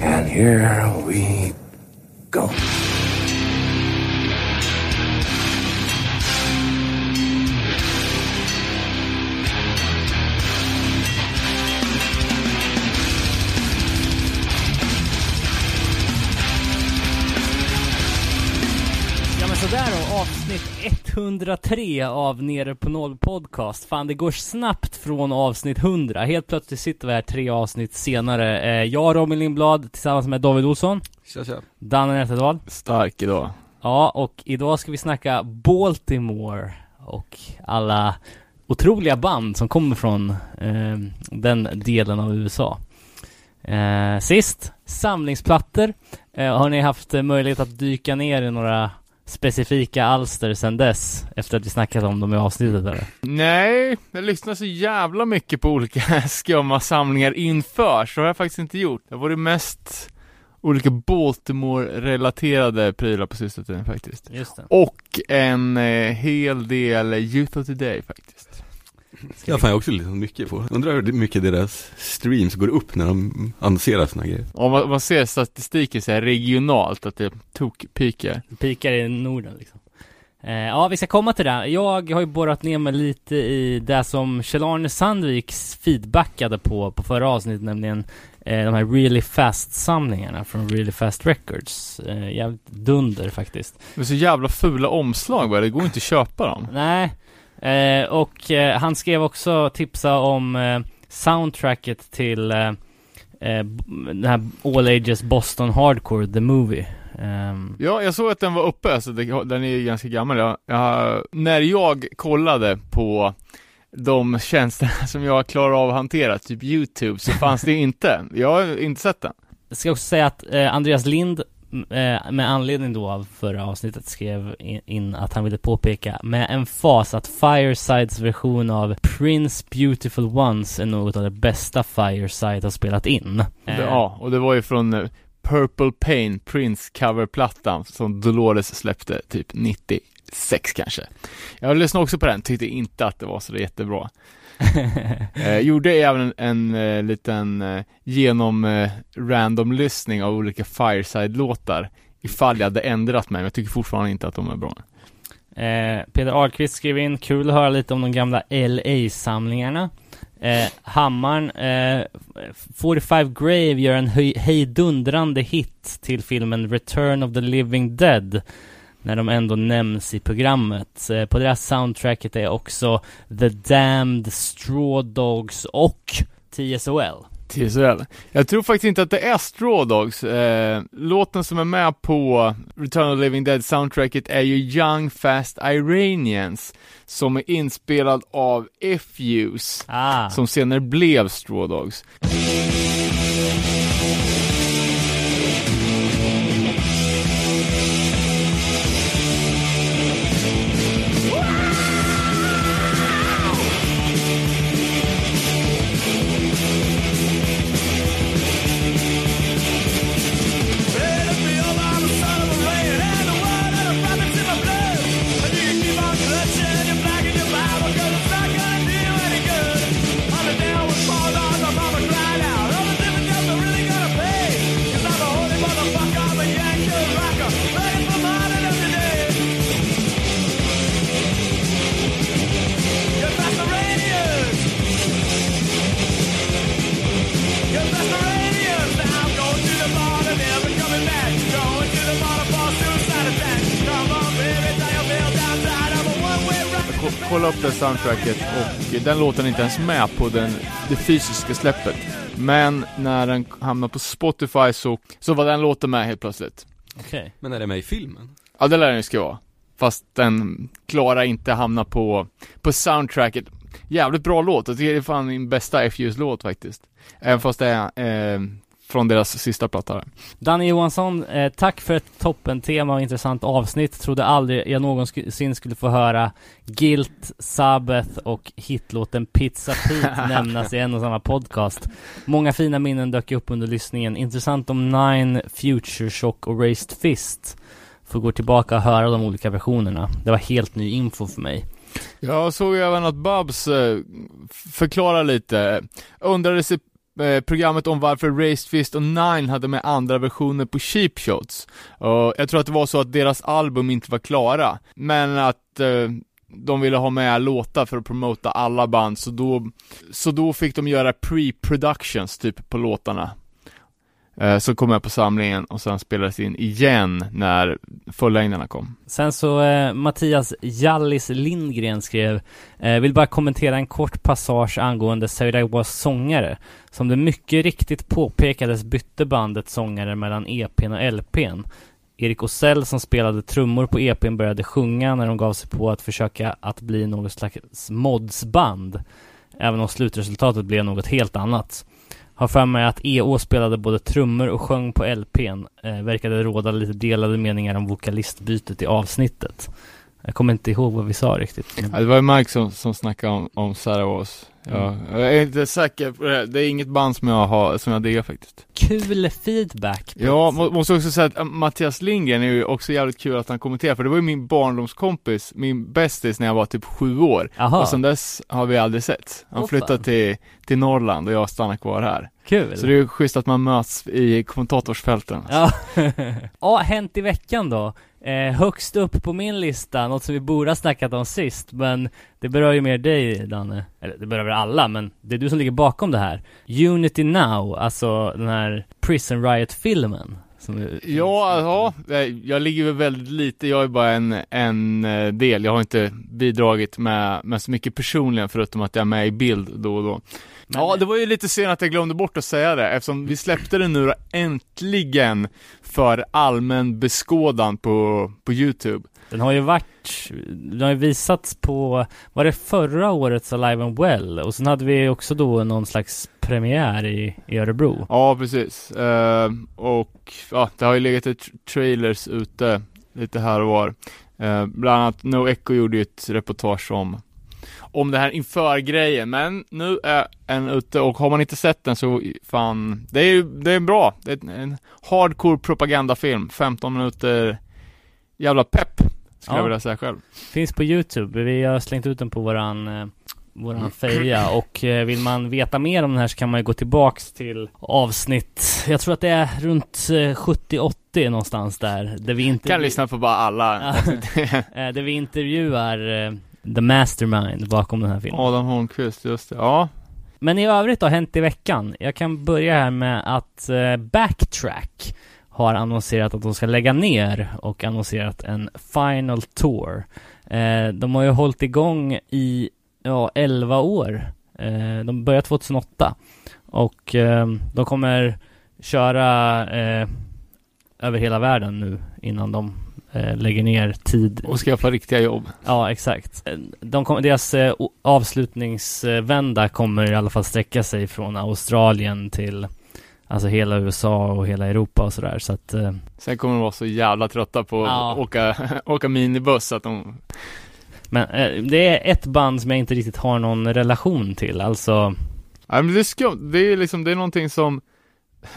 And here we go. Avsnitt 103 av Nere på Noll podcast. Fan det går snabbt från avsnitt 100. Helt plötsligt sitter vi här tre avsnitt senare. Eh, jag, Robin Lindblad, tillsammans med David Olsson, Tja, tja. Danne Nätterdal. Stark idag. Ja, och idag ska vi snacka Baltimore och alla otroliga band som kommer från eh, den delen av USA. Eh, sist, samlingsplattor. Eh, har ni haft möjlighet att dyka ner i några specifika alster sedan dess? Efter att vi snackat om dem i avsnittet eller? Nej, jag lyssnar så jävla mycket på olika skumma samlingar inför, så har jag faktiskt inte gjort. Det har varit mest olika Baltimore-relaterade prylar på sista tiden faktiskt. Just det. Och en eh, hel del Youth of Today faktiskt. Ja, fan jag har också lyssnat mycket på. Undrar hur mycket deras streams går upp när de annonserar såna grejer. Om man, man ser statistiken så här regionalt, att det tokpikar. Pikar i Norden liksom. Eh, ja, vi ska komma till det. Jag har ju borrat ner mig lite i det som Kjell-Arne Sandviks feedbackade på, på förra avsnittet, nämligen eh, de här Really Fast-samlingarna från Really Fast Records. Eh, jävligt dunder faktiskt. Det är så jävla fula omslag bara, det går inte att köpa dem. Nej, och eh, han skrev också tipsa om eh, soundtracket till eh, eh, den här All Ages Boston Hardcore, The Movie. Ehm, Ja, jag såg att den var uppe, alltså den är ganska gammal. Jag, jag, när jag kollade på de tjänster som jag klarar av att hantera, typ YouTube, så fanns det inte. Jag har inte sett den. Jag ska också säga att eh, Andreas Lind eh, med anledning då av förra avsnittet skrev in, att han ville påpeka med en fas att Firesides version av Prince Beautiful Ones är något av det bästa Fireside har spelat in. Eh, ja, och det var ju från eh, Purple Pain, Prince coverplattan som Dolores släppte typ 96 kanske. Jag lyssnade också på den, tyckte inte att det var så jättebra. Eh, gjorde även en, en liten eh, genom eh, random lyssning av olika Fireside-låtar ifall jag hade ändrat mig, men jag tycker fortfarande inte att de är bra. Eh, Peter Ahlqvist skrev in, kul att höra lite om de gamla LA-samlingarna. Eh, Hammaren, eh, 45 Grave gör en hejdundrande hit till filmen Return of the Living Dead när de ändå nämns i programmet. Eh, på deras soundtracket är också The Damned, Straw Dogs och TSOL. TSL. Jag tror faktiskt inte att det är Straw Dogs. Eh, låten som är med på Return of the Living Dead soundtracket är ju Young Fast Iranians, som är inspelad av F-Use, Ah, som senare blev Straw Dogs. Det soundtracket och den låten är inte ens med på den, det fysiska släppet. Men när den hamnade på Spotify så, så var den låten med helt plötsligt. okej. Men är det med i filmen? Ja, det lär den ju ska vara. Fast den klarar inte hamna på, på soundtracket. Jävligt bra låt, jag tycker det är fan min bästa F-Use-låt faktiskt. Även fast det är eh, från deras sista platta. Danny Johansson, eh, tack för ett toppen-tema och intressant avsnitt. Trodde aldrig jag någonsin skulle få höra Guilt, Sabbath och hitlåten Pizza Pete nämnas i en och samma podcast. Många fina minnen dök upp under lyssningen. Intressant om Nine, Future Shock och Raised Fist. Får gå tillbaka och höra de olika versionerna. Det var helt ny info för mig. Jag såg även att Babs eh, förklarar lite, undrade sig eh, programmet om varför Raised Fist och Nine hade med andra versioner på Cheap Shots. Och jag tror att det var så att deras album inte var klara, men att eh, de ville ha med låtar för att promota alla band, så då, så då fick de göra pre-productions typ på låtarna. Eh, så kom jag på samlingen och sen spelades in igen när fullängderna kom. Sen så eh, Mattias Jallis Lindgren skrev eh, Vill bara kommentera en kort passage angående Södertäljes sångare. Som det mycket riktigt påpekades bytte bandet sångare mellan EPn och LPn. Erik Osell som spelade trummor på EPn började sjunga när de gav sig på att försöka att bli något slags modsband. Även om slutresultatet blev något helt annat. Har för mig att EO spelade både trummor och sjöng på LPn. Eh, verkade råda lite delade meningar om vokalistbytet i avsnittet. Jag kommer inte ihåg vad vi sa riktigt. Ja, det var ju Mike som, som snackade om, om Sarah Oz. Ja, jag är inte säker på det. Det är inget band som jag har, som jag diggar faktiskt. Kul feedback. Ja, må, måste också säga att äh, Mattias Lindgren är ju också jävligt kul att han kommenterar, för det var ju min barndomskompis, min bästis när jag var typ sju år. Aha. Och sen dess har vi aldrig sett. Han flyttade till, till Norrland och jag stannar kvar här. Kul. Så det är ju schysst att man möts i kommentatorsfälten. Ja. ja, hänt i veckan då. Eh, högst upp på min lista, något som vi borde ha snackat om sist, men det berör ju mer dig Danne. Eller det berör väl alla, men det är du som ligger bakom det här. Unity Now, alltså den här Prison Riot-filmen. Som Ja, ja, jag ligger väl väldigt lite, jag är bara en, en eh, del, jag har inte bidragit med, med så mycket personligen förutom att jag är med i bild då och då. Men- ja, det var ju lite synd att jag glömde bort att säga det eftersom vi släppte den nu då äntligen för allmän beskådan på, på Youtube. Den har ju varit, den har ju visats på, var det förra årets Alive and Well? Och sen hade vi också då någon slags premiär i, i Örebro. Ja, precis. Eh, och ja, det har ju legat ett trailers ute lite här och var. Eh, bland annat No Echo gjorde ju ett reportage om om det här inför grejen, men nu är en ute och har man inte sett den så fan, det är ju, det är bra. Det är en hardcore propagandafilm, 15 minuter jävla pepp, skulle Ja. jag vilja säga själv. Finns på Youtube, vi har slängt ut den på våran eh, Våran feja och eh, vill man veta mer om den här så kan man ju gå tillbaks till avsnitt Jag tror att det är runt eh, 70-80 någonstans där Där vi inte Kan lyssna på bara alla. eh, Där vi intervjuar eh, The Mastermind bakom den här filmen Adam Holmqvist, just det. Ja, Men i övrigt har hänt i veckan. Jag kan börja här med att eh, Backtrack har annonserat att de ska lägga ner och annonserat en Final Tour. Eh, de har ju hållit igång i, ja, 11 år. Eh, de började 2008 och eh, de kommer köra eh, över hela världen nu innan de eh, lägger ner tid och skaffa riktiga jobb. Ja, exakt. De kom, deras eh, avslutningsvända kommer i alla fall sträcka sig från Australien till Alltså hela USA och hela Europa och sådär så att eh, Sen kommer de vara så jävla trötta på Ja. att åka, åka minibuss att de Men eh, det är ett band som jag inte riktigt har någon relation till Alltså Nej men det är skumt, det är liksom, det är någonting som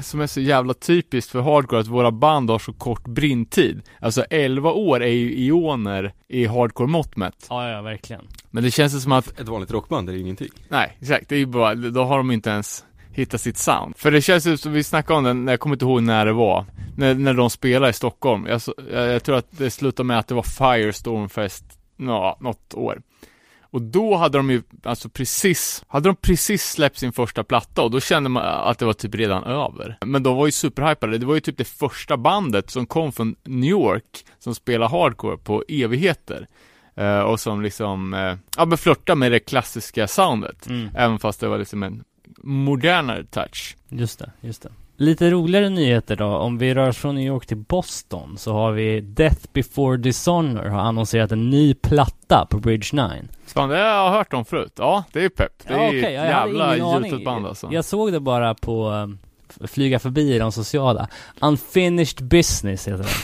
som är så jävla typiskt för hardcore att våra band har så kort brintid. Alltså 11 år är ju ioner i hardcore mått mätt. Ja, ja, verkligen Men det känns som att, Ett vanligt rockband är ingenting. nej exakt, det är ju bara, då har de inte ens hittat sitt sound. För det känns som, vi snackade om den, jag kommer inte ihåg när det var, när, när de spelade i Stockholm. Jag, jag, jag tror att det slutade med att det var Firestormfest, ja, något år. Och då hade de ju, alltså precis, hade de precis släppt sin första platta och då kände man att det var typ redan över. Men de var ju superhypade, det var ju typ det första bandet som kom från New York som spelar hardcore på evigheter. Eh, och som liksom, eh, ja men flörtar med det klassiska soundet. mm. Även fast det var liksom en modernare touch. Just det, just det Lite roligare nyheter då, om vi rör oss från New York till Boston så har vi Death Before Dishonor har annonserat en ny platta på Bridge 9 Fan, det har jag hört om förut. Ja, det är pepp. Det är Ja, ju okej, ett jävla ingen aning. gjutet band alltså. Jag såg det bara på um, flyga förbi i de sociala. Unfinished Business heter den.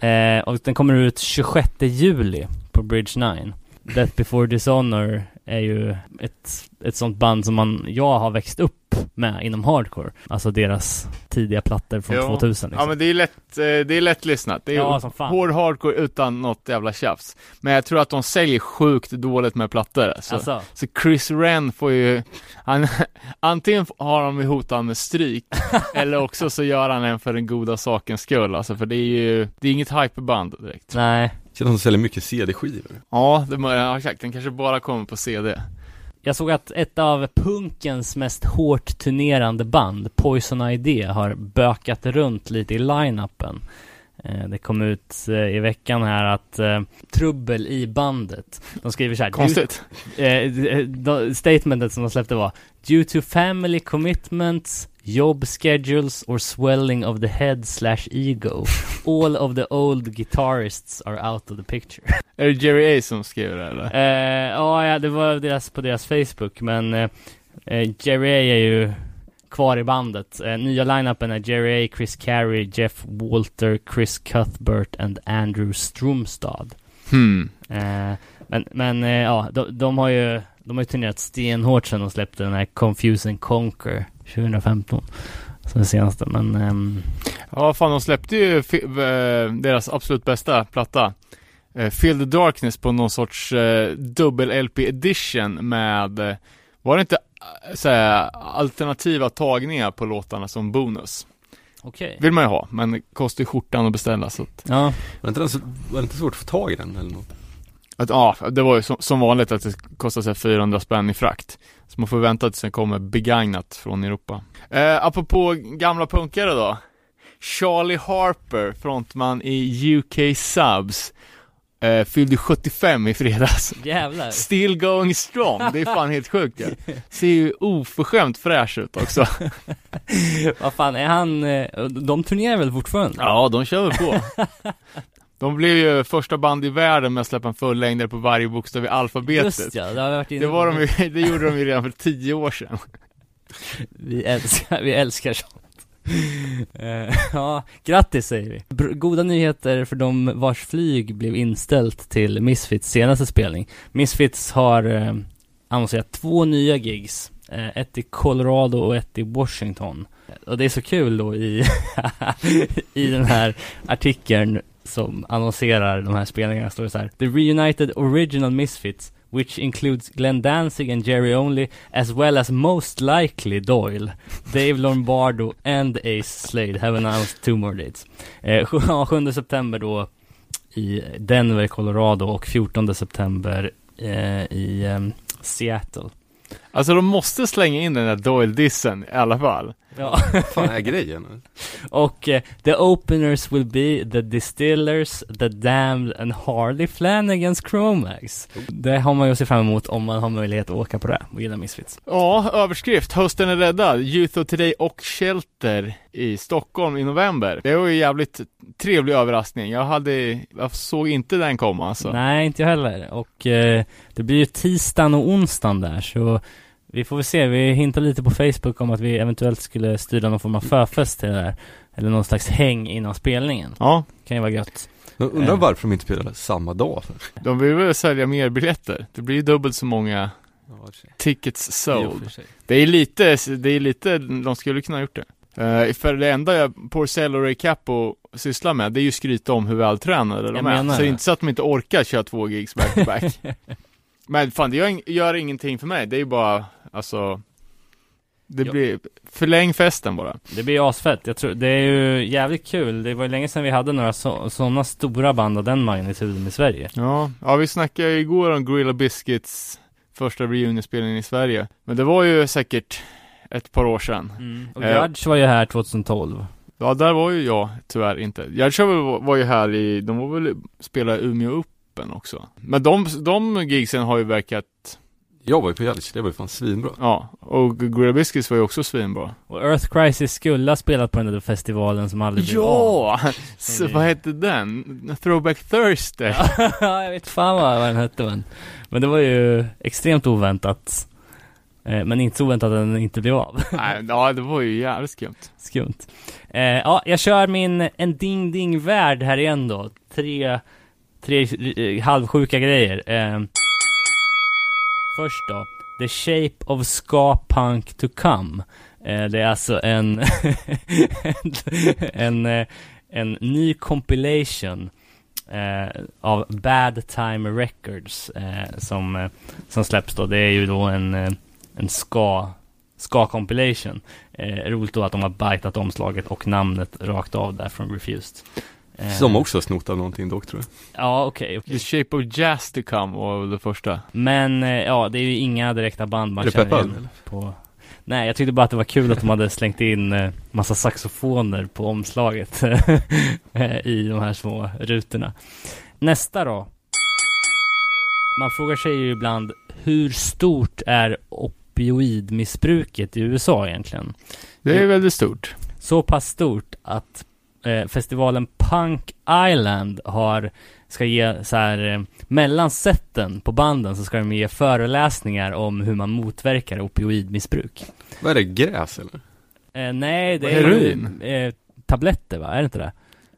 Eh, och den kommer ut 26 juli på Bridge 9. Death before Dishonor är ju ett, ett sånt band som man, jag har växt upp med inom hardcore. Alltså deras tidiga plattor från Jo. 2000 liksom. Ja men det är lätt, eh, det är lätt lyssnat. Det är Ja, som fan. hård hardcore utan något jävla tjafs. Men jag tror att de säljer sjukt dåligt med plattor. Så, Alltså, så Chris Wren får ju, han, antingen har de hotat med stryk, eller också så gör han en för den goda sakens skull. Alltså för det är ju, det är inget hyperband direkt. nej. Känns som de säljer mycket CD-skivor. Ja, det ha sagt. Den kanske bara kommer på CD. Jag såg att ett av punkens mest hårt turnerande band, Poison Idea, har bökat runt lite i line-upen. Eh, Det kom ut eh, i veckan här att eh, trubbel i bandet. De skriver så här. Konstigt. De- statementet som de släppte var Due to family commitments, job schedules or swelling of the head slash ego, all of the old guitarists are out of the picture. Är det Jerry A som skriver det eller? Eh, ja, det var deras, på deras Facebook, men eh, eh, Jerry A är ju kvar i bandet. Eh, nya line-upen är Jerry A, Chris Carey, Jeff Walter, Chris Cuthbert and Andrew Stromstad. Hmm. Eh, men men eh, ja, de, de har ju de har ju turnerat stenhårt sen de släppte den här Confuse and Conquer 2015. Som den senaste, men ehm, Ja, fan de släppte ju eh, deras absolut bästa platta. Eh, Feel the Darkness på någon sorts eh, dubbel-LP edition med, eh, var det inte såhär, alternativa tagningar på låtarna som bonus? okej. Vill man ju ha, men kostar ju skjortan att beställa så att, Ja, Var det, inte, var det inte svårt att få tag i den eller något? Att ja, det var ju som, som vanligt att det kostar sig 400 spänn i frakt. Så man får vänta tills den kommer begagnat från Europa. Eh, apropå gamla punkare då. Charlie Harper, frontman i UK Subs, eh, fyllde 75 i fredags. jävlar. Still going strong, det är fan helt sjukt ja. Ser ju oförskämt fräsch ut också. Vad fan, är han, eh, de turnerar väl fortfarande? Ja, de kör väl på. De blev ju första band i världen med att släppa en fullängdare på varje bokstav i alfabetet. Just ja, det har varit inne Det var de ju, det gjorde de ju redan för tio år sedan. Vi älskar, vi älskar sånt. Eh, ja, grattis säger vi. Br- goda nyheter för de vars flyg blev inställt till Misfits senaste spelning. Misfits har eh, annonserat två nya gigs. Eh, ett i Colorado och ett i Washington. Och det är så kul då i, i den här artikeln som annonserar de här spelningarna står det så här. The reunited original Misfits which includes Glenn Danzig and Jerry Only, as well as most likely Doyle, Dave Lombardo and Ace Slade have announced two more dates. Eh, 7 september då i Denver, Colorado och 14 september eh, i eh, Seattle. Alltså de måste slänga in den där Doyle-dissen i alla fall. Ja. Fan är grejen? och eh, the openers will be the Distillers, the Damned and Harley Flanagans Chromax. Det har man ju att se fram emot om man har möjlighet att åka på det och gilla Misfits. Ja, överskrift. Hösten är räddad. Youth of Today och Shelter i Stockholm i november. Det var ju jävligt trevlig överraskning. Jag hade, jag såg inte den komma alltså. Nej, inte jag heller. Och eh, det blir ju tisdagen och onsdagen där, så vi får väl se. Vi hintar lite på Facebook om att vi eventuellt skulle styra någon form av förfest till det där. Eller någon slags häng innan spelningen. Ja, Kan ju vara gött. Jag undrar Eh. varför de inte spelar samma dag. De vill väl sälja mer biljetter. Det blir ju dubbelt så många tickets sold. Det är lite, det är lite, de skulle kunna ha gjort det. Eh, för det enda jag, Porcel och Ray Capo sysslar med, det är ju skryta om hur vältränade de är. Så det är inte så att de inte orkar köra två gigs back to back. Men fan, det gör, gör ingenting för mig. Det är ju bara, alltså, det Ja. blir, förläng festen bara. Det blir asfett. Jag tror, det är ju jävligt kul. Det var ju länge sedan vi hade några så, sådana stora band av den magnituden i Sverige. Ja, ja vi snackade ju igår om Gorilla Biscuits första reunionspelningen i Sverige. Men det var ju säkert ett par år sedan. Och Eh. Judge var ju här 2012. Ja, där var ju jag tyvärr inte. Gärdsjö var, var ju här i, de var väl spela Umeå Open också. Men de, de gigsen har ju verkat, Jag var ju på Gälch, det var ju fan svinbra. ja, och Gorilla Biscuits var ju också svinbra. Och Earth Crisis skulle ha spelat på den där festivalen som aldrig blev av. Ja! Så, Som vi- vad hette den? Throwback Thursday? ja, jag vet fan vad, vad den hette men. Men det var ju extremt oväntat. Eh, men inte så oväntat att den inte blev av. Nej, ja, det var ju jävligt skumt. Skumt. Eh, ja, jag kör min en ding ding värld här igen då. Tre, tre eh, halvsjuka grejer. Först då. The Shape of Ska Punk to Come. Eh, det är alltså en, en, eh, en ny compilation eh, av Bad Time Records eh, som, eh, som släpps då. Det är ju då en, eh, en ska, ska compilation. Eh, roligt då att de har bitat omslaget och namnet rakt av där från Refused. Eh, Som också har snott av någonting dock tror jag. Ja, okej, okej. The Shape of Jazz to Come var väl det första. Men eh, ja, det är ju inga direkta band man Är du känner peppad, igen på Nej, jag tyckte bara att det var kul att de hade slängt in eh, massa saxofoner på omslaget eh, i de här små rutorna. Nästa då. Man frågar sig ju ibland hur stort är opioidmissbruket i USA egentligen? Det är väldigt stort. Så pass stort att eh, festivalen Punk Island har, ska ge så här, eh, mellan seten på banden så ska de ge föreläsningar om hur man motverkar opioidmissbruk. Vad är det, gräs eller? Eh, nej, det är Heroin? ju eh, tabletter va? Är det inte det?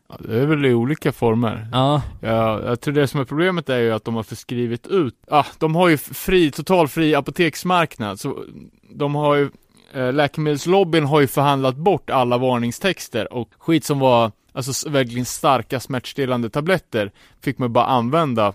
Ja, det är väl i olika former. Ja, Ja, jag tror det som är problemet är ju att de har förskrivit ut, ah, de har ju fri, total fri apoteksmarknad, så de har ju, läkemedelslobbyn har ju förhandlat bort alla varningstexter och skit som var, alltså verkligen starka smärtstillande tabletter fick man bara använda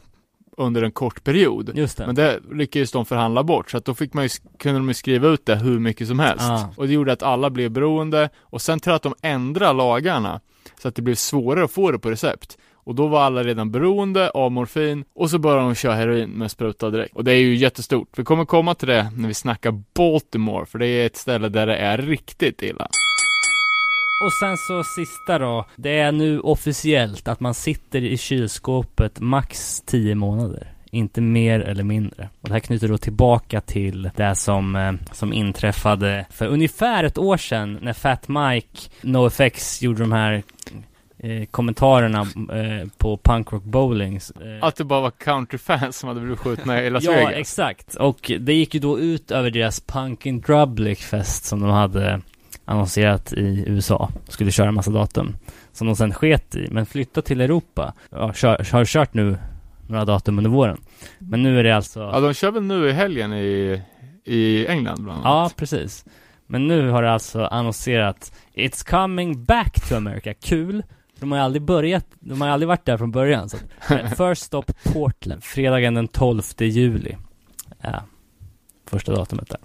under en kort period. just det. Men det lyckades de förhandla bort, så att då fick man ju, kunde de ju skriva ut det hur mycket som helst. Ah. Och det gjorde att alla blev beroende, och sen tror jag att de ändrade lagarna, så att det blev svårare att få det på recept. Och då var alla redan beroende av morfin, och så började de köra heroin med spruta direkt. Och det är ju jättestort. Vi kommer komma till det när vi snackar Baltimore, för det är ett ställe där det är riktigt illa. Och sen så sista då. Det är nu officiellt att man sitter i kylskåpet max 10 månader. Inte mer eller mindre. Och det här knyter då tillbaka till det som, eh, som inträffade för ungefär ett år sedan när Fat Mike, NoFX, gjorde de här eh, kommentarerna eh, på Punk Rock Bowling. Eh, Att det bara var countryfans som hade blivit skjutna i Las ja, Vegas. exakt. Och det gick ju då ut över deras Punk in Drublic fest som de hade annonserat i USA. Skulle köra en massa datum. Som de sen sket i, men flyttade till Europa. Ja, kör, har kört nu några datum under våren. Men nu är det alltså... Ja, de kör väl nu i helgen i, i England bland Ja, annat. precis. Men nu har det alltså annonserat It's coming back to America. Kul. De har ju aldrig börjat, de har ju aldrig varit där från början. Så. att- Men First stop Portland, fredagen den 12 juli. Ja, första datumet där.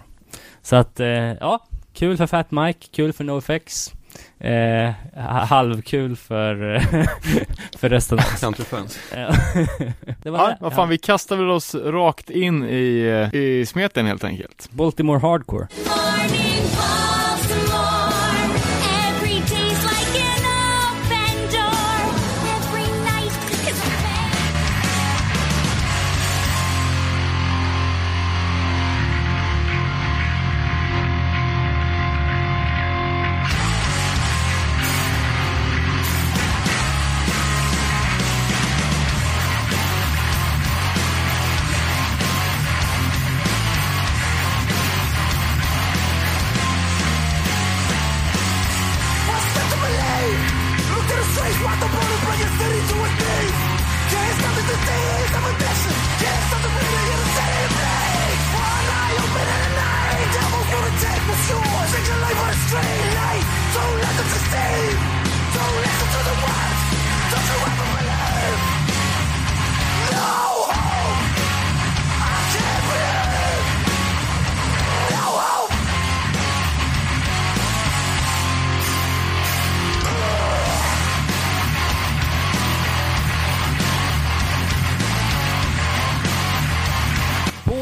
Så att, eh, ja, kul för Fat Mike, kul för NoFX. Eh, ha- halvkul för, eh, för resten av oss. Eh, var Ja, det. vad fan, vi kastar väl oss rakt in i, eh, i smeten helt enkelt. Baltimore Hardcore. Morning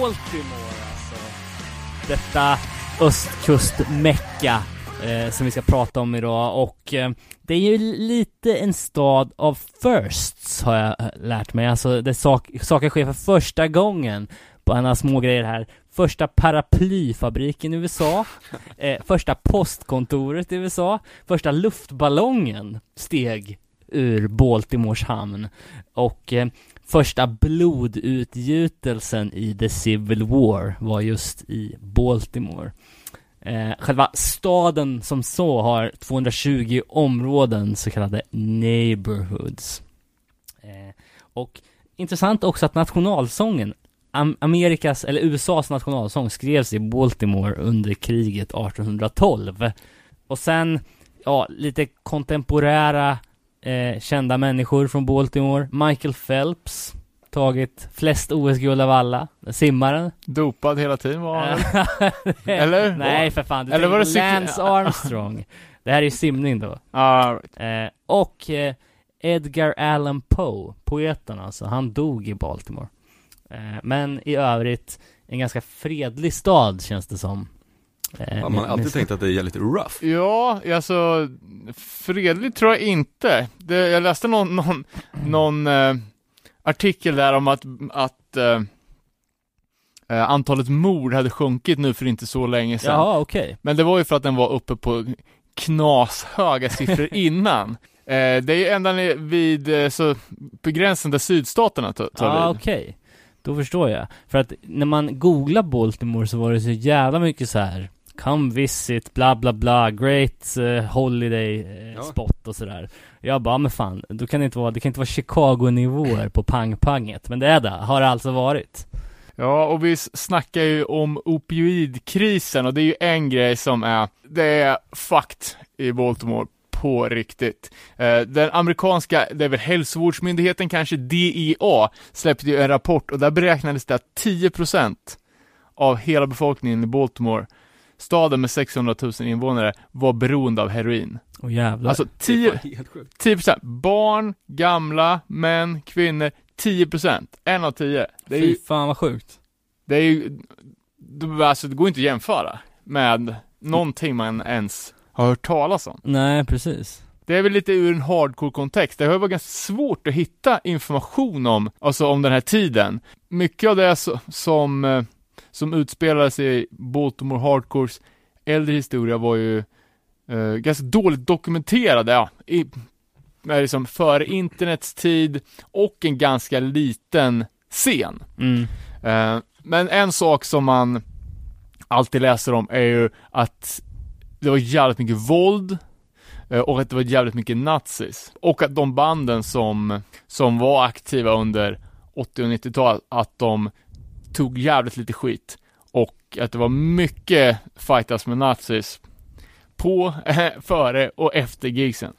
Baltimore alltså. Detta östkust-mecka eh, som vi ska prata om idag och eh, det är ju lite en stad av firsts har jag eh, lärt mig. Alltså det sak saker sker för första gången på alla små grejer här. Första paraplyfabriken i USA, eh, första postkontoret i USA, första luftballongen steg ur Baltimores hamn och eh, första blodutgjutelsen i The Civil War var just i Baltimore. Eh, själva staden som så har 220 områden, så kallade neighborhoods. Eh, och intressant också att nationalsången Am- Amerikas, eller USAs nationalsång skrevs i Baltimore under kriget 1812. Och sen, ja, lite kontemporära eh, kända människor från Baltimore. Michael Phelps, tagit flest OS-guld av alla. Simmaren. Dopad hela tiden var han? Eller? Nej för fan, du Eller var det Lance Armstrong. Det här är ju simning då. Ah, right. Eh, och eh, Edgar Allan Poe, poeten alltså, han dog i Baltimore. Eh, men i övrigt, en ganska fredlig stad känns det som. Eh, Ja, man har alltid tänkt att det är lite rough. Ja, alltså fredligt tror jag inte. Det, jag läste någon, någon, någon eh, artikel där om att, att eh, eh, antalet mord hade sjunkit nu för inte så länge sedan. Jaha, okej. Men det var ju för att den var uppe på knashöga siffror innan. Eh, det är ju ända vid eh, så, på gränsen där sydstaterna tar, Ja, vid. okej. Då förstår jag. För att när man googlar Baltimore så var det så jävla mycket så här. Come visit, bla bla bla, great eh, holiday eh, Ja. spot och sådär. Jag bara, men fan, då kan det inte vara, det kan inte vara Chicago-nivåer på pang-panget. Men det är det, har det alltså varit. Ja, och vi snackar ju om opioidkrisen och det är ju en grej som är, det är fucked i Baltimore på riktigt. Eh, den amerikanska, det är väl hälsovårdsmyndigheten kanske, DEA, släppte ju en rapport och där beräknades det att 10% av hela befolkningen i Baltimore, staden med 600 000 invånare, var beroende av heroin. Och jävlar. Alltså Det är 10, fan helt sjukt. 10% barn, gamla, män, kvinnor, 10%, en av tio. Det är ju Fy fan vad sjukt. det är ju, det, alltså det går inte att jämföra med någonting man ens har hört talas om. Nej, precis. Det är väl lite ur en hardcore-kontext. Det har varit ganska svårt att hitta information om, alltså om den här tiden. Mycket av det som, eh, som utspelade sig i Baltimore Hardcores äldre historia var ju eh, ganska dåligt dokumenterade, ja, i, liksom före internets tid och en ganska liten scen. Mm. Eh, Men en sak som man alltid läser om är ju att det var jävligt mycket våld eh, och att det var jävligt mycket nazis. Och att de banden som, som var aktiva under 80 och 90-talet, att de tog jävligt lite skit. Och att det var mycket fightas med nazis på, före och efter gigsen.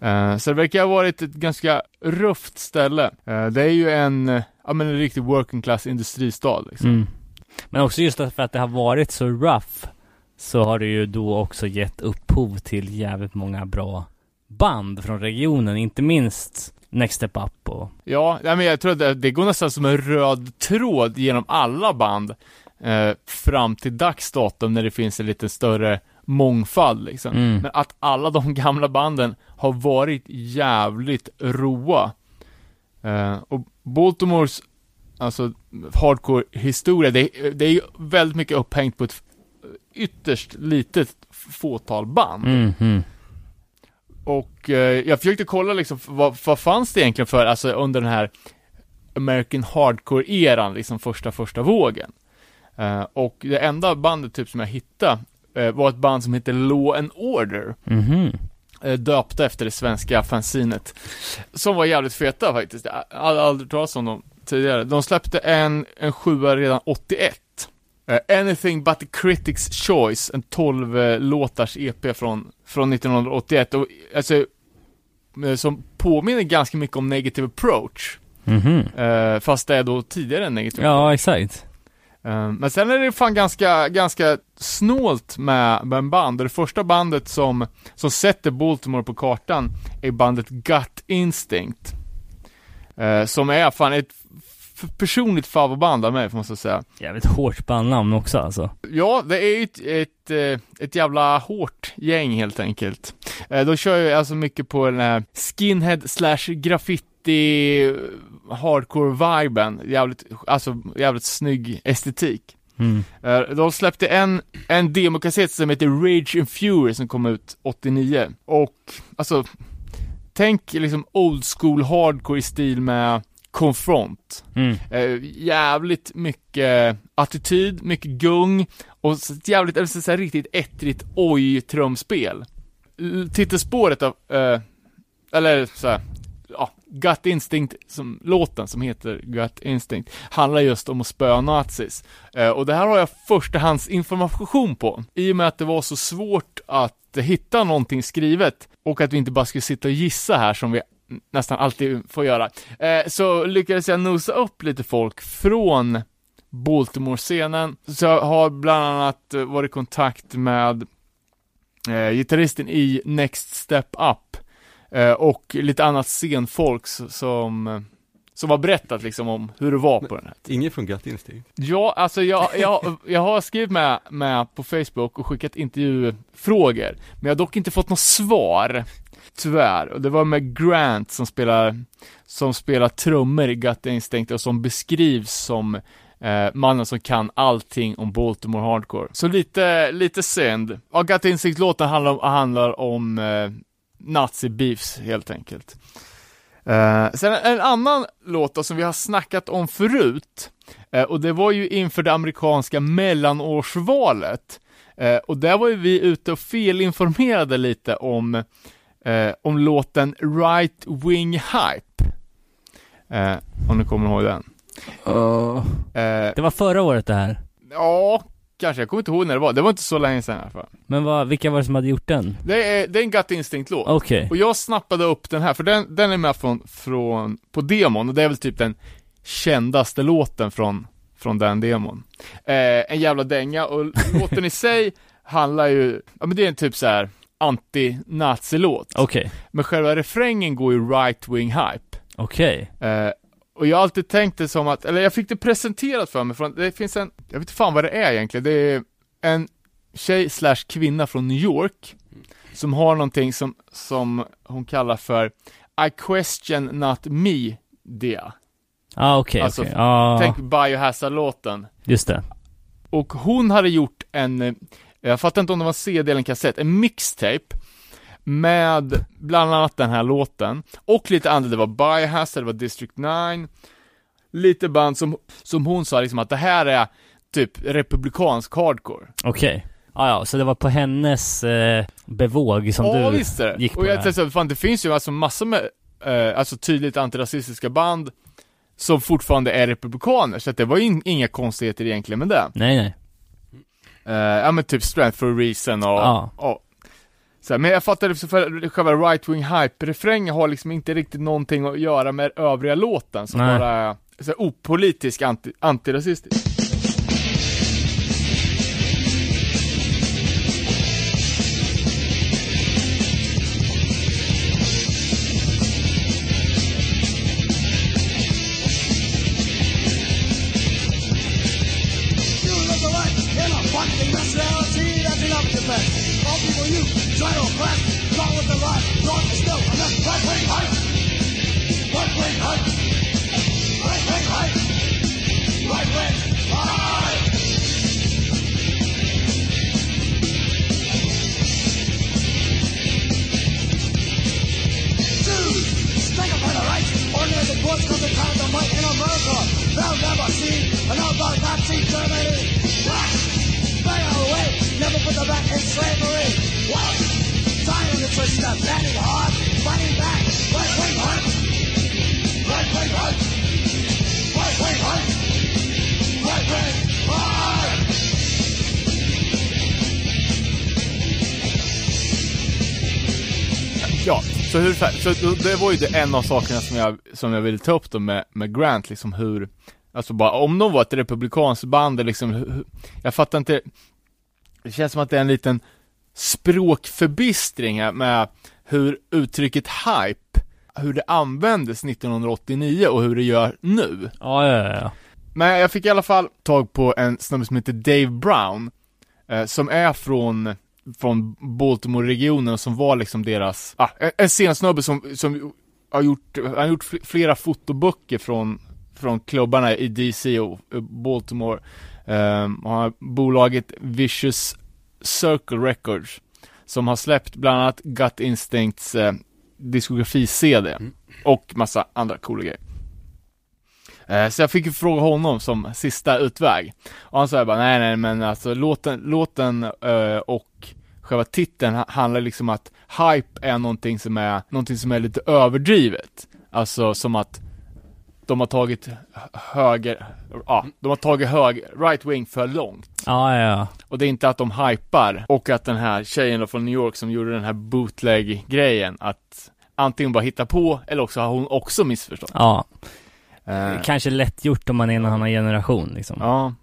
Eh, så det verkar ha varit ett ganska rufft ställe. Eh, det är ju en, ja men en riktig working class industristad liksom. Mm. Men också just för att det har varit så rough så har det ju då också gett upphov till jävligt många bra band från regionen, inte minst Next Step Up och Ja, men jag tror att det, går nästan som en röd tråd genom alla band eh, fram till dags datum när det finns en lite större mångfald liksom. Mm. Men att alla de gamla banden har varit jävligt roa. Eh, och Baltimores, alltså hardcore historia, det, det är ju väldigt mycket upphängt på ett ytterst litet fåtal band. mm, mm. Och eh, jag försökte kolla liksom, vad, vad fanns det egentligen för, alltså under den här American Hardcore-eran, liksom första, första vågen. Eh, och det enda bandet typ som jag hittade eh, var ett band som heter Law and Order, Mhm. eh, döpta efter det svenska fanzinet. Som var jävligt feta faktiskt, jag hade aldrig talat om dem tidigare. De släppte en, en sjua redan 81. Eh, Anything but the Critics Choice, en 12 eh, låtars EP från, från 1981 och alltså eh, som påminner ganska mycket om Negative Approach. Mhm. Eh, fast det är då tidigare än Negative Ja, exakt. Eh, Men sen är det fan ganska, ganska snålt med, med band. Det första bandet som, som sätter Baltimore på kartan är bandet Gut Instinct. Som är fan ett personligt favoritband av mig, måste jag säga. Jävligt hårt bandnamn också alltså. Ja, det är ju ett, ett, eh, ett jävla hårt gäng helt enkelt. Eh, De kör ju alltså mycket på den här skinhead slash graffiti hardcore-viben. Jävligt, alltså jävligt snygg estetik. Mm. Eh, De släppte en, en demokassett som heter Rage and Fury som kom ut 89. Och, alltså, tänk liksom old school hardcore i stil med Confront. Mm. Eh, jävligt mycket attityd, mycket gung och så ett jävligt, eller så här riktigt ettrigt oj-trumspel. Titelspåret av, eh, eller så här, ja, Gut Instinct, som, låten som heter Gut Instinct, handlar just om att spöa nazis. Eh, och det här har jag förstahandsinformation på, i och med att det var så svårt att hitta någonting skrivet, och att vi inte bara skulle sitta och gissa här som vi nästan alltid får göra. Eh, så lyckades jag nosa upp lite folk från Baltimore-scenen, så jag har bland annat eh, varit i kontakt med eh, gitarristen i Next Step Up eh, och lite annat scenfolk som, som har berättat liksom om hur det var på den här Ingen från Gut Instinct. Ja, alltså jag, jag, jag har skrivit med, med på Facebook och skickat intervjufrågor, men jag har dock inte fått något svar, tyvärr. Och det var med Grant som spelar, som spelar trummor i Gut Instinct och som beskrivs som eh, mannen som kan allting om Baltimore Hardcore. Så lite, lite synd. Ja, Gut Instinct-låten handlar om, handlar om eh, nazi-beefs helt enkelt. Eh, sen en annan låt då, som vi har snackat om förut, eh, och det var ju inför det amerikanska mellanårsvalet. Eh, och där var ju vi ute och felinformerade lite om, eh, om låten Right Wing Hype. Eh, om ni kommer ihåg den. Eh, Det var förra året det här. ja, kanske. Jag kommer inte ihåg när det var. Det var inte så länge sedan i alla fall. Men vad, vilka var det som hade gjort den? Det är, det är en Gut Instinct-låt. Okej. Och jag snappade upp den här, för den, den är med från, från, på demon, och det är väl typ den kändaste låten från, från den demon. Eh, en jävla dänga, och låten i sig handlar ju, ja men det är en typ så här anti-nazi-låt. Okej. Men själva refrängen går ju right wing hype. Okej. Eh, och jag har alltid tänkt det som att, eller jag fick det presenterat för mig från, det finns en, jag vet inte fan vad det är egentligen, det är en tjej slash kvinna från New York, som har någonting som, som hon kallar för I question not me dia. Ja, okej, Alltså, okej. Ja, Tänk Biohazard-låten. just det. Och hon hade gjort en, jag fattar inte om det var en CD eller en kassett, en mixtape med bland annat den här låten, och lite andra, det var Biohazard, det var District 9, lite band som, som hon sa liksom att det här är typ republikansk hardcore. Okej. Ja, ja, så det var på hennes eh, bevåg som ja, du visst är det. gick på och jag tänkte så, fan det finns ju alltså massor med, eh, alltså tydligt antirasistiska band som fortfarande är republikaner, så att det var ju in, inga konstigheter egentligen med det. Nej, nej. Eh, ja men typ Strength for a Reason och, Ja. och så här, men jag fattar liksom för själva right wing hype-refrängen har liksom inte riktigt någonting att göra med övriga låten som Nej. bara är så här, opolitisk anti, antirasistisk. Det var ju det en av sakerna som jag, som jag ville ta upp då med, med Grant, liksom hur, alltså bara om de var ett republikanskt band, liksom, hur, jag fattar inte, det känns som att det är en liten språkförbistring här med hur uttrycket hype, hur det användes 1989 och hur det gör nu. Ja, ja, ja. Men jag fick i alla fall tag på en snubbe som heter Dave Brown, eh, som är från, från Baltimore-regionen som var liksom deras, ah, en, en scensnubbe som, som har gjort, han har gjort fl- flera fotoböcker från, från klubbarna i DC och eh, Baltimore. Um, har bolaget Vicious Circle Records, som har släppt bland annat Gut Instincts eh, diskografi-CD, och massa andra coola grejer. Eh, Så jag fick ju fråga honom som sista utväg. Och han sa bara, nej nej men alltså låten, låten eh, och själva titeln ha- handlar liksom att hype är någonting som är, någonting som är lite överdrivet. Alltså som att de har tagit höger, ja, de har tagit hög, right wing för långt. Ja, ja. Och det är inte att de hypar och att den här tjejen då från New York som gjorde den här bootleg-grejen, att antingen bara hitta på eller också har hon också missförstått. ja. Eh, Kanske lätt gjort om man är en annan generation liksom. Ja.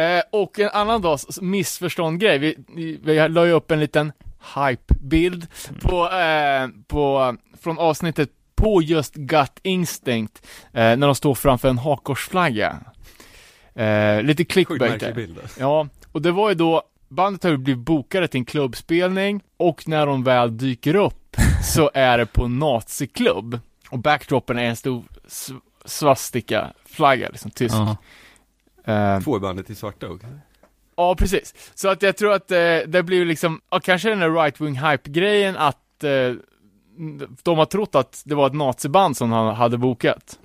Eh, och en annan då, s- missförstånd grej. Vi, vi, vi la ju upp en liten hype-bild på, eh, på, från avsnittet på just Gut Instinct, eh, när de står framför en hakkorsflagga. Eh, lite clickbait där. bild. Ja, och det var ju då, bandet har ju blivit bokade till en klubbspelning och när de väl dyker upp så är det på en naziklubb. Och backdropen är en stor s- svastika-flagga, liksom tysk. Ja. Eh, Två i bandet i svarta också. Ja, precis. Så att jag tror att eh, det blir liksom, ja, kanske den där right-wing hype-grejen att eh, de har trott att det var ett naziband som han hade bokat.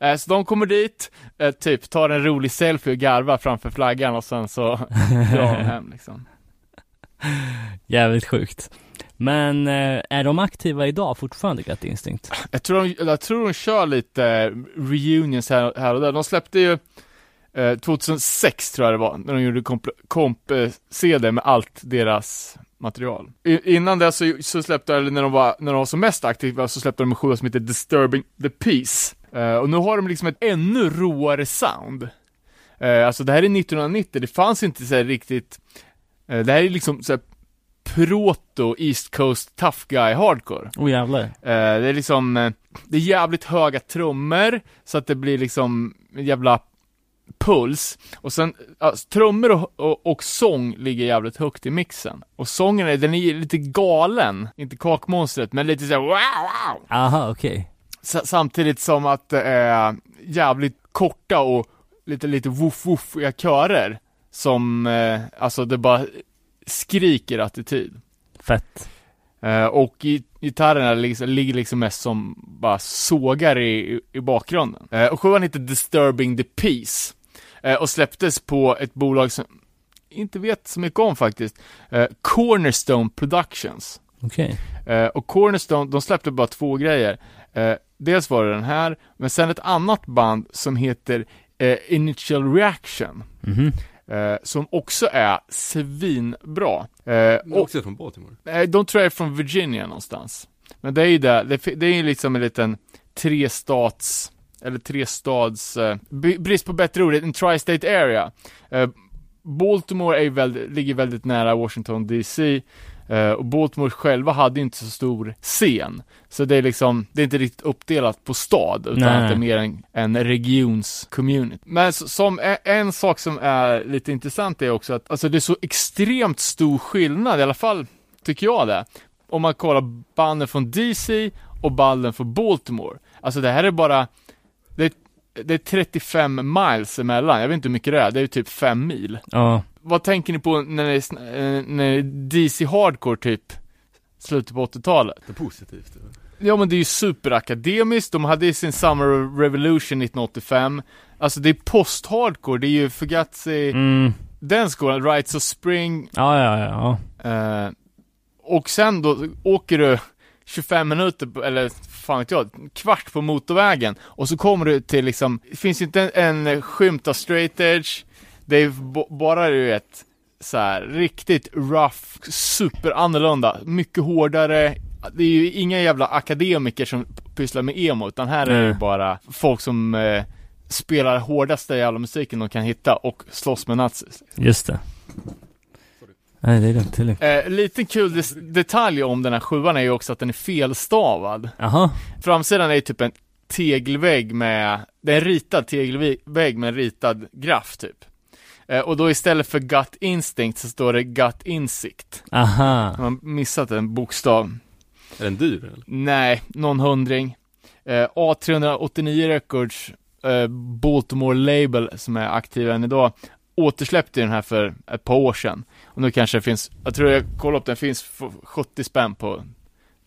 Eh, så de kommer dit, eh, typ tar en rolig selfie och garvar framför flaggan och sen så drar de hem liksom. Jävligt sjukt. Men eh, är de aktiva idag fortfarande, Gut Instinct? Jag tror de, jag tror de kör lite reunions här, här och där. De släppte ju eh, 2006 tror jag det var, när de gjorde komp- komp-CD eh, med allt deras material. I, innan det så, så släppte, eller när de var, när de var som mest aktiva, så släppte de en skiva som heter Disturbing the Peace. Och nu har de liksom ett ännu råare sound. Alltså det här är 1990, det fanns inte så här riktigt, det här är liksom så här proto East Coast Tough Guy Hardcore. Oh jävlar. Eh, det är liksom, eh, det är jävligt höga trummor, så att det blir liksom jävla puls. Och sen, alltså, trummor och, och, och sång ligger jävligt högt i mixen. Och sången är, den är lite galen, inte kakmonstret, men lite såhär wow. Aha, okej. S- samtidigt som att det är jävligt korta och lite, lite woof woofiga körer. Som, eh, alltså det bara skriker attityd. Fett. Eh, och gi- gitarrerna liksom, ligger liksom mest som bara sågar i, i bakgrunden. Eh, och skivan heter Disturbing the Peace. Eh, och släpptes på ett bolag som inte vet så mycket om faktiskt. Cornerstone Productions. Okej. Eh, och Cornerstone, de släppte bara två grejer. Dels var det den här, men sen ett annat band som heter Initial Reaction. Mhm. Eh, som också är svinbra. Eh, och, också från Baltimore. Nej, de tror jag är från Virginia någonstans. Men det är ju det, det, det är ju liksom en liten trestats, eller trestads, eh, brist på bättre ord, en tri-state area. Eh, Baltimore är väldigt, ligger väldigt nära Washington DC, eh, och Baltimore själva hade inte så stor scen. Så det är liksom, det är inte riktigt uppdelat på stad, utan Nej. att det är mer en, en regions-community. Men som en, sak som är lite intressant är också att, alltså det är så extremt stor skillnad, i alla fall tycker jag det. Om man kollar banden från DC och banden från Baltimore. Alltså det här är bara, det är, det är 35 miles emellan, jag vet inte hur mycket det är, det är typ 5 mil. Ja. Vad tänker ni på när det är, eh, när det är DC Hardcore typ, slutet på 80-talet? Det är positivt. Ja men det är ju superakademiskt, de hade ju sin Summer Revolution 1985 Alltså det är post-hardcore, det är ju Fugazi, Mm. den skolan, Rights of Spring Ja, ja, ja. eh, Och sen då åker du 25 minuter, eller fan vet jag, kvart på motorvägen Och så kommer du till liksom, det finns ju inte en, en skymt av straight edge Det är bara du vet så här, riktigt rough, super annorlunda, mycket hårdare Det är ju inga jävla akademiker som pysslar med emo, utan här är det bara folk som eh, spelar hårdaste jävla musiken de kan hitta och slåss med nazis Just det. Nej, det är lugnt, det är lugnt. Eh, lite kul detalj om den här sjuan är ju också att den är felstavad. Jaha. Framsidan är ju typ en tegelvägg med, det är en ritad tegelvägg med en ritad graff typ. Eh, och då istället för gut instinct så står det gut insikt. Aha. Man har missat en bokstav. Är den dyr eller? Nej, någon hundring. Eh, A389 Records, eh, Baltimore Label som är aktiv än idag, återsläppte den här för ett par år sedan. Och nu kanske det finns, jag tror jag kollade upp den, finns för 70 spänn på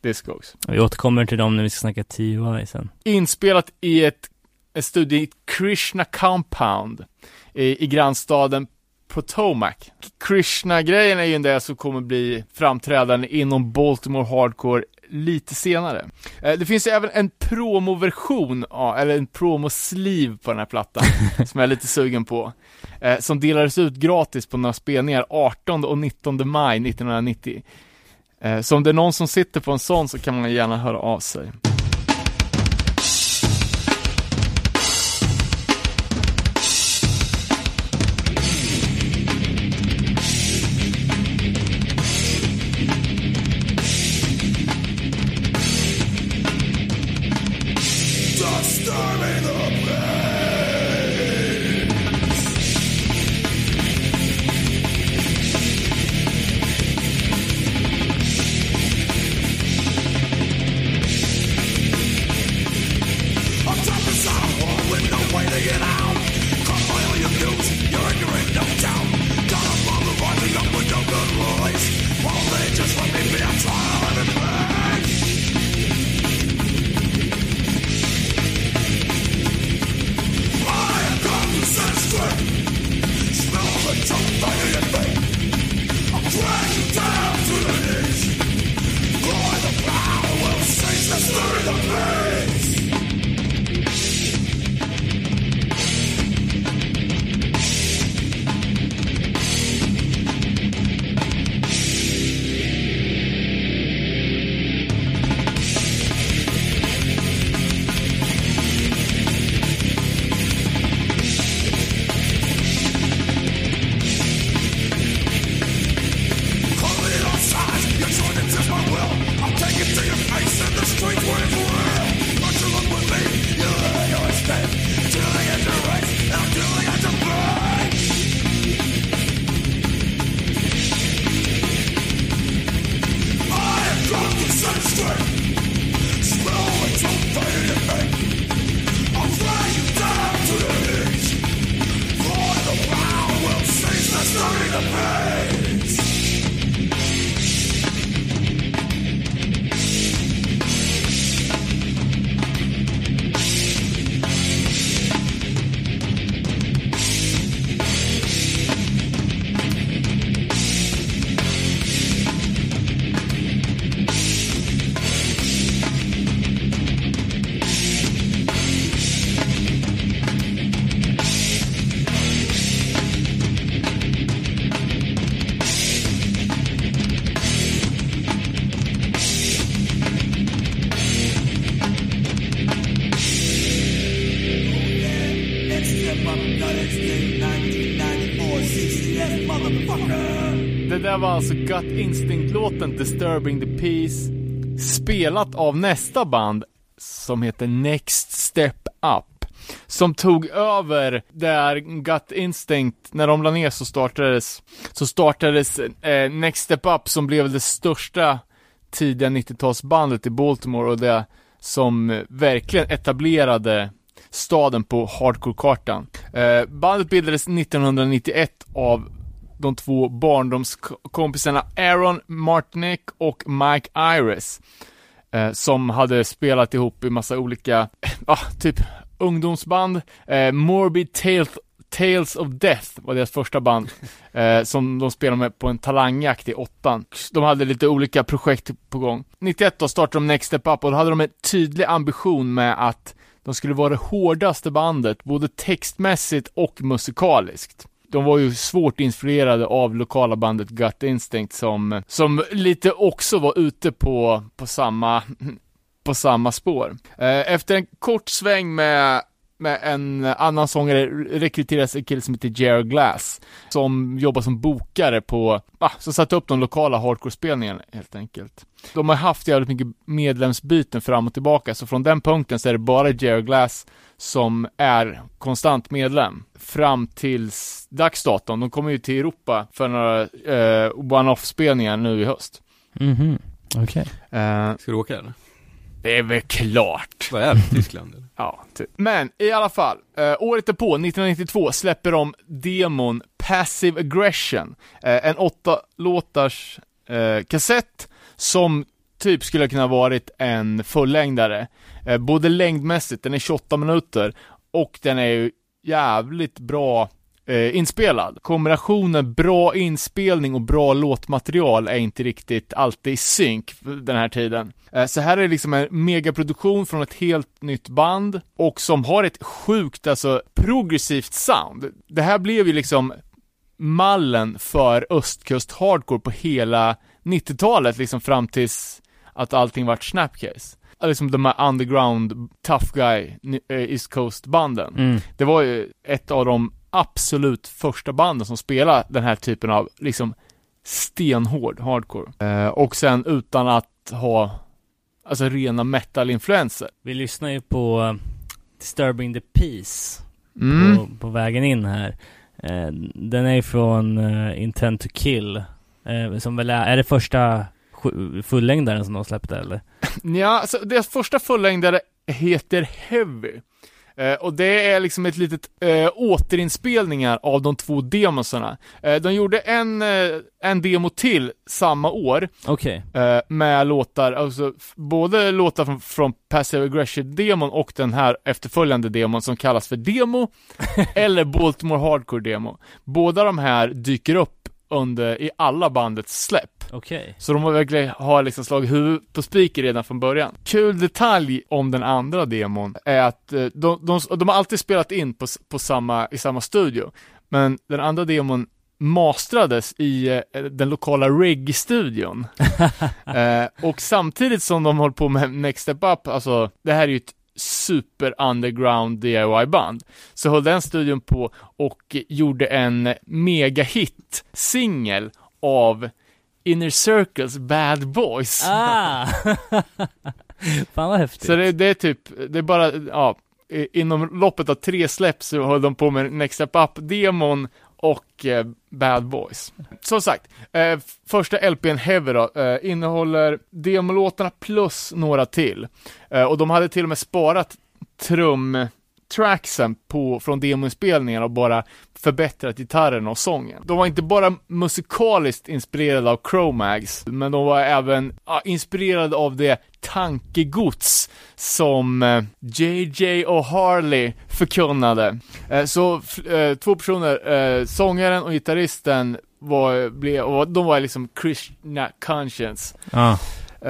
Discogs. Vi återkommer till dem när vi ska snacka TUI sen. Inspelat i ett, en studio i Krishna Compound i, i grannstaden Potomac. Krishna-grejen är ju det som kommer bli framträdande inom Baltimore Hardcore lite senare. Eh, det finns ju även en promoversion, eller en promosliv på den här plattan, som jag är lite sugen på. Eh, som delades ut gratis på några spelningar 18 och 19 maj 1990. Eh, så om det är någon som sitter på en sån så kan man gärna höra av sig. Alltså Gut Instinct-låten Disturbing the Peace, spelat av nästa band som heter Next Step Up. Som tog över där Gut Instinct, när de la ner så startades, så startades eh, Next Step Up som blev det största tidiga 90-talsbandet i Baltimore och det som verkligen etablerade staden på hardcore-kartan. Eh, bandet bildades 1991 av de två barndomskompisarna Aaron Martinick och Mike Iris. Eh, som hade spelat ihop i massa olika, ja, typ ungdomsband. Eh, Morbid Tales, Tales of Death var deras första band, eh, som de spelade med på en talangjakt i åttan. De hade lite olika projekt på gång. 91 då startade de Next Step Up och då hade de en tydlig ambition med att de skulle vara det hårdaste bandet, både textmässigt och musikaliskt. De var ju svårt inspirerade av lokala bandet Gut Instinct som, som lite också var ute på, på samma, på samma spår. Eh, efter en kort sväng med med en annan sångare rekryteras en kille som heter Jerry Glass, som jobbar som bokare på, ah, som satte upp de lokala hardcore-spelningarna helt enkelt. De har haft jävligt mycket medlemsbyten fram och tillbaka, så från den punkten så är det bara Jerry Glass som är konstant medlem fram tills dagsdatum. De kommer ju till Europa för några eh, one-off-spelningar nu i höst. Mhm, okej. Eh, Ska du åka eller? Det är väl klart. Vad är det? Tyskland eller? Ja, typ. Men i alla fall, eh, året därpå, 1992, släpper de demon Passive Aggression. Eh, en åtta låtars eh, kassett som typ skulle kunna varit en fullängdare. Eh, både längdmässigt, den är 28 minuter, och den är ju jävligt bra eh, inspelad. Kombinationen bra inspelning och bra låtmaterial är inte riktigt alltid i synk den här tiden. Eh, så här är liksom en megaproduktion från ett helt nytt band och som har ett sjukt, alltså progressivt sound. Det här blev ju liksom mallen för östkust hardcore på hela 90-talet, liksom fram tills att allting vart Snapcase. Liksom de här underground, tough guy, eh, East Coast-banden. Mm. Det var ju ett av de absolut första banden som spelade den här typen av, liksom, stenhård hardcore. Eh, och sen utan att ha, alltså rena metal-influenser. Vi lyssnar ju på eh, Disturbing the Peace Mm. på, på vägen in här. Eh, den är ju från eh, Intent to Kill. Eh, som väl är, är det första fullängdaren som de släppte eller? Ja, alltså deras första fullängdare heter Heavy. Eh, och det är liksom ett litet eh, återinspelningar av de två demosarna. Eh, de gjorde en, eh, en demo till samma år Okej. eh, med låtar, alltså både låtar från, från Passive Aggression-demon och den här efterföljande demon som kallas för Demo eller Baltimore Hardcore Demo. Båda de här dyker upp under, i alla bandets släpp. Okej. Så de har verkligen har liksom slagit huvudet på spiken redan från början. Kul detalj om den andra demon är att eh, de, de, de har alltid spelat in på, på samma, i samma studio. Men den andra demon mastrades i eh, den lokala reggae-studion. eh, och samtidigt som de håller på med Next Step Up, alltså det här är ju ett super underground DIY-band, så höll den studion på och gjorde en megahit singel av Inner Circles Bad Boys. Ah! Fan vad häftigt. Så det, det är typ, det är bara, ja, inom loppet av tre släpp så höll de på med Next Step Up-demon och eh, Bad Boys. Som sagt, eh, första LPn Heavy då, eh, innehåller demolåtarna plus några till. Eh, och de hade till och med sparat trumtracksen på, från demoinspelningen och bara förbättrat gitarren och sången. De var inte bara musikaliskt inspirerade av Cro-Mags, men de var även ja, inspirerade av det tankegods som eh, JJ och Harley förkunnade. Eh, så eh, två personer, eh, sångaren och gitarristen var, blev, och de var liksom Krishna Conscience. Ja.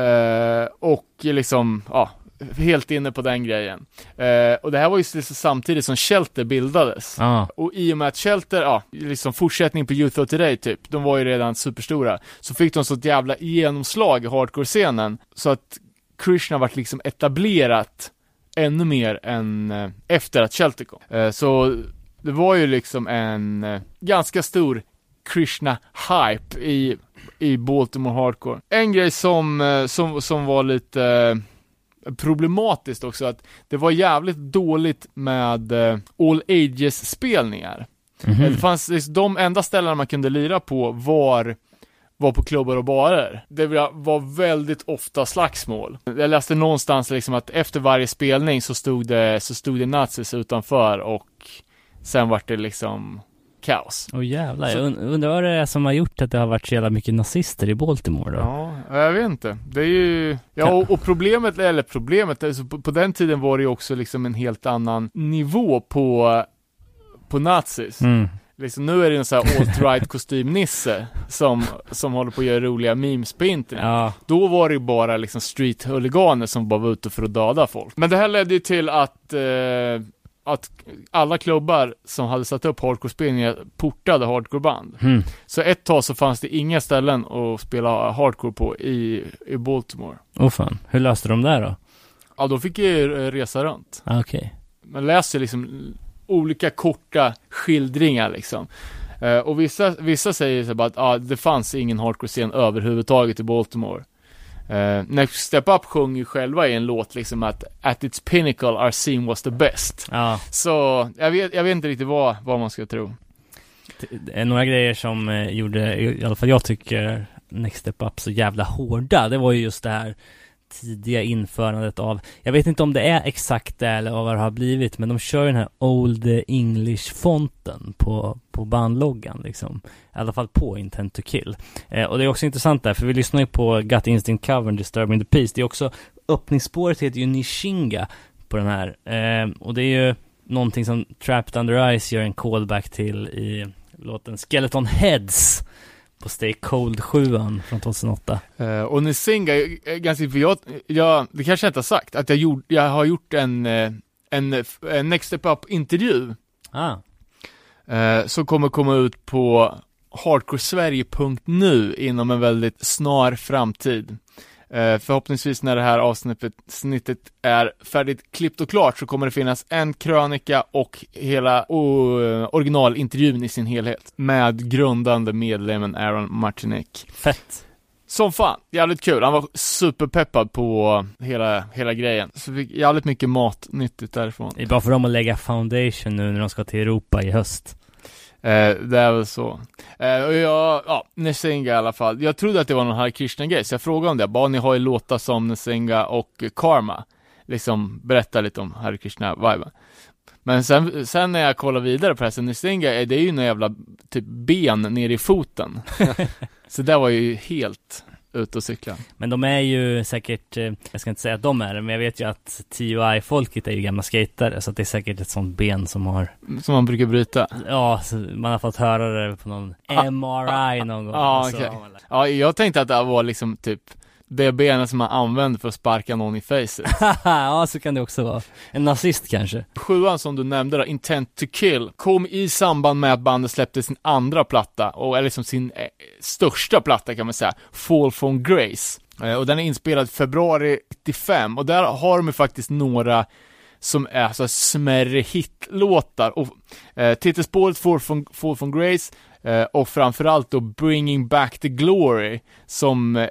Eh, och liksom, ja, helt inne på den grejen. Eh, och det här var ju liksom samtidigt som Shelter bildades. Ja. Och i och med att Shelter, ja, liksom fortsättning på Youth of Today typ, de var ju redan superstora, så fick de sånt jävla genomslag i hardcore-scenen, så att Krishna vart liksom etablerat ännu mer än eh, efter att Shelter kom. Eh, så det var ju liksom en eh, ganska stor Krishna-hype i, i Baltimore Hardcore. En grej som, eh, som, som var lite problematiskt också, att det var jävligt dåligt med eh, all ages-spelningar. Mhm. Det fanns, liksom, de enda ställena man kunde lira på var var på klubbar och barer. Det var var väldigt ofta slagsmål. Jag läste någonstans liksom att efter varje spelning så stod det, så stod det nazis utanför och sen vart det liksom kaos. Åh jävlar, Så- jag und- undrar vad det är som har gjort att det har varit så jävla mycket nazister i Baltimore då? Ja, jag vet inte. Det är ju, ja och, och problemet, eller problemet, alltså på, på den tiden var det ju också liksom en helt annan nivå på, på nazis. Mm. Liksom, nu är det en sån här alt-right kostymnisse som, som håller på att göra roliga memes på internet. Ja. Då var det ju bara liksom street-huliganer som bara var ute för att döda folk. Men det här ledde ju till att, eh, att alla klubbar som hade satt upp hardcore-spelningar portade hardcore-band. Mm. Så ett tag så fanns det inga ställen att spela hardcore på i, i Baltimore. Åh fan, hur löste de det då? Ja, då fick jag ju resa runt. Ah, Okej. Man läser liksom olika korta skildringar liksom. Eh, och vissa, vissa säger så bara att ah, det fanns ingen hardcore-scen överhuvudtaget i Baltimore. Uh, Next Step Up sjunger ju själva i en låt liksom att At its pinnacle our scene was the best. Ja, Så jag vet, jag vet inte riktigt vad, vad man ska tro. det är några grejer som eh, gjorde, i alla fall jag tycker, Next Step Up så jävla hårda. Det var ju just det här tidiga införandet av, jag vet inte om det är exakt det eller vad det har blivit, men de kör ju den här Old English-fonten på, på bandloggan liksom. I alla fall på Intent to Kill. Eh, och det är också intressant där, för vi lyssnar ju på Gut Instinct covern Disturbing the Peace. Det är också, öppningsspåret heter ju Nishinga på den här. Eh, och det är ju någonting som Trapped Under Ice gör en callback till i låten Skeleton Heads på Stay Cold 7 från 2008. Eh, och Nzinga, är ganska, för jag, jag, det kanske jag inte har sagt, att jag, gjort, jag har gjort en, eh, en, en Next Step Up-intervju, Ah, eh, som kommer komma ut på hardcoresverige.nu inom en väldigt snar framtid. Eh, förhoppningsvis när det här avsnittet snittet är färdigt klippt och klart så kommer det finnas en krönika och hela oh, originalintervjun i sin helhet med grundande medlemmen Aaron Martinek. fett. Som fan, jävligt kul. Han var superpeppad på hela, hela grejen. Så fick jävligt mycket mat nyttigt därifrån. Det är bra för dem att lägga foundation nu när de ska till Europa i höst. Eh, det är väl så. Eh, och jag, ja, Nesenga i alla fall. Jag trodde att det var någon Hare Krishna-grej, så jag frågade om det. Bara ni har ju låtar som Nesenga och Karma. Liksom, berätta lite om Hare Krishna-viben. Men sen, sen när jag kollar vidare på det här, så Nesenga, är det är ju några jävla typ ben ner i foten. så det var ju helt ute och cykla. Men de är ju säkert, eh, jag ska inte säga att de är det, men jag vet ju att TUI-folket är ju gamla skatare, så det är säkert ett sånt ben som har, Som man brukar bryta. ja, man har fått höra det på någon MRI någon gång. ah, Så okej. har man lagt- Ja, jag tänkte att det var liksom typ det benet som man använder för att sparka någon i facet. ja, så kan det också vara. En nazist kanske. Sjuan som du nämnde då, Intent to kill, kom i samband med att bandet släppte sin andra platta, och eller liksom sin eh, största platta kan man säga, Fall from Grace. Eh, och den är inspelad februari 95, och där har de ju faktiskt några som är så smärre hitlåtar, och eh, titelspåret Fall from, Fall from Grace, eh, och framförallt då Bringing Back the Glory, som eh,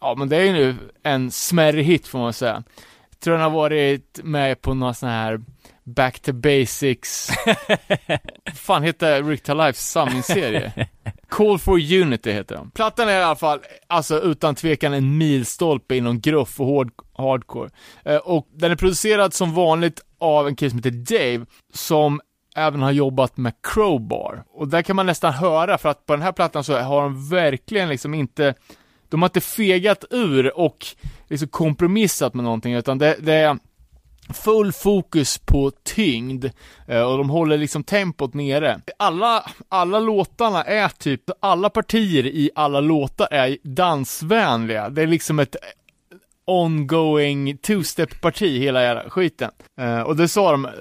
Ja men det är ju nu en smärre hit får man säga. Jag tror den har varit med på någon sån här Back to Basics fan heter Rick to Life samlingsserie? Call for Unity heter den. Plattan är i alla fall, alltså utan tvekan en milstolpe inom gruff och hård, hardcore. Eh, och den är producerad som vanligt av en kille som heter Dave, som även har jobbat med Crowbar. Och där kan man nästan höra, för att på den här plattan så har de verkligen liksom inte de har inte fegat ur och liksom kompromissat med någonting, utan det, det är full fokus på tyngd eh, och de håller liksom tempot nere. Alla, alla låtarna är typ, alla partier i alla låtar är dansvänliga. Det är liksom ett ongoing two-step-parti, hela jävla skiten. Eh, och det sa de eh,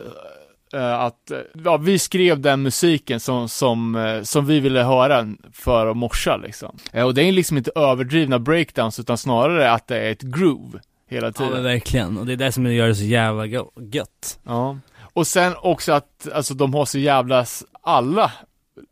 att, eh, ja, vi skrev den musiken som, som, eh, som vi ville höra för att morsa liksom. Eh, och det är liksom inte överdrivna breakdowns, utan snarare att det är ett groove hela Ja tiden. men verkligen, och det är det som gör det så jävla gött. Ja. Och sen också att, alltså de har så jävla, alla,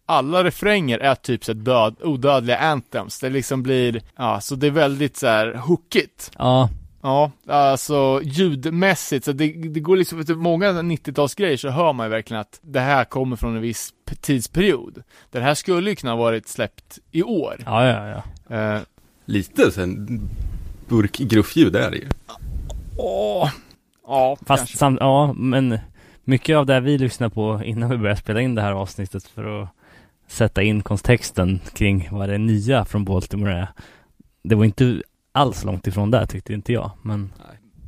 alla refränger är typ så död, odödliga anthems. Det liksom blir, ja, så det är väldigt så här hookigt. Ja, Ja, alltså ljudmässigt, så det, det går liksom, för många 90-talsgrejer så hör man ju verkligen att det här kommer från en viss tidsperiod. Den här skulle ju kunna ha varit släppt i år. ja, ja, ja. Eh, Lite sen burkgruffljud är det ju. åh, ja, Fast kanske. sam- ja, men mycket av det vi lyssnar på innan vi börjar spela in det här avsnittet för att sätta in kontexten kring vad det nya från Baltimore är. Det var inte alls långt ifrån där tyckte inte jag, men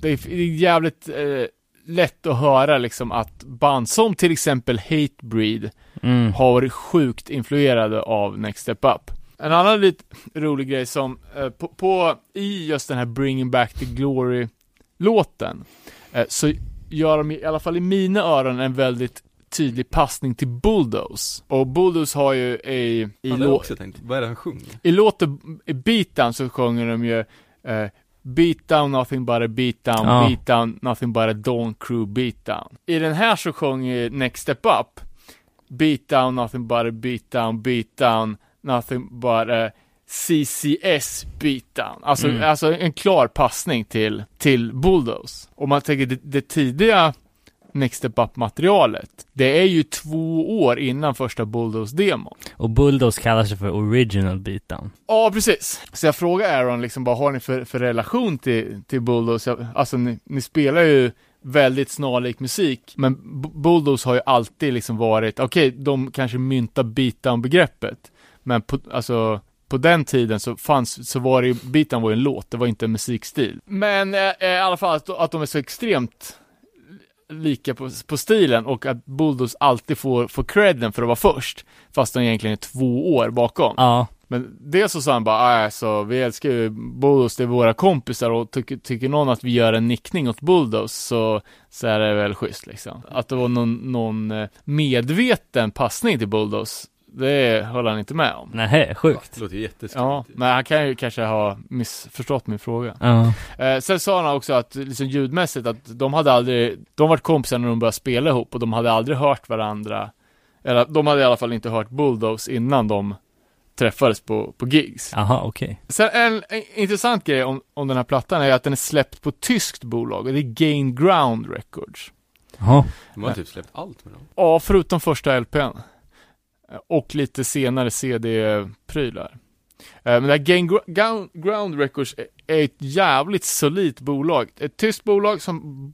det är, jävligt eh, lätt att höra liksom att band som till exempel Hatebreed mm. har varit sjukt influerade av Next Step Up. En annan lite rolig grej som, eh, på, på, i just den här Bringing Back the Glory-låten, eh, så gör de i alla fall i mina öron en väldigt tydlig passning till Bulldoze. Och Bulldoze har ju i, i, Ja, det har jag lå- också tänkt. Vad är det han sjunger? i låten, i beatdown så sjunger de ju eh, Beatdown, nothing but a beatdown, Ja. beatdown, nothing but a Dawn Crew beatdown. I den här så sjunger Next Step Up Beatdown, nothing but a beatdown, beatdown, nothing but a CCS beatdown. Alltså, Mm. alltså en klar passning till, till Bulldoze. Om man tänker det, det tidiga Next Step Up-materialet, det är ju två år innan första Bulldoze-demon. Och Bulldoze kallar sig för Original Beatdown. Ja, precis. Så jag frågar Aaron liksom, vad har ni för, för relation till, till Bulldoze? Jag- Alltså ni, ni spelar ju väldigt snarlik musik, men Bulldoze har ju alltid liksom varit, okej, de kanske myntar beatdown-begreppet, men på, alltså på den tiden så fanns, så var det ju, beatdown var ju en låt, det var inte en musikstil. Men eh, eh, i alla fall att, att de är så extremt lika på, på stilen och att Bulldoze alltid får, får credden för att vara först. Fast de egentligen är två år bakom. Ja, Men dels så sa han bara, "Ah, så vi älskar ju Bulldoze, det är våra kompisar och tycker, tycker någon att vi gör en nickning åt Bulldoze så, så är det väl schysst liksom. Att det var någon, någon eh, medveten passning till Bulldoze, det höll han inte med om. nej, sjukt. Det låter ju jätteskumt. Ja, men han kan ju kanske ha missförstått min fråga. Ja, Eh, sen sa han också att liksom ljudmässigt att de hade aldrig, de var kompisar när de började spela ihop och de hade aldrig hört varandra, eller de hade i alla fall inte hört Bulldoze innan de träffades på, på gigs. jaha, okej. Sen en, en intressant grej om, om den här plattan är att den är släppt på tyskt bolag och det är Gain Ground Records. Jaha, De har typ släppt allt med dem. Ja, förutom första LPn. Eh, Och lite senare CD-prylar. Eh, Men det här Gr- Ground- Records är- ett jävligt solidt bolag. Ett tyst bolag som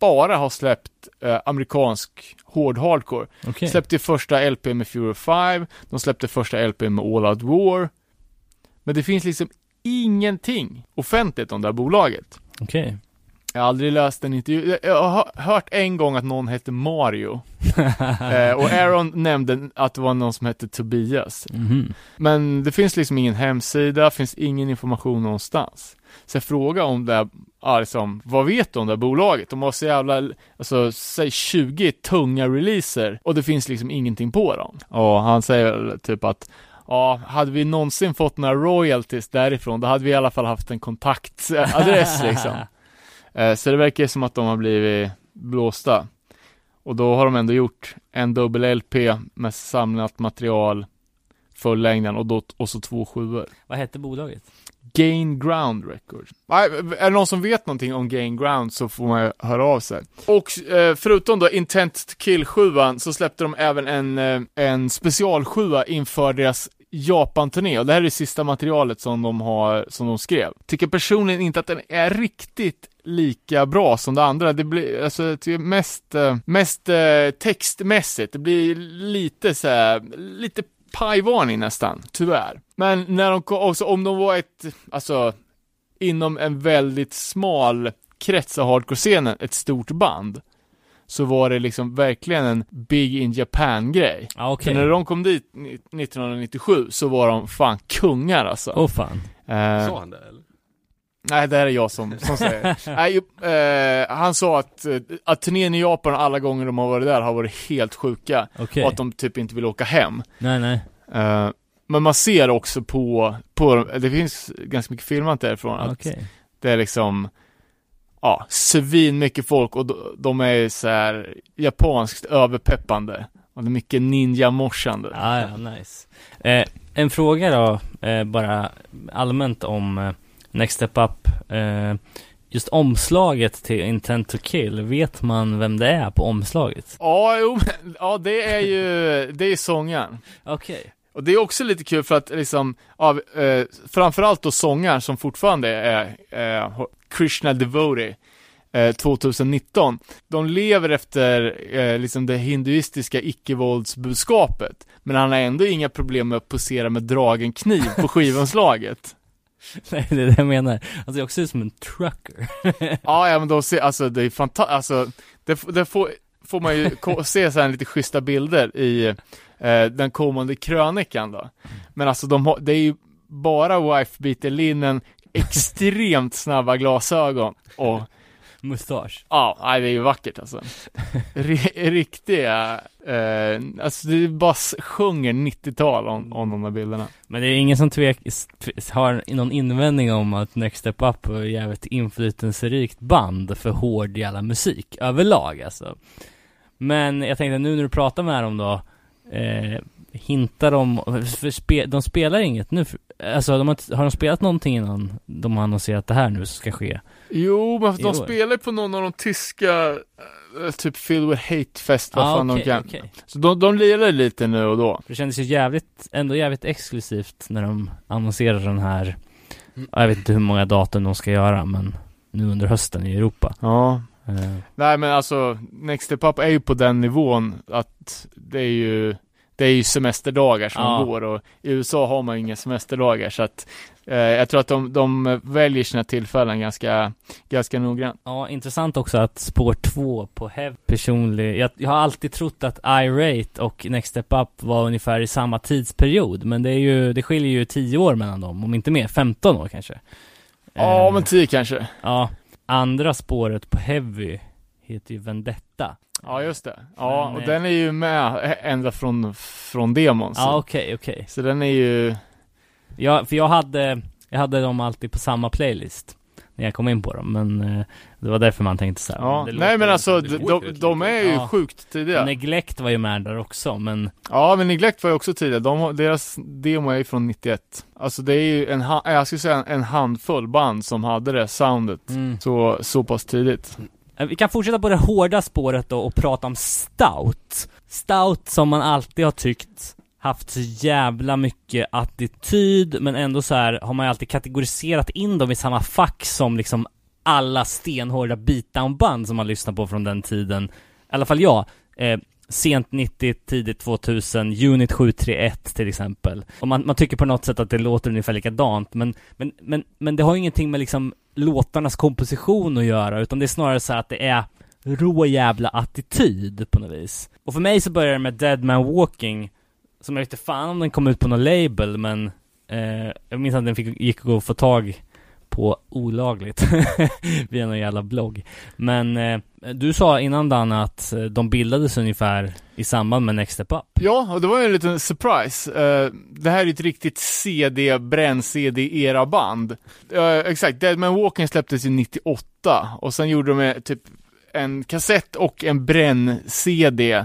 bara har släppt eh, amerikansk hård hardcore. okej. Släppte första LP med Fury 5, de släppte första LP med All Out War. Men det finns liksom ingenting offentligt om det här bolaget. Okej. Jag har aldrig läst en intervju. Jag har hö- hört en gång att någon hette Mario. eh, och Aaron nämnde att det var någon som hette Tobias. Mhm. Men det finns liksom ingen hemsida, finns ingen information någonstans. Så jag frågar om det, här, ja, liksom, vad vet du om det här bolaget? De har så jävla, alltså, säg 20 tunga releaser och det finns liksom ingenting på dem. Och han säger typ att Ja, hade vi någonsin fått några royalties därifrån, då hade vi i alla fall haft en kontaktadress liksom. Eh, Så det verkar som att de har blivit blåsta. Och då har de ändå gjort en dubbel LP med samlat material, fullängden och, då, och så två sjuor. Vad hette bolaget? Gain Ground Records. Är det någon som vet någonting om Gain Ground så får man höra av sig. Och eh, förutom då Intent Kill 7 så släppte de även en, eh, en special 7 inför deras Japan-turné och det här är det sista materialet som de har, som de skrev. Tycker personligen inte att den är riktigt lika bra som det andra. Det blir, alltså, det är mest, eh, mest eh, textmässigt. Det blir lite så här, lite pajvarning nästan, tyvärr. Men när de kom, också om de var ett, alltså, inom en väldigt smal krets av hardcore-scenen, ett stort band, så var det liksom verkligen en Big in Japan-grej. Ja, okej. För när de kom dit ni- 1997 så var de fan kungar alltså. Åh fan. Eh, Sa han det eller? Nej, det här är jag som, som säger. Nej, eh, han sa att, eh, att turnén i Japan alla gånger de har varit där har varit helt sjuka. Okej. Och att de typ inte vill åka hem. Nej, nej. Eh, men man ser också på, på, det finns ganska mycket filmat därifrån att Okej. det är liksom, ja, svin mycket folk och de, är så här japanskt överpeppande. Och det är mycket ninja-morsande. Ja, ja, nice. Eh, en fråga då, eh, bara allmänt om eh, Next Step Up. Eh, just omslaget till Intent to Kill, vet man vem det är på omslaget? Ja, jo, ja det är ju, det är sångaren. Okej. Och det är också lite kul för att liksom, av, eh, framförallt då sångaren som fortfarande är eh, Krishna Devotee eh, 2019. De lever efter eh, liksom det hinduistiska icke-våldsbudskapet. Men han har ändå inga problem med att posera med dragen kniv på skivomslaget. Nej, det är det jag menar. Han ser också ut som en trucker. ja, ja men de ser, alltså det är fantastiskt, alltså det, det får, får man ju se så här lite schyssta bilder i eh, den kommande krönikan då. Men alltså de har, det är ju bara wife linnen, extremt snabba glasögon och Mustasch. ja, nej, det är ju vackert alltså. R- riktiga, eh, alltså det bara sjunger 90-tal om, om de här bilderna. Men det är ingen som tvek, tv- har någon invändning om att Next Step Up är ett jävligt inflytelserikt band för hård jävla musik överlag alltså. Men jag tänkte nu när du pratar med dem då, eh, hintar de, för spe, de spelar inget nu, alltså de har, har de spelat någonting innan de har annonserat det här nu som ska ske? Jo, men de spelar på någon av de tyska, eh, typ Filled with Hate Fest, vad fan ah, de kan. okej. Så de, de lirar lite nu och då. Det kändes ju jävligt, ändå jävligt exklusivt när de annonserar den här, ja, jag vet inte hur många datum de ska göra men nu under hösten i Europa. Ja. Eh, Nej men alltså, Next Step Up är ju på den nivån att det är ju det är ju semesterdagar som Ja. går och i USA har man ju inga semesterdagar så att eh, jag tror att de, de väljer sina tillfällen ganska, ganska noggrant. Ja, intressant också att spår 2 på Hev personlig, jag, jag har alltid trott att I-Rate och Next Step Up var ungefär i samma tidsperiod, men det är ju, det skiljer ju 10 år mellan dem, om inte mer, 15 år kanske. Ja, Eh, men tio kanske. Ja, andra spåret på Heavy heter ju Vendetta. Ja, just det. Ja, Men, och eh, den är ju med ända från, från demon. Ja, okej, okej. så den är ju, Ja, för jag hade, jag hade dem alltid på samma playlist när jag kom in på dem, men eh, det var därför man tänkte så här. ja. Nej men alltså, de, de, de är ju Ja. sjukt tidiga. Neglect var ju med där också, men Ja, men Neglect var ju också tidiga. De, deras demo är ju från 91. Alltså det är ju en, jag skulle säga en handfull band som hade det soundet mm. så, så pass tidigt. Vi kan fortsätta på det hårda spåret då och prata om Stout. Stout som man alltid har tyckt haft så jävla mycket attityd, men ändå så här har man ju alltid kategoriserat in dem i samma fack som liksom alla stenhårda beatdown-band som man lyssnar på från den tiden. I alla fall jag. Eh, sent 90, tidigt 2000, Unit 731 till exempel. Och man, man tycker på något sätt att det låter ungefär likadant, men, men, men, men det har ju ingenting med liksom låtarnas komposition att göra, utan det är snarare så att det är rå jävla attityd på något vis. Och för mig så börjar det med Dead Man Walking, som jag vet inte fan om den kom ut på någon label, men eh, jag minns att den fick, gick att få tag på olagligt via någon jävla blogg. Men eh, du sa innan Dan att eh, de bildades ungefär i samband med Next Step Up. Ja, och det var ju en liten surprise. Uh, det här är ju ett riktigt CD, bränn-CD-era band. Uh, exakt, Deadman Walking släpptes ju 98 och sen gjorde de typ en kassett och en bränn-CD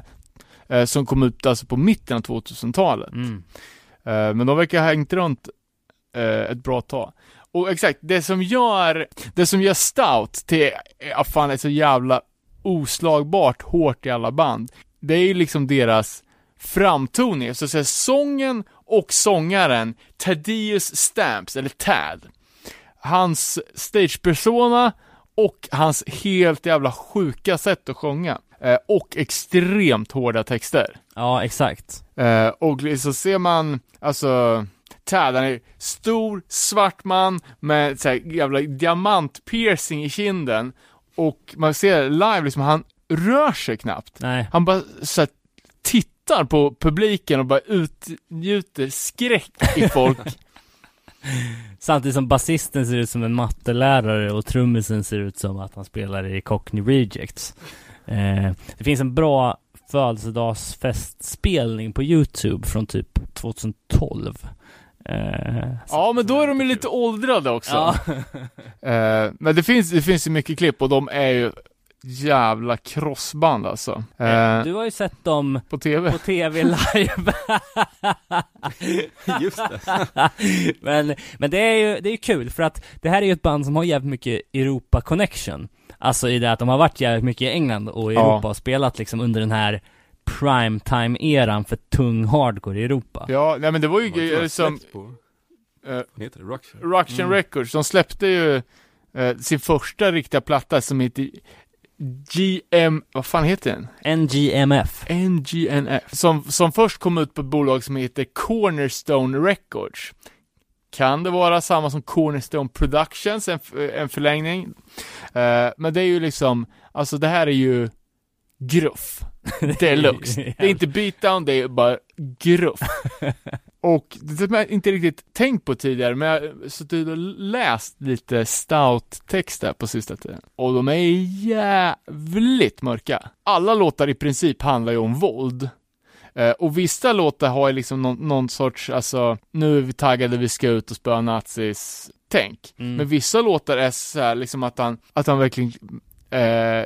eh, som kom ut alltså på mitten av 2000-talet. Mm. Eh, men de verkar ha hängt runt eh, ett bra tag. Och exakt, det som gör, det som gör Stout till, ja fan, är så jävla oslagbart hårt i alla band, det är ju liksom deras framtoning, så att säga sången och sångaren Thaddeus Stamps, eller Tad. Hans stagepersona och hans helt jävla sjuka sätt att sjunga. Eh, och extremt hårda texter. Ja, exakt. Eh, och så ser man, alltså, Tad, han är stor, svart man med så här jävla diamantpiercing i kinden. Och man ser live liksom, han rör sig knappt. Nej. Han bara så här, tittar på publiken och bara utgjuter skräck i folk. Samtidigt som basisten ser ut som en mattelärare och trummisen ser ut som att han spelar i Cockney Rejects. Eh, det finns en bra födelsedagsfestspelning på Youtube från typ 2012. Eh, ja, men då är de ju lite åldrade också. ja. Eh, men det finns, det finns ju mycket klipp och de är ju jävla crossband alltså. Eh, Du har ju sett dem på TV. på TV live. Just det. men, men det är ju, det är kul för att det här är ju ett band som har jävligt mycket Europa connection. Alltså i det att de har varit jävligt mycket i England och i Ja. Europa och spelat liksom under den här primetime-eran för tung hardcore i Europa. Ja, nej men det var ju eh, Vad heter det? Ruction? Ruction Mm. Records, de släppte ju eh, sin första riktiga platta som heter GM, vad fan heter den? NGMF. NGNF. Som, som först kom ut på ett bolag som heter Cornerstone Records. Kan det vara samma som Cornerstone Productions, en, en förlängning? Eh, men det är ju liksom, alltså det här är ju gruff. Deluxe. Det är inte beatdown, det är bara gruff. Och det har jag inte riktigt tänkt på tidigare, men jag har suttit och läst lite stout-texter på sista tiden. Och de är jävligt mörka. Alla låtar i princip handlar ju om våld. Eh, och vissa låtar har ju liksom någon, någon sorts, alltså, nu är vi taggade, vi ska ut och spöa nazis, tänk. Mm. Men vissa låtar är så här, liksom att han, att han verkligen eh,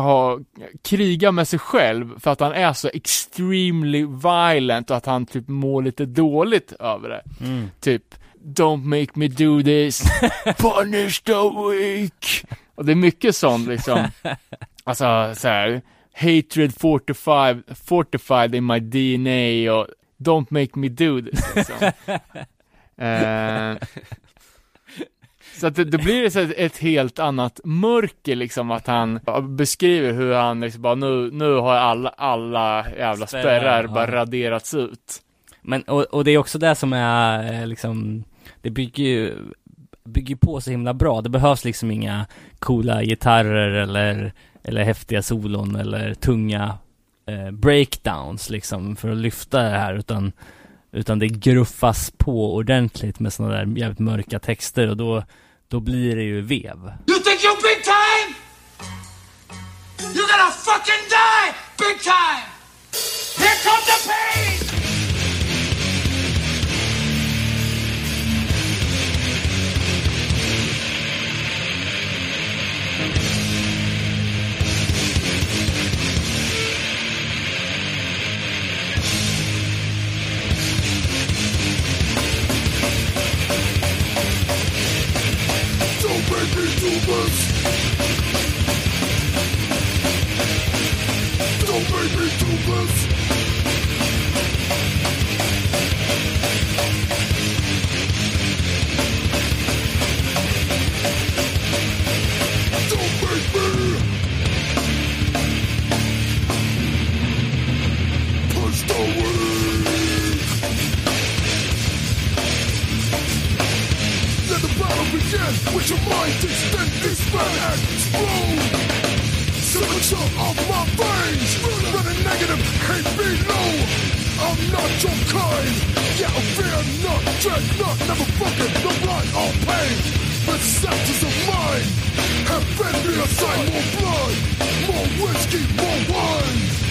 har, krigar med sig själv för att han är så extremely violent och att han typ mår lite dåligt över det. Mm. Typ Don't make me do this, punish the weak. Och det är mycket sånt liksom. Alltså så här, hatred fortified, fortified in my DNA och don't make me do this liksom. Eh, Så att det, det blir så ett, helt annat mörker liksom att han beskriver hur han liksom bara nu, nu har alla, alla jävla Spärrar, spärrar ja. bara raderats ut. Men, och, och det är också det som är eh, liksom, det bygger ju, bygger på så himla bra. Det behövs liksom inga coola gitarrer eller, eller häftiga solon eller tunga eh, breakdowns liksom för att lyfta det här utan, utan det gruffas på ordentligt med sådana där jävligt mörka texter och då, då blir det ju vev. You think you're big time? You're gonna fucking die big time! Here comes the pain! Don't make me do this! Don't make me do this! Extend, expand, and explode. Signature of my veins, running negative, hate below. I'm not your kind. Yeah, I fear not, dread not, never fucking no blind or pain. Receptors of mine have fed me a sign more blood, more whiskey, more wine.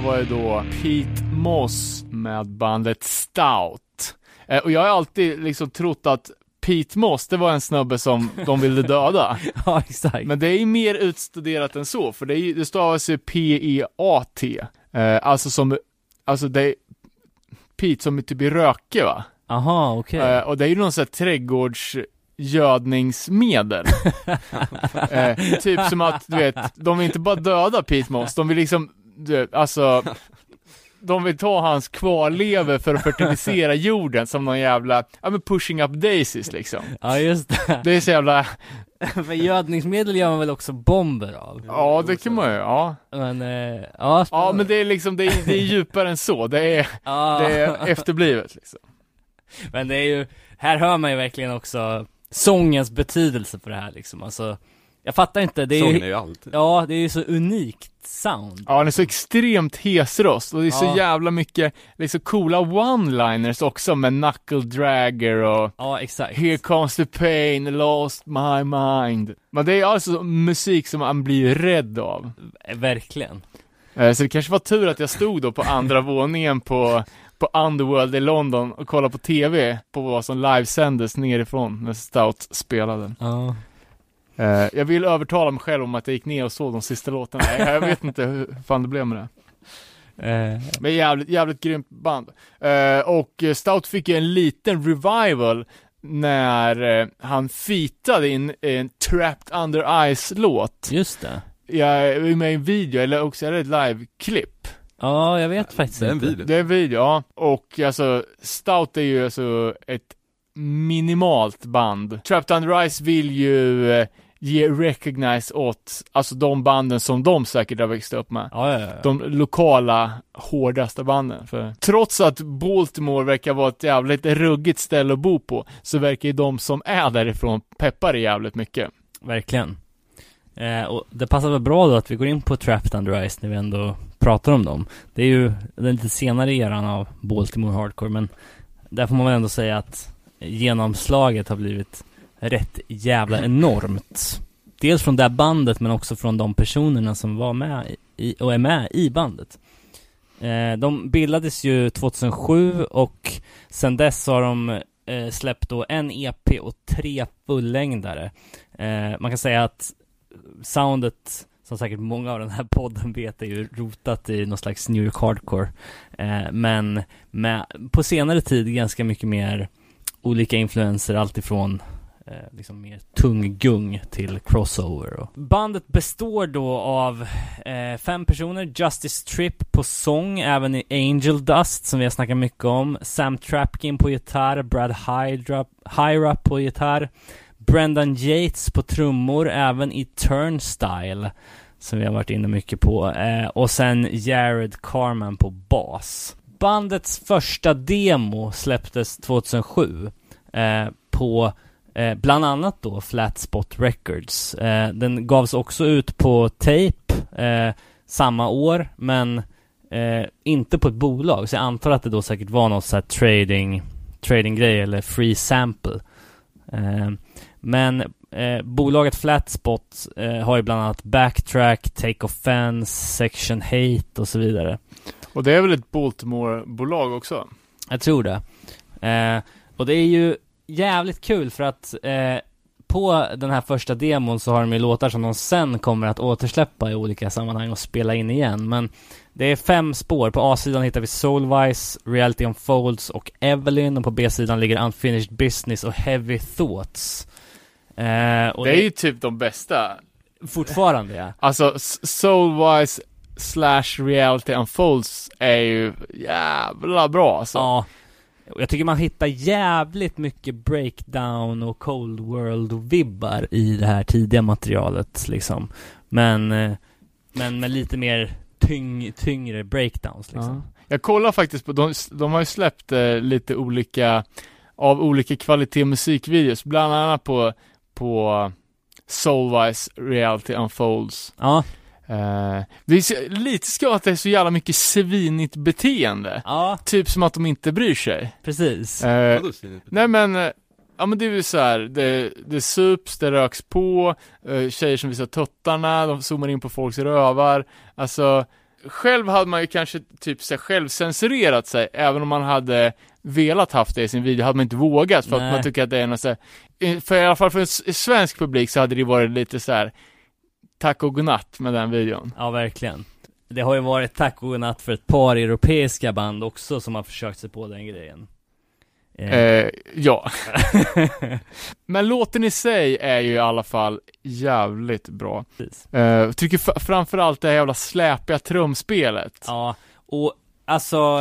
Där var ju då Pete Moss med bandet Stout. Eh, och jag har alltid liksom trott att Pete Moss, det var en snubbe som de ville döda. ja, exakt. Men det är ju mer utstuderat än så, för det, är, det stavas ju P-E-A-T. Eh, alltså som, alltså det är Pete som är typ i röke va? Aha, okej. Eh, och det är ju någon sån här trädgårdsgödningsmedel. eh, typ som att, du vet, de vill inte bara döda Pete Moss, de vill liksom, du alltså de vill ta hans kvarlever för att fertilisera jorden som någon jävla, ja men pushing up daisies liksom. Ja, just det. Det är så jävla, För gödningsmedel gör man väl också bomber av? ja det kan man ju, ja. Men, eh, ja, Ja men det är liksom, det är, det är djupare än så, det är, ja. det är efterblivet liksom. Men det är ju, här hör man ju verkligen också sångens betydelse för det här liksom, alltså Jag fattar inte, det är Sången är ju, ju allt. ja det är ju så unikt sound Ja, han är så extremt hesröst och det är så Ja. jävla mycket, liksom coola one-liners också med knuckle dragger och Ja, exakt Here comes the pain, lost my mind. Men det är alltså musik som man blir rädd av. Verkligen Eh, Så det kanske var tur att jag stod då på andra våningen på, på Underworld i London och kollade på TV på vad som livesändes nerifrån när Stout spelade. Ja. Eh, Jag vill övertala mig själv om att jag gick ner och såg de sista låtarna. Jag jag vet inte hur fan det blev med det. Eh, Men jävligt, jävligt grymt band. Eh, och Stout fick ju en liten revival när eh, han fitade in en Trapped Under Ice-låt. just det. Jag är med i en video, eller också är det ett live-klipp. Ja, jag vet faktiskt Det är en inte. video. Det är en video, ja. Och alltså, Stout är ju alltså ett minimalt band. Trapped Under Ice vill ju eh, ge recognize åt, alltså de banden som de säkert har växt upp med. Ja, ja, ja. de lokala hårdaste banden. För trots att Baltimore verkar vara ett jävligt ruggigt ställe att bo på, så verkar ju de som är därifrån peppa det jävligt mycket. Verkligen. Eh, och det passar väl bra då att vi går in på Trapped Under Ice när vi ändå pratar om dem. Det är ju den lite senare eran av Baltimore Hardcore, men där får man väl ändå säga att genomslaget har blivit rätt jävla enormt. Dels från det här bandet, men också från de personerna som var med i, och är med i bandet. Eh, de bildades ju 2007 och sen dess har de eh, släppt då en EP och tre fullängdare. Eh, man kan säga att soundet, som säkert många av den här podden vet, är ju rotat i någon slags New York Hardcore. Eh, men med, på senare tid ganska mycket mer olika influenser, alltifrån Eh, liksom mer tung gung till crossover. Och. Bandet består då av eh, fem personer, Justice Tripp på sång, även i Angel Dust som vi har snackat mycket om, Sam Trapkin på gitarr, Brad Hydra, Hyra på gitarr, Brendan Yates på trummor, även i Turnstyle som vi har varit inne mycket på, eh, och sen Jared Carman på bas. Bandets första demo släpptes 2007 eh, på eh, bland annat då Flat Spot Records. Eh, den gavs också ut på tape eh, samma år, men eh, inte på ett bolag, så jag antar att det då säkert var något så trading, trading-grej eller free sample. Eh, men eh, bolaget Flatspot har ju bland annat Backtrack, Take Offense, Section Hate och så vidare. Och det är väl ett Baltimore-bolag också? Jag tror det. Och det är ju jävligt kul för att eh, på den här första demon så har de ju låtar som de sen kommer att återsläppa i olika sammanhang och spela in igen. Men det är fem spår. På A-sidan hittar vi Soulwise, Reality Unfolds och Evelyn och på B-sidan ligger Unfinished Business och Heavy Thoughts. Eh, och det är ju typ de bästa. fortfarande ja. Alltså, Soulwise slash Reality Unfolds är ju jävla bra alltså. Ja. Jag tycker man hittar jävligt mycket breakdown och cold world-vibbar i det här tidiga materialet liksom. Men, eh, men med lite mer tyng, tyngre breakdowns liksom. Ja. Jag kollar faktiskt på, de, de har ju släppt eh, lite olika, av olika kvalitet musikvideos, bland annat på, på Soulwise Reality Unfolds. Ja, Eh, det är så, lite ska att det är så jävla mycket svinigt beteende. ja, Typ som att de inte bryr sig. precis. Svinigt? nej men, eh, ja men det är ju så här, det, det sups, det röks på, eh, tjejer som visar tuttarna, de zoomar in på folks rövar. Alltså, själv hade man ju kanske typ så här, själv censurerat sig, även om man hade velat haft det i sin video, hade man inte vågat för Nej. att man tycker att det är något så här, eh, för i alla fall för en svensk publik så hade det varit lite så här tack och godnatt med den videon. Ja, verkligen. Det har ju varit tack och godnatt för ett par europeiska band också som har försökt sig på den grejen. Eh, Eh, ja. Men låten i sig är ju i alla fall jävligt bra. precis. Eh, tycker framförallt det här jävla släpiga trumspelet. Ja, och alltså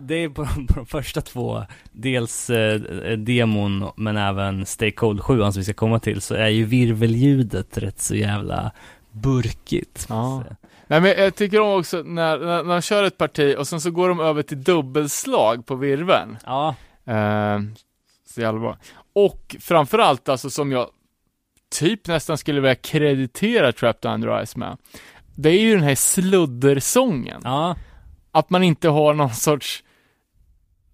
det är på, på de första två, dels eh, demon men även Stay Cold 7 som vi ska komma till, så är ju virvelljudet rätt så jävla burkigt. Ja. Nej men jag tycker om också när, när, när de kör ett parti och sen så går de över till dubbelslag på virveln. ja, Eh, så jävla bra. Och framförallt alltså som jag typ nästan skulle vilja kreditera Trapped Under Ice med. Det är ju den här sluddersången. ja, Att man inte har någon sorts,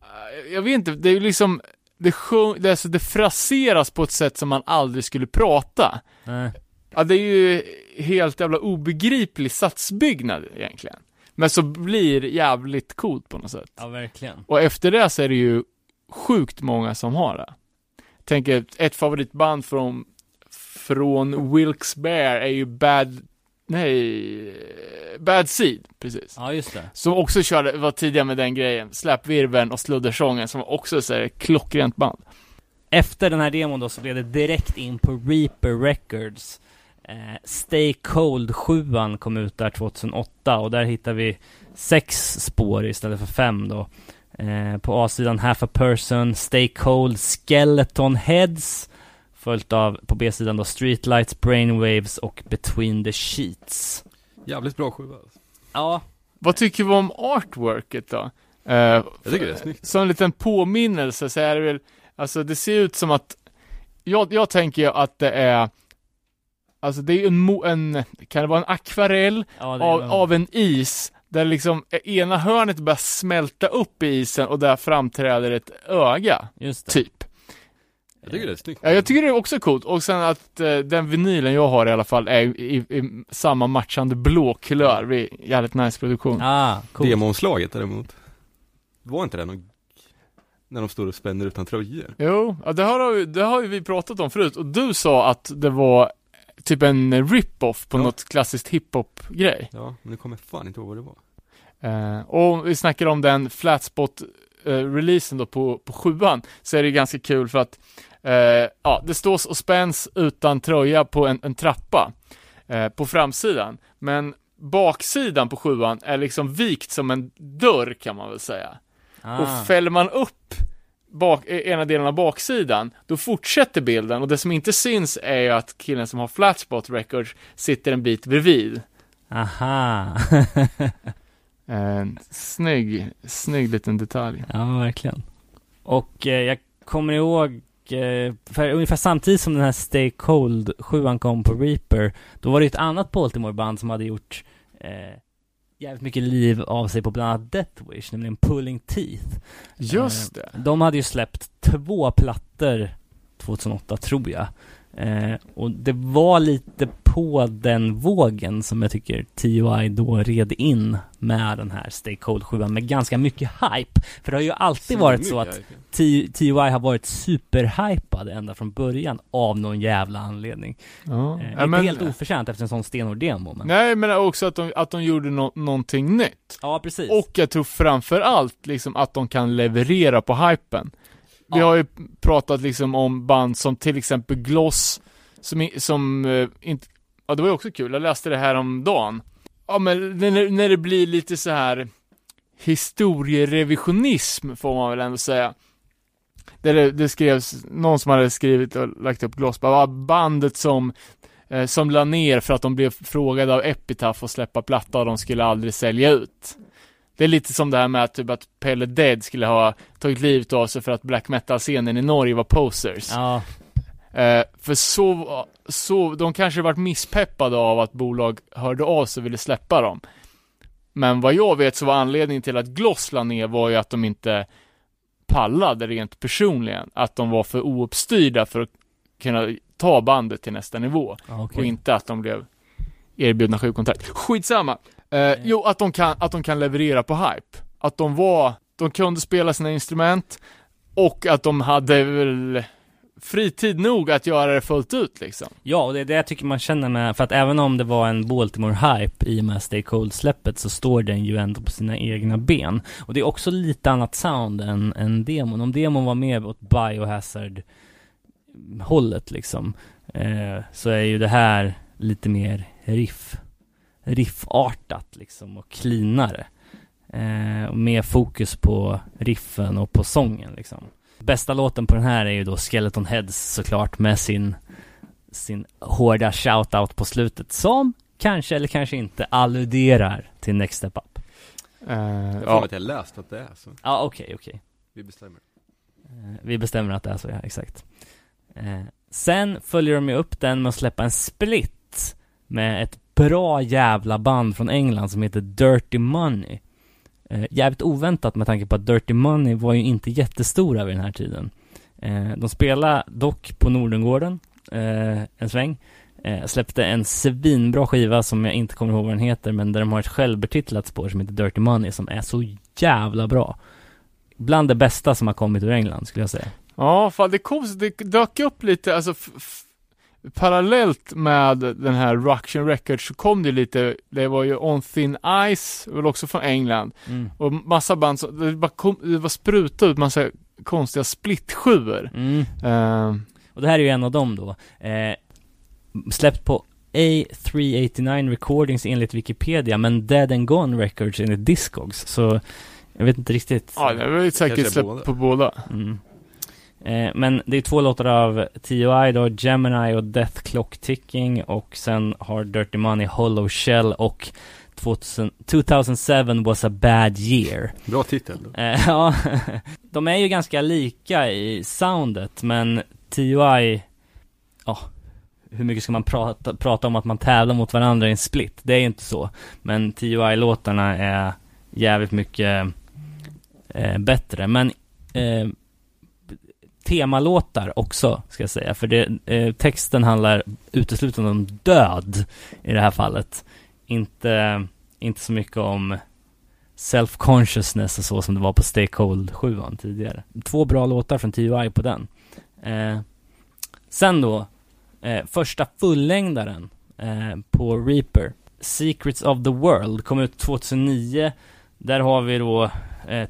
eh, jag vet inte, det är ju liksom, det, sjung, det, alltså, det fraseras på ett sätt som man aldrig skulle prata. nej, ja det är ju helt jävla obegriplig satsbyggnad egentligen. Men så blir jävligt coolt på något sätt. Ja, verkligen. Och efter det så är det ju sjukt många som har det. Tänker ett favoritband från, från Wilkes-Barre är ju Bad, nej, Bad Seed, precis. Ja, just det. Som också körde, var tidiga med den grejen, släpvirveln och sluddersången som också så här, klockrent band. Efter den här demon då så blev det direkt in på Reaper Records. Eh, Stay Cold 7 kom ut där 2008 och där hittar vi sex spår istället för fem då. Eh, på A-sidan Half a Person, Stay Cold, Skeleton Heads. Följt av på B-sidan då Streetlights, Brainwaves och Between the Sheets. Jävligt bra skiva alltså. Ja, Vad tycker vi om artworket då? Eh, Jag tycker det är snyggt. Som en liten påminnelse så är det väl, alltså det ser ut som att, jag, jag tänker ju att det är, alltså det är en, en kan det vara en akvarell ja av, av en is, där liksom ena hörnet börjar smälta upp i isen och där framträder ett öga, Just det. typ. Jag tycker det är snyggt. Ja, jag tycker det är också coolt, och sen att eh, den vinylen jag har i alla fall är i, i, i samma matchande blå kulör, det är jävligt nice produktion. Ah, coolt. Demoomslaget däremot. Var inte det någon, när de står och spänner utan tröjor? Jo, ja, det, har, ju- det har ju vi pratat om förut och du sa att det var typ en rip-off på Ja. något klassiskt hiphop-grej. Ja, men det kommer fan inte ihåg vad det var. Eh, och vi snackar om den flatspot-releasen då på, på sjuan, så är det ganska kul för att eh, ja, det stås och spänns utan tröja på en, en trappa eh, på framsidan, men baksidan på sjuan är liksom vikt som en dörr kan man väl säga. Ah. Och fäller man upp bak, eh, ena delen av baksidan, då fortsätter bilden och det som inte syns är ju att killen som har Flatspot Records sitter en bit bredvid. Aha. Eh, snygg, snygg liten detalj. ja, verkligen. Och eh, jag kommer ihåg, för ungefär samtidigt som den här Stay Cold 7 kom på Reaper, då var det ett annat Baltimore-band som hade gjort eh, jävligt mycket liv av sig på bland annat Death Wish, nämligen Pulling Teeth. Just Eh, det. De hade ju släppt två plattor 2008 tror jag. Eh, och det var lite på den vågen som jag tycker TUI då red in med den här Stay Cold 7 med ganska mycket hype. För det har ju alltid varit så att T- TUI har varit superhypad ända från början av någon jävla anledning. Ja. Eh, Ja, inte men, helt oförtjänt efter en sån stenhård demo men... nej, men också att de, att de gjorde nå- någonting nytt. Ja, precis. Och jag tror framför allt liksom att de kan leverera på hypen. Vi har ju pratat liksom om band som till exempel Gloss, som, som eh, inte, ja det var ju också kul, jag läste det här om dagen. Ja men när, när det blir lite så här historierevisionism får man väl ändå säga. Där det, det skrevs, någon som hade skrivit och lagt upp Gloss, bara "Ah, bandet som eh, som la ner för att de blev frågade av Epitaph att släppa platta och de skulle aldrig sälja ut. Det är lite som det här med att, typ att Pelle Dead skulle ha tagit livet av sig för att black metal-scenen i Norge var posers. Ja, Eh, för så, så, de kanske varit misspeppade av att bolag hörde av sig och ville släppa dem. Men vad jag vet så var anledningen till att Gloss la ner var ju att de inte pallade rent personligen. Att de var för ouppstyrda för att kunna ta bandet till nästa nivå. okej. Och inte att de blev erbjudna sjukkontrakt. Skitsamma. Eh, jo, att de, kan, att de kan leverera på hype. Att de var, de kunde spela sina instrument och att de hade väl fritid nog att göra det fullt ut liksom. Ja, och det är det jag tycker man känner med, för att även om det var en Baltimore-hype i och med Stay Cold-släppet så står den ju ändå på sina egna ben. Och det är också lite annat sound än, än demon. Om demon var mer åt Biohazard-hållet liksom, eh, så är ju det här lite mer riff, riffartat liksom och cleanare. Eh, och mer fokus på riffen och på sången liksom. Bästa låten på den här är ju då Skeleton Heads såklart med sin sin hårda shoutout på slutet som kanske eller kanske inte alluderar till Next Step Up. Eh, Jag har ja. att jag läst att det är så. Ja, okej, okej. Vi bestämmer. Eh, Vi bestämmer att det är så, ja, exakt. Eh, Sen följer de ju upp den med att släppa en split med ett bra jävla band från England som heter Dirty Money. Eh, jävligt oväntat med tanke på att Dirty Money var ju inte jättestora vid den här tiden. Eh, de spelade dock på Nordengården eh, en sväng. Eh, släppte en svinbra skiva som jag inte kommer ihåg vad den heter, men där de har ett självbetitlat spår som heter Dirty Money som är så jävla bra. Bland det bästa som har kommit ur England skulle jag säga. Ja, fan det är coolt, det dök upp lite, alltså parallellt med den här Ruction Records så kom det lite, det var ju On Thin Ice, väl också från England, Mm. och massa band, så, det, bara kom, det var sprutat ut massa konstiga split-sjuor. Mm. Eh, Och det här är ju en av dem då. Eh, släppt på A389 Recordings enligt Wikipedia, men Dead and Gone Records enligt Discogs. Så jag vet inte riktigt. ja, det var ju säkert släppt på båda. Mm. Eh, men det är två låtar av T.O.I. då, Gemini och Death Clock Ticking och sen har Dirty Money, Hollow Shell och 2000, 2007 was a bad year. Bra titel. Eh, ja, de är ju ganska lika i soundet, men TUI, ja, hur mycket ska man prata, prata om att man tävlar mot varandra i en split? Det är ju inte så. Men TUI-låtarna är jävligt mycket eh, bättre. Men eh, temalåtar också, ska jag säga. För det, eh, texten handlar uteslutande om död i det här fallet. Inte, inte så mycket om self-consciousness och så som det var på Stay Cold 7 tidigare. Två bra låtar från TUI på den. Eh, sen då, eh, första fullängdaren eh, på Reaper, Secrets of the World, kom ut 2009. Där har vi då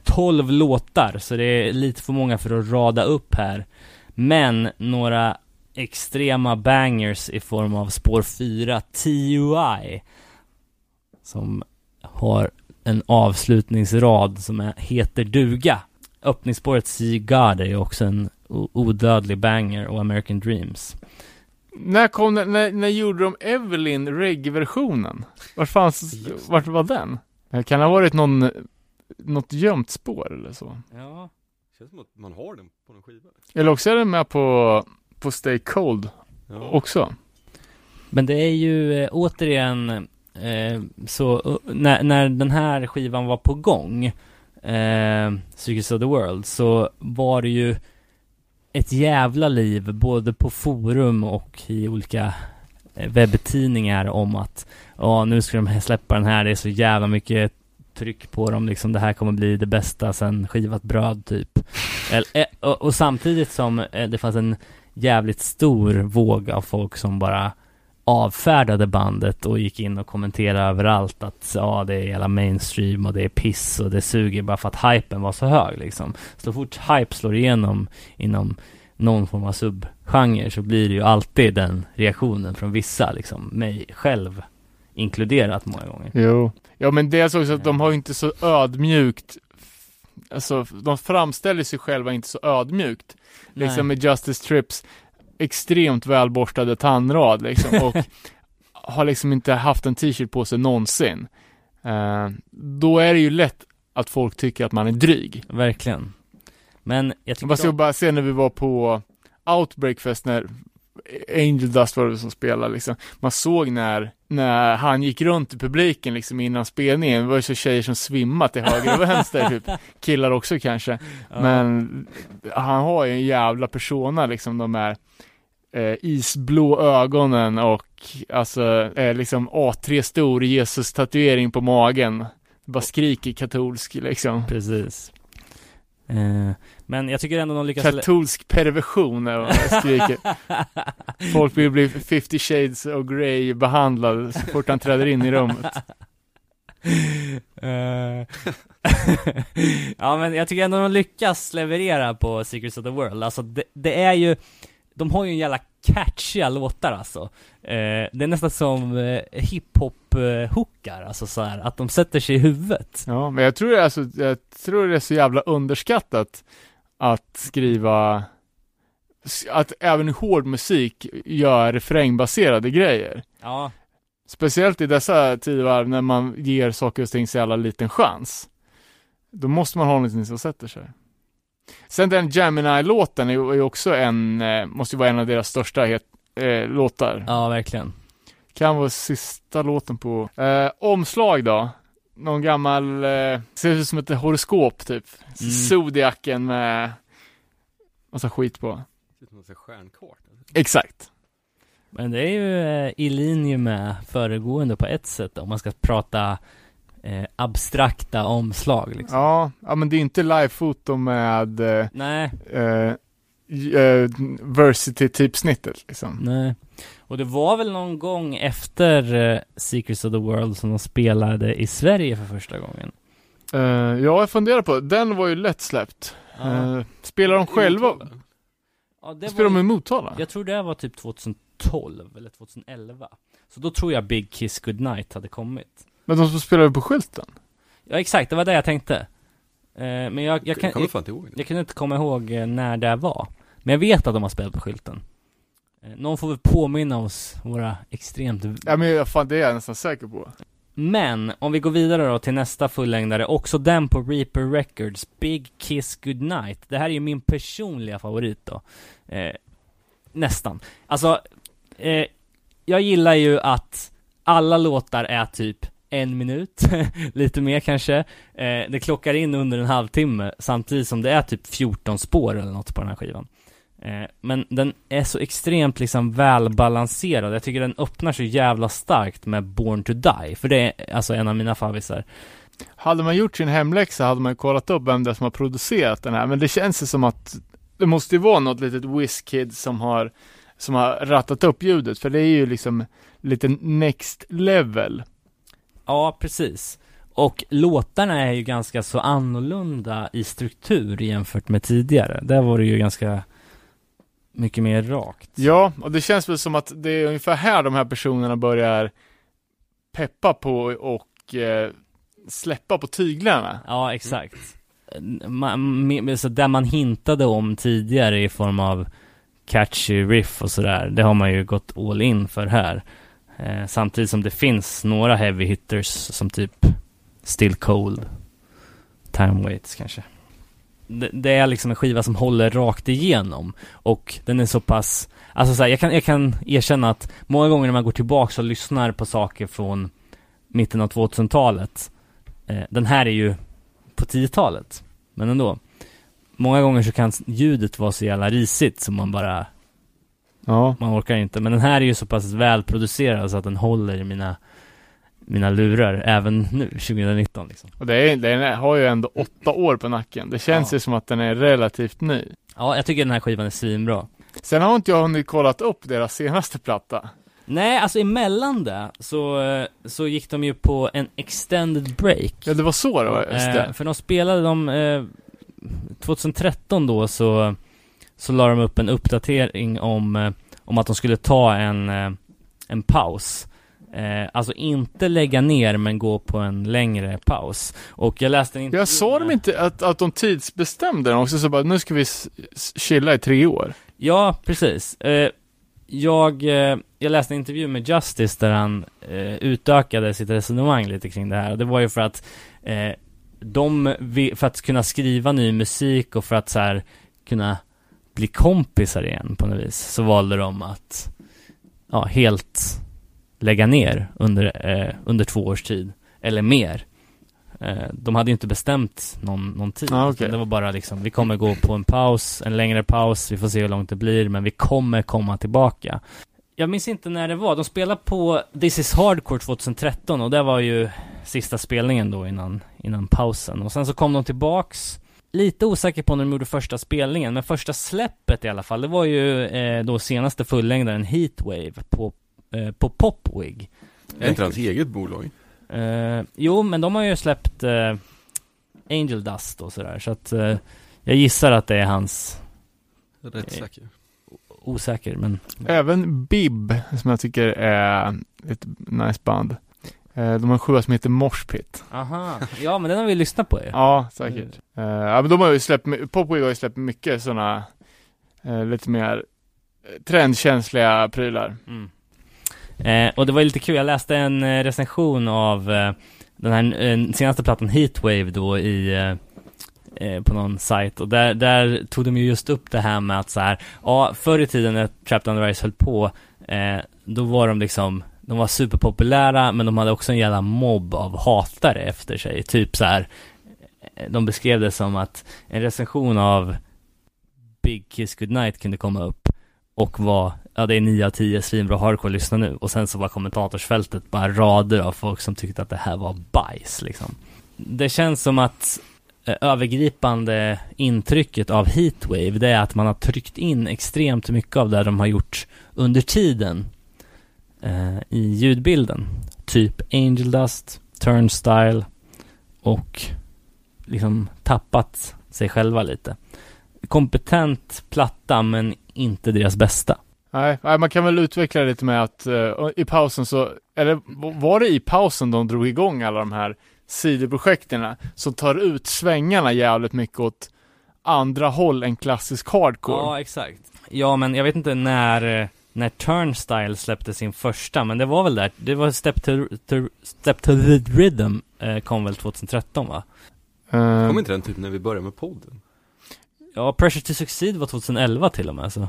12 låtar, så det är lite för många för att rada upp här. Men några extrema bangers i form av spår 4, TUI, som har en avslutningsrad som är, heter duga. Öppningsspåret See God är ju också en odödlig banger och American Dreams. När kom den, när, när gjorde de Evelyn reggae-versionen? Vart fanns, vart var den? Eh, Kan det ha varit någon, något gömt spår eller så? Ja. Känns som att man har den på någon skiva. Eller också är den med på, på Stay Cold Ja. också. Men det är ju eh, återigen eh, så uh, när, när den här skivan var på gång, eh, Secrets of the World, så var det ju ett jävla liv både på forum och i olika eh, webbtidningar om att ja, nu ska de släppa den här, det är så jävla mycket tryck på dem liksom, det här kommer bli det bästa sen skivat bröd typ. Eller, eh, och, och samtidigt som eh, det fanns en jävligt stor våg av folk som bara avfärdade bandet och gick in och kommenterade överallt att ja, det är hela mainstream och det är piss och det suger bara för att hypen var så hög liksom. Så fort hype slår igenom inom någon form av subgenre så blir det ju alltid den reaktionen från vissa liksom, mig själv inkluderat många gånger. Jo. Ja men dels också att de har inte så ödmjukt Alltså de framställer sig själva inte så ödmjukt. Liksom med Justice Trips extremt välborstade tandrad liksom och har liksom inte haft en t-shirt på sig någonsin. Eh, då är det ju lätt att folk tycker att man är dryg. Verkligen. Men jag tycker Jag ska de- bara se när vi var på Outbreak Fest när Angel Dust var det som spelade liksom. Man såg när, när han gick runt i publiken liksom innan spelningen. Det var ju så tjejer som svimmat till höger och vänster typ. Killar också kanske. Ja. Men han har ju en jävla persona liksom de här eh, isblå ögonen och alltså eh, liksom A3 stor Jesus tatuering på magen. Bara skriker katolsk liksom. Precis. Eh, men jag tycker ändå de lyckas... Katolsk perversion är vad skriker. Folk vill bli 50 shades of Grey behandlade så fort han träder in i rummet. Eh, ja men jag tycker ändå de lyckas leverera på Secrets of the World. Alltså det, det är ju, de har ju en jävla catchiga låtar alltså. Eh, det är nästan som eh, hiphop-hookar, alltså så här, att de sätter sig i huvudet. Ja, men jag tror alltså, jag tror det är så jävla underskattat att skriva att även hård musik gör refrängbaserade grejer. Ja, Speciellt i dessa tider när man ger saker och ting så jävla liten chans. Då måste man ha någonting som sätter sig. Sen den Gemini-låten är ju är ju också en, eh, måste ju vara en av deras största het, eh, låtar. ja verkligen. Kan vara sista låten på. Eh, omslag då? Någon gammal, eh, ser ut som ett horoskop typ. Mm. Zodiacen med massa skit på. Det ser ut som eller? Exakt. Men det är ju eh, i linje med föregående på ett sätt om man ska prata eh, abstrakta omslag liksom. Ja, ja men det är inte livefoto med eh, Nej, eh, eh, Versity-typsnittet liksom. nej. Och det var väl någon gång efter eh, Secrets of the World som de spelade i Sverige för första gången. Eh, ja, jag funderar på, den var ju lätt släppt. Ja, Eh, spelar de själva? ja det Spelar de var, i Motala? Jag tror det var typ 2012 eller 2011. Så då tror jag Big Kiss Goodnight hade kommit. Men de som spelade på skylten? Ja exakt, det var det jag tänkte. Men jag, jag, Jag kan, jag, det. jag kunde inte komma ihåg när det var. Men jag vet att de har spelat på skylten. Eh, någon får väl påminna oss, våra extremt... Ja men fan det är jag nästan säker på. Men, om vi går vidare då till nästa fullängdare, också den på Reaper Records, Big Kiss Goodnight. Det här är ju min personliga favorit då. Eh, nästan. Alltså, eh, jag gillar ju att alla låtar är typ en minut, lite mer kanske. Eh, det klockar in under en halvtimme, samtidigt som det är typ 14 spår eller något på den här skivan. Eh, men den är så extremt liksom välbalanserad. Jag tycker den öppnar så jävla starkt med Born to Die, för det är alltså en av mina favvisar. Hade man gjort sin hemläxa hade man kollat upp vem det är som har producerat den här, men det känns ju som att det måste ju vara något litet Whiskid som har som har rattat upp ljudet, för det är ju liksom lite next level. Ja, precis. Och låtarna är ju ganska så annorlunda i struktur jämfört med tidigare. Där var det ju ganska mycket mer rakt. Ja, och det känns väl som att det är ungefär här de här personerna börjar peppa på och eh, släppa på tyglarna. Ja, exakt. Man, så där man hintade om tidigare i form av catchy riff och sådär, det har man ju gått all in för här. Eh, samtidigt som det finns några heavy hitters som typ Still Cold, Time Waits kanske. Det, det är liksom en skiva som håller rakt igenom och den är så pass, alltså så här, jag, kan, jag kan erkänna att många gånger när man går tillbaka och lyssnar på saker från mitten av 2000-talet, eh, den här är ju på 10-talet, men ändå. Många gånger så kan ljudet vara så jävla risigt som man bara Ja. man orkar inte. Men den här är ju så pass välproducerad så att den håller i mina, mina lurar även nu, 2019 liksom. Och det är, den har ju ändå åtta år på nacken. Det känns Ja. ju som att den är relativt ny. Ja, jag tycker den här skivan är svinbra. Sen har inte jag hunnit kollat upp deras senaste platta. Nej, alltså emellan det så, eh, så gick de ju på en extended break. Ja, det var så det var, just Eh, det. för de spelade de, eh, 2013 då så, så la de upp en uppdatering om, eh, om att de skulle ta en, eh, en paus. Eh, alltså inte lägga ner men gå på en längre paus. Och jag läste en intervju Jag sa de med- inte att, att de tidsbestämde den också, så bara nu ska vi chilla i tre år. Ja, precis. Eh, jag, eh, jag läste en intervju med Justice där han eh, utökade sitt resonemang lite kring det här. Och det var ju för att eh, de, för att kunna skriva ny musik och för att så här kunna bli kompisar igen på något vis, så valde de att ja, helt lägga ner under, eh, under två års tid, eller mer. Eh, de hade ju inte bestämt någon, någon tid. Ah, utan Det var bara liksom, vi kommer gå på en paus, en längre paus, vi får se hur långt det blir, men vi kommer komma tillbaka. Jag minns inte när det var, de spelade på This is Hardcore 2013 och det var ju sista spelningen då innan, innan pausen. Och sen så kom de tillbaks, lite osäker på när de gjorde första spelningen, men första släppet i alla fall, det var ju eh, då senaste fullängdaren Heatwave på, eh, på Popwig. Är inte hans eget bolag? Eh, jo, men de har ju släppt eh, Angel Dust och sådär, så att eh, jag gissar att det är hans Rätt säker. osäker, men Även Bib, som jag tycker är ett nice band. Eh, De har en sjua som heter Morspit. aha, ja men den har vi lyssnat på ju. Ja, säkert. Eh, Ja, men de har ju släppt, Popwig har ju släppt mycket sådana lite mer eh, trendkänsliga prylar. Mm. Eh, och det var lite kul, jag läste en eh, recension av eh, den här eh, senaste plattan Heatwave då i eh, eh, på någon sajt och där, där tog de ju just upp det här med att så här, ja förr i tiden när Trapped Under Ice höll på, eh, då var de liksom, de var superpopulära men de hade också en jävla mobb av hatare efter sig, typ så här. Eh, de beskrev det som att en recension av Big Kiss Goodnight kunde komma upp och vara ja det är 9 av 10 svinbra hardcore, lyssna nu. Och sen så var kommentatorsfältet bara rader av folk som tyckte att det här var bajs liksom. Det känns som att eh, övergripande intrycket av Heatwave, det är att man har tryckt in extremt mycket av det de har gjort under tiden eh, i ljudbilden. Typ Angel Dust, Turnstyle och liksom tappat sig själva lite. Kompetent platta men inte deras bästa. Nej, nej, man kan väl utveckla det lite med att eh, i pausen så, eller var det i pausen de drog igång alla de här sidoprojekten som tar ut svängarna jävligt mycket åt andra håll än klassisk hardcore? Ja, exakt. Ja, men jag vet inte när, eh, när Turnstyle släppte sin första, men det var väl där, det var Step to, to, Step to the Rhythm eh, kom väl 2013 va? Eh, Kom inte den typ när vi började med podden? Ja, Pressure to Succeed var 2011 till och med så.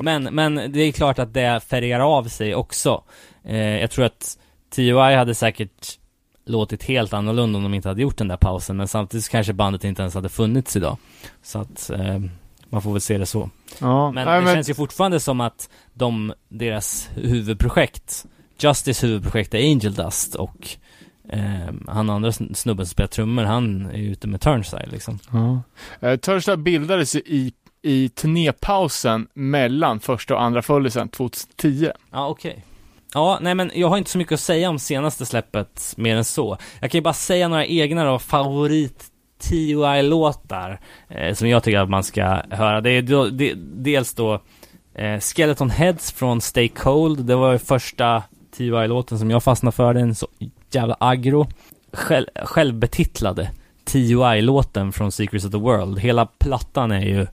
Men, men det är klart att det färgar av sig också. Eh, jag tror att TUI hade säkert låtit helt annorlunda om de inte hade gjort den där pausen, men samtidigt kanske bandet inte ens hade funnits idag. Så att, eh, man får väl se det så. ja, Men nej, det men, känns ju fortfarande som att de, deras huvudprojekt, Justice huvudprojekt är Angel Dust och eh, han andra sn- snubben som spelar trummor, han är ute med Turnstyle liksom. ja. Eh, Turnstile bildades i, i turnépausen mellan första och andra följelsen 2010. Ja, okej. Ja, nej men jag har inte så mycket att säga om senaste släppet mer än så. Jag kan ju bara säga några egna då, favorit T.O.I-låtar eh, som jag tycker att man ska höra. Det är då, det, dels då eh, Skeleton Heads från Stay Cold. Det var ju första T.O.I-låten som jag fastnade för. Den så jävla aggro. Själv, självbetitlade T.O.I-låten från Secrets of the World. Hela plattan är ju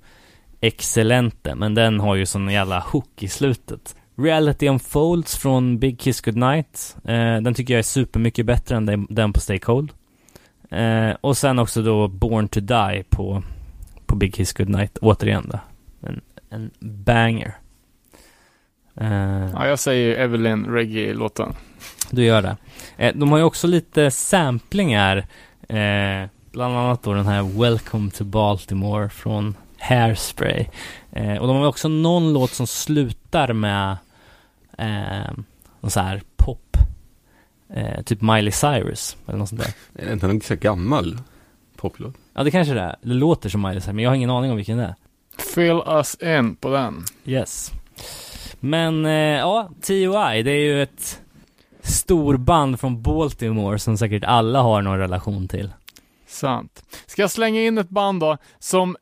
excellente, men den har ju sån jävla hook i slutet. Reality Unfolds från Big Kiss Goodnight. Eh, den tycker jag är supermycket bättre än den- på Stay Cold. Eh, och sen också då Born to Die på, på Big Kiss Goodnight, återigen då. En, en banger. Eh, Ja, jag säger Evelyn Reggae-låten. du gör det. Eh, de har ju också lite samplingar, eh, bland annat då den här Welcome to Baltimore från Hairspray. Eh, och de har också någon låt som slutar med eh, någon så här pop, eh, typ Miley Cyrus eller något sånt där. Är det inte en ganska gammal poplåt? Ja, det kanske det är. Det låter som Miley Cyrus, men jag har ingen aning om vilken det är. Fill us in på den. Yes. Men eh, ja, TUI, det är ju ett storband från Baltimore som säkert alla har någon relation till. Sant. Ska jag slänga in ett band då, som,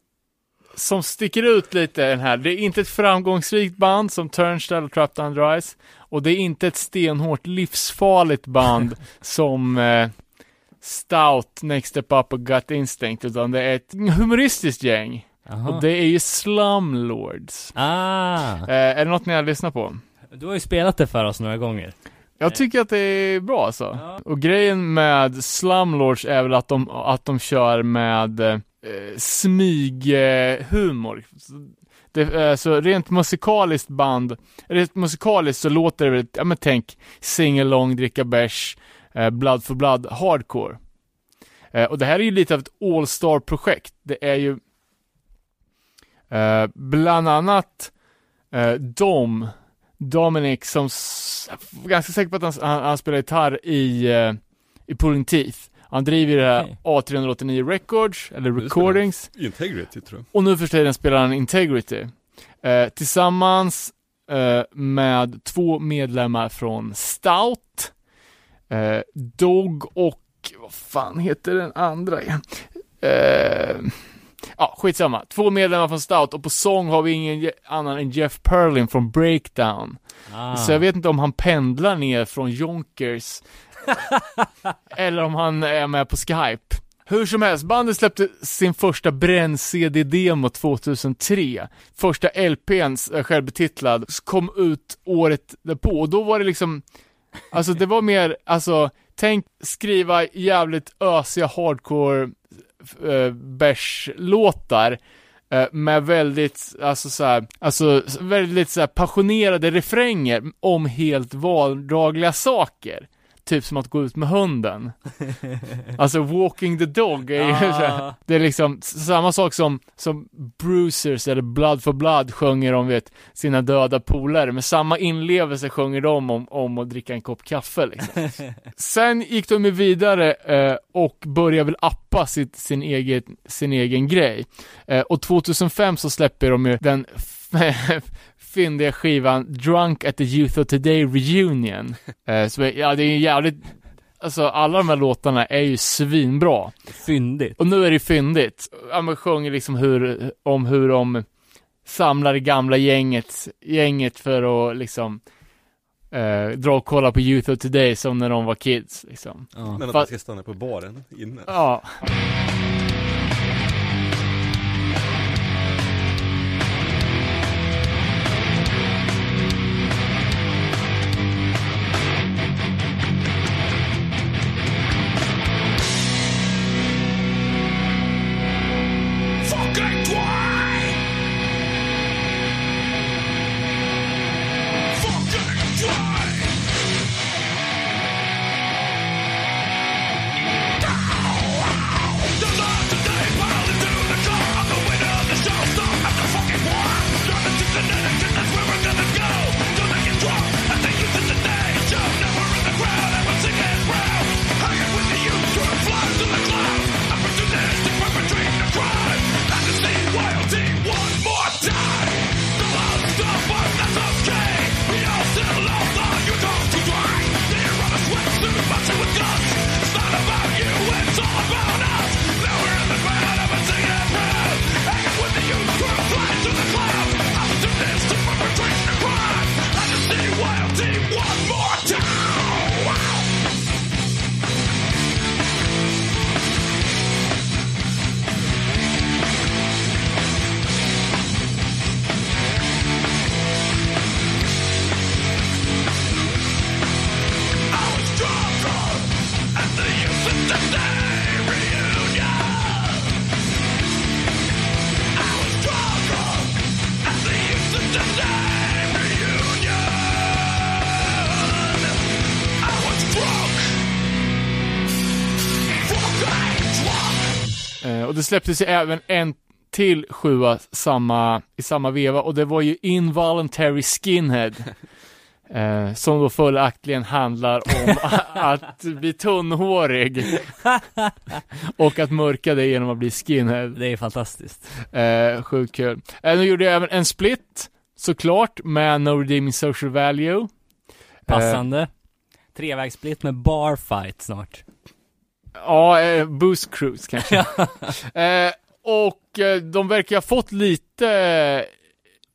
som sticker ut lite den här. Det är inte ett framgångsrikt band som Turnstile och Trapped Under Ice. Och det är inte ett stenhårt livsfarligt band som eh, Stout, Next Step Up och Gut Instinct, utan det är ett humoristiskt gäng. Jaha. Och det är ju Slumlords. Ah, Eh, är det något ni har lyssnat på? du har ju spelat det för oss några gånger. Jag tycker att det är bra alltså. Och grejen med Slumlords är väl att de, att de kör med eh, smyghumor. Eh, eh, så rent musikaliskt band, rent musikaliskt så låter det väl, ja men tänk sing along, dricka bärs, eh, blood for blood, hardcore. Eh, och det här är ju lite av ett all-star projekt. Det är ju eh, bland annat eh, Dom, Dominic som, jag är ganska säker på att han, han, han spelar gitarr i, eh, i Pulling Teeth. Han driver det här Okej. A389 Records, eller det. Recordings. Integrity tror jag. Och nu för tiden spelar han Integrity. Eh, tillsammans eh, med två medlemmar från Stout, eh, Dog och, vad fan heter den andra igen? Eh, ja, skitsamma. Två medlemmar från Stout och på sång har vi ingen annan än Jeff Perlin från Breakdown. Ah. Så jag vet inte om han pendlar ner från Jonkers eller om han är med på Skype. Hur som helst, bandet släppte sin första bränn-CD-demo 2003. Första LPn, eh, självbetitlad, kom ut året därpå och då var det liksom, alltså det var mer, alltså, tänk skriva jävligt ösiga hardcore eh, bärs-låtar eh, med väldigt, alltså så här, alltså väldigt så här passionerade refränger om helt vardagliga saker typ som att gå ut med hunden. Alltså walking the dog är ju så här, Ah. det är liksom samma sak som, som Bruisers eller Blood for Blood sjunger om vet, sina döda polare, med samma inlevelse sjunger de om, om att dricka en kopp kaffe liksom. Sen gick de ju vidare eh, och började väl appa sitt, sin, egen, sin egen grej. Eh, och 2005 så släpper de ju den fyndiga skivan Drunk at the Youth of Today Reunion. Eh, så, ja, det är ju jävligt, alltså alla de här låtarna är ju svinbra. Fyndigt. Och nu är det fyndigt. Ja, man sjunger liksom hur, om hur de samlar det gamla gänget, gänget för att liksom eh, dra och kolla på Youth of Today som när de var kids liksom. Ja. Men att man ska stanna på baren inne. Ja. Släpptes ju även en till sjua samma, i samma veva och det var ju Involuntary Skinhead. Eh, som då följaktligen handlar om att bli tunnhårig och att mörka det genom att bli skinhead. Det är fantastiskt. Eh, sjukt kul. Eh, nu gjorde jag även en split, såklart, med No Redeeming Social Value. Passande. Trevägssplit med barfight snart. Ja, eh, Boost Cruise kanske. eh, och eh, de verkar ha fått lite,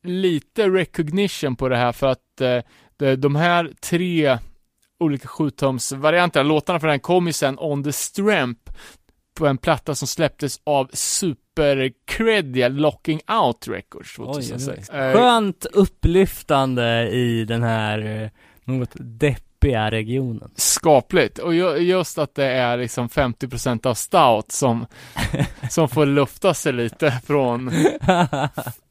lite recognition på det här för att eh, de, här tre olika sjutums-varianterna, låtarna för den kom ju sen on the stramp på en platta som släpptes av super Locking Out Records Oj, oj, 2006. oj. Eh, Skönt upplyftande i den här eh, något deppiga regionen. skapligt. Och ju- just att det är liksom 50% av stout som, som får lufta sig lite från,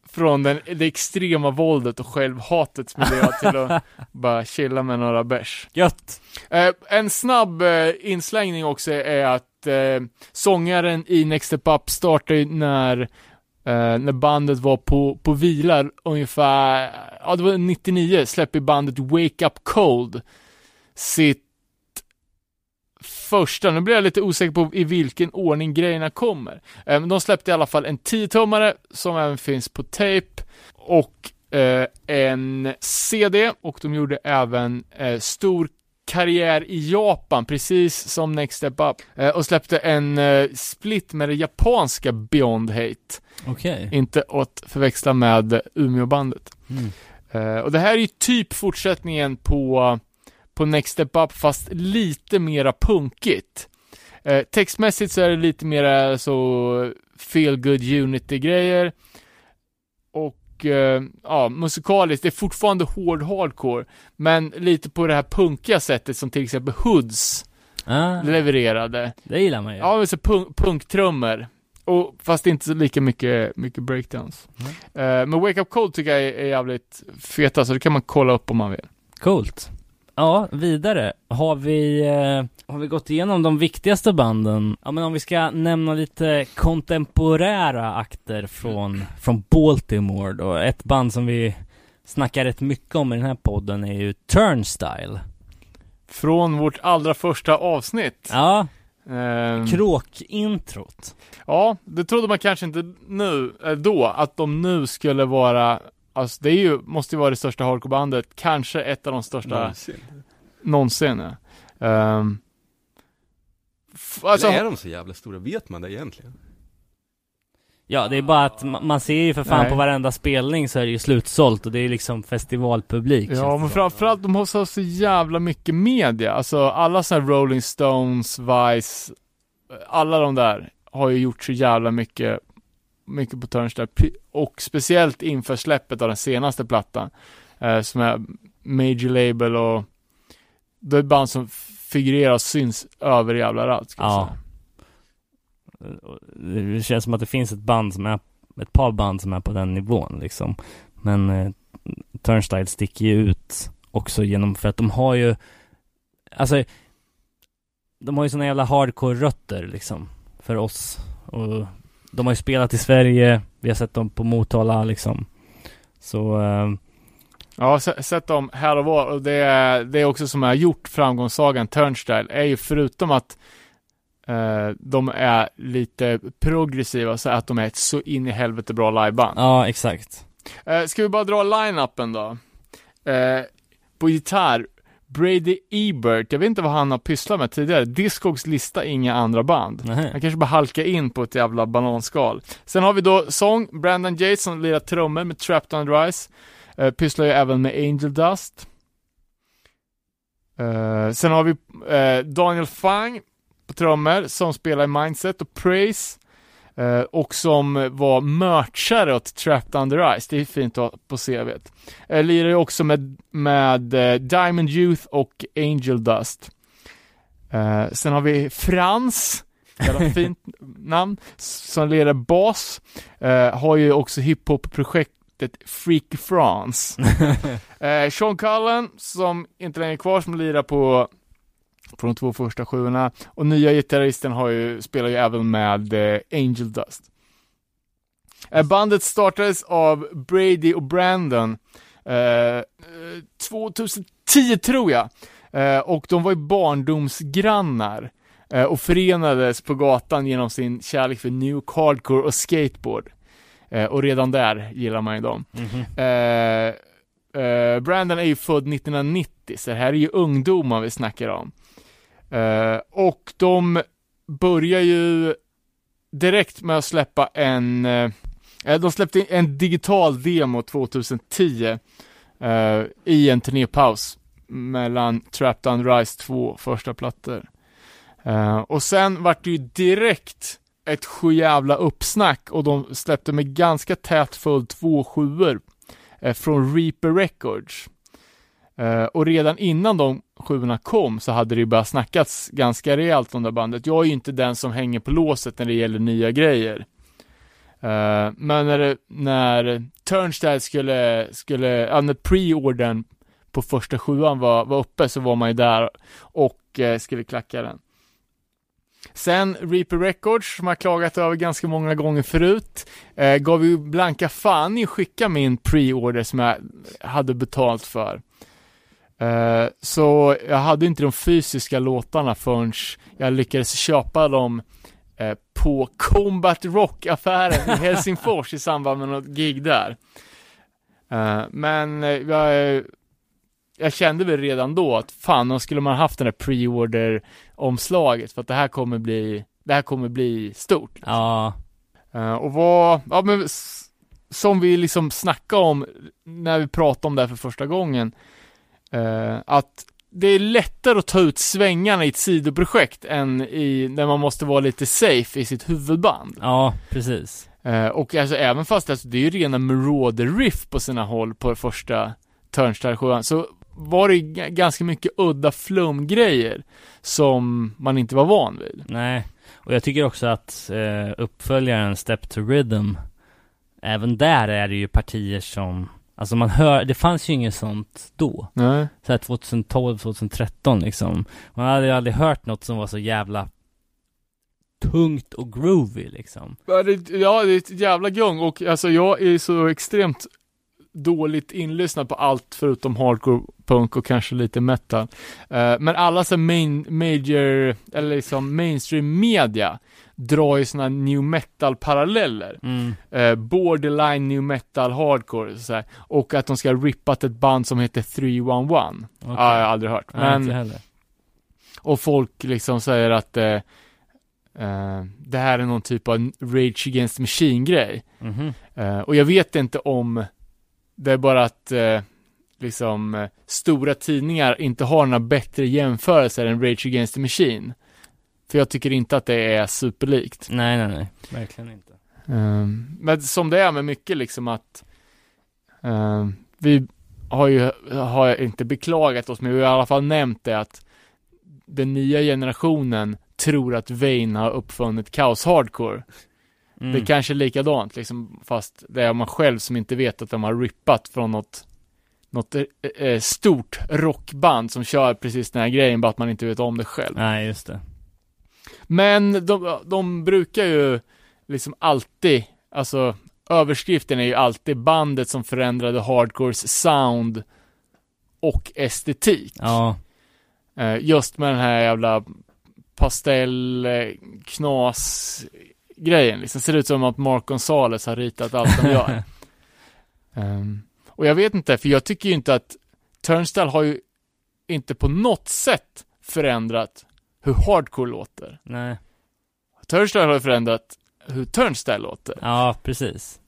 från den, det extrema våldet och självhatets miljö till att bara chilla med några bärs. Gött! Eh, en snabb eh, inslängning också är att eh, sångaren i Next Step Up startade när, eh, när bandet var på, på vila ungefär, ja det var 99, släpper bandet Wake Up Cold sitt första, nu blir jag lite osäker på i vilken ordning grejerna kommer. Eh, Men de släppte i alla fall en 10-tummare som även finns på tape och eh, en CD och de gjorde även eh, stor karriär i Japan, precis som Next Step Up. Eh, och släppte en eh, split med det japanska Beyond Hate. Okej. Inte att förväxla med Umeåbandet. Mm. Eh, och det här är ju typ fortsättningen på, på Next Step Up, fast lite mera punkigt. Eh, textmässigt så är det lite mera så feel good unity-grejer. Och eh, ja, musikaliskt, det är fortfarande hård hardcore, men lite på det här punkiga sättet som till exempel Hoods Ah, levererade. det gillar man ju. Ja, men så punk, punktrummor. Och, fast inte så lika mycket, mycket breakdowns. Eh, men Wake Up Cold tycker jag är, är jävligt feta, så det kan man kolla upp om man vill. Coolt. Ja, vidare. Har vi, eh, har vi gått igenom de viktigaste banden? Ja men om vi ska nämna lite kontemporära akter från, från Baltimore då. Ett band som vi snackar rätt mycket om i den här podden är ju Turnstyle. Från vårt allra första avsnitt. Ja, Ehm, kråkintrot. ja, det trodde man kanske inte nu, eh, då, att de nu skulle vara, alltså det är ju, måste ju vara det största hardcorebandet, kanske ett av de största Någonsin. någonsin. ja. Ehm, f- alltså, Eller är de så jävla stora? Vet man det egentligen? Ja, det är bara att ma- man ser ju för fan Nej. på varenda spelning så är det ju slutsålt och det är liksom festivalpublik. Ja, men framförallt de har så, så jävla mycket media. Alltså alla sådana här Rolling Stones, Vice, alla de där har ju gjort så jävla mycket, mycket på Turnstile. Och speciellt inför släppet av den senaste plattan, eh, som är Major Label och det är ett band som figurerar och syns över jävla överallt. ska Ja. säga. Det känns som att det finns ett band som är, ett par band som är på den nivån liksom. Men eh, Turnstile sticker ju ut också genom, för att de har ju, alltså, de har ju såna jävla hardcore-rötter liksom, för oss. Och de har ju spelat i Sverige, vi har sett dem på Motala liksom. Så, eh, Ja, se- sett dem här och var och det är, det är också som har gjort framgångssagan Turnstyle är ju förutom att eh, de är lite progressiva så att de är ett så in i helvete bra liveband. ja exakt. Eh, ska vi bara dra line-upen då? Eh, på gitarr, Brady Ebert, jag vet inte vad han har pysslat med tidigare. Discogs lista inga andra band. Nähä. Han kanske bara halkar in på ett jävla bananskal. Sen har vi då sång, Brandon Yates som lirar trummor med Trapped on Rise. Uh, pysslar ju även med Angel Dust. Eh, sen har vi eh, Daniel Fang på trummor som spelar i Mindset och Praise. Eh, och som var merchare åt Trapped Under Ice. Det är fint att ha på CVt. Uh, lirar ju också med, med eh, Diamond Youth och Angel Dust. Eh, sen har vi Frans, jävla fint namn, som lirar bas. Eh, har ju också hiphop-projektet Freaky France. Eh, Sean Cullen, som inte längre är kvar, som lirar på, på de två första sjuorna. Och nya gitarristen har ju, spelar ju även med eh, Angel Dust. Eh, bandet startades av Brady och Brandon eh, eh, 2010 tror jag. Eh, och de var ju barndomsgrannar. Och förenades på gatan genom sin kärlek för New Hardcore och skateboard. Och redan där gillar man ju dem. Eh, eh, Brandon är ju född 1990, så det här är ju ungdomar vi snackar om. Eh, och de börjar ju direkt med att släppa en, eh, eh de släppte en digital demo 2010 eh, i en turnépaus mellan Trapped on Rise 2 första plattor. Eh, och sen vart det ju direkt ett sjujävla uppsnack och de släppte med ganska tät följd två sjuor eh, från Reaper Records. Eh, och redan innan de sjuorna kom så hade det ju börjat snackats ganska rejält om det bandet. Jag är ju inte den som hänger på låset när det gäller nya grejer. Uh, men när, det, när Turnstile skulle, skulle, ja, när pre-ordern på första sjuan var, var uppe så var man ju där och uh, skulle klacka den. Sen Reaper Records, som jag klagat över ganska många gånger förut, eh, gav ju blanka fan i att skicka min pre-order som jag hade betalt för. Eh, så jag hade inte de fysiska låtarna förrän jag lyckades köpa dem eh, på Combat Rock-affären i Helsingfors i samband med något gig där. Eh, men jag, jag kände väl redan då att fan, om skulle man haft den där pre-order omslaget för att det här kommer bli, det här kommer bli stort. Ja, Eh, och vad, ja men som vi liksom snackade om när vi pratade om det här för första gången, eh, att det är lättare att ta ut svängarna i ett sidoprojekt än i, när man måste vara lite safe i sitt huvudband. ja precis. Eh, och alltså även fast alltså, det är ju rena Marauder-riff på sina håll på första Turnstile 7 så var det ganska mycket udda flumgrejer som man inte var van vid. Nej, och jag tycker också att eh, uppföljaren Step to Rhythm Även där är det ju partier som Alltså man hör, det fanns ju inget sånt då. Nej. Så här 2012, 2013 liksom. Man hade ju aldrig hört något som var så jävla tungt och groovy liksom. Ja, det, ja, det är ett jävla gung och alltså jag är så extremt dåligt inlyssnad på allt förutom hardcore punk och kanske lite metal. Eh, men alla så main, major, eller liksom mainstream media drar ju såna new metal paralleller. Mm. Eh, borderline new metal hardcore så här. och att de ska ha rippat ett band som heter 311. okej. Ja, jag har aldrig hört. Nej, inte Men, heller. och folk liksom säger att eh, eh, det här är någon typ av Rage Against Machine-grej. Mhm. Eh, och jag vet inte om det är bara att eh, liksom eh, stora tidningar inte har några bättre jämförelser än Rage Against the Machine. För jag tycker inte att det är superlikt. Nej, nej, nej. Verkligen inte. Um, men som det är med mycket liksom att ehm, vi har ju, har inte beklagat oss, men vi har i alla fall nämnt det att den nya generationen tror att Vane har uppfunnit kaos hardcore. Mm. Det är kanske är likadant liksom, fast det är man själv som inte vet att de har rippat från något något eh, eh, stort rockband som kör precis den här grejen, bara att man inte vet om det själv. Nej, just det. Men de, de brukar ju liksom alltid, alltså överskriften är ju alltid bandet som förändrade hardcores sound och estetik. Ja, Eh, just med den här jävla pastell eh, knas grejen liksom. Ser ut som att Mark Gonzales har ritat allt de gör. Ehm, och jag vet inte, för jag tycker ju inte att Turnstile har ju inte på något sätt förändrat hur hardcore låter. nej. Turnstile har ju förändrat hur Turnstile låter. Ja, precis.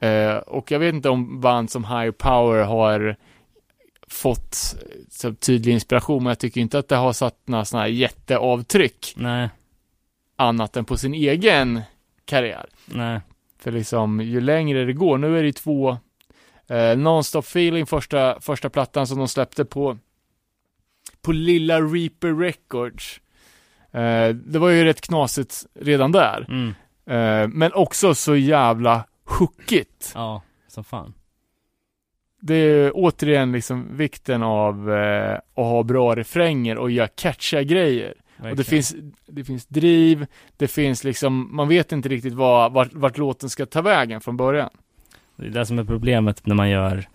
Eh, och jag vet inte om band som High Power har fått eh, så tydlig inspiration, men jag tycker inte att det har satt några sådana här jätteavtryck Nej, annat än på sin egen karriär. nej. För liksom, ju längre det går, nu är det ju två eh, Non-Stop Feeling, första, första plattan som de släppte på på lilla Reaper Records. Eh, det var ju rätt knasigt redan där. Mm. Eh, men också så jävla hookigt. Ja, som fan. Det är återigen liksom vikten av eh, att ha bra refränger och göra catchiga grejer. Och det Verkligen. finns, det finns driv, det finns liksom, man vet inte riktigt vad, vart, vart låten ska ta vägen från början. Det är det som är problemet när man gör,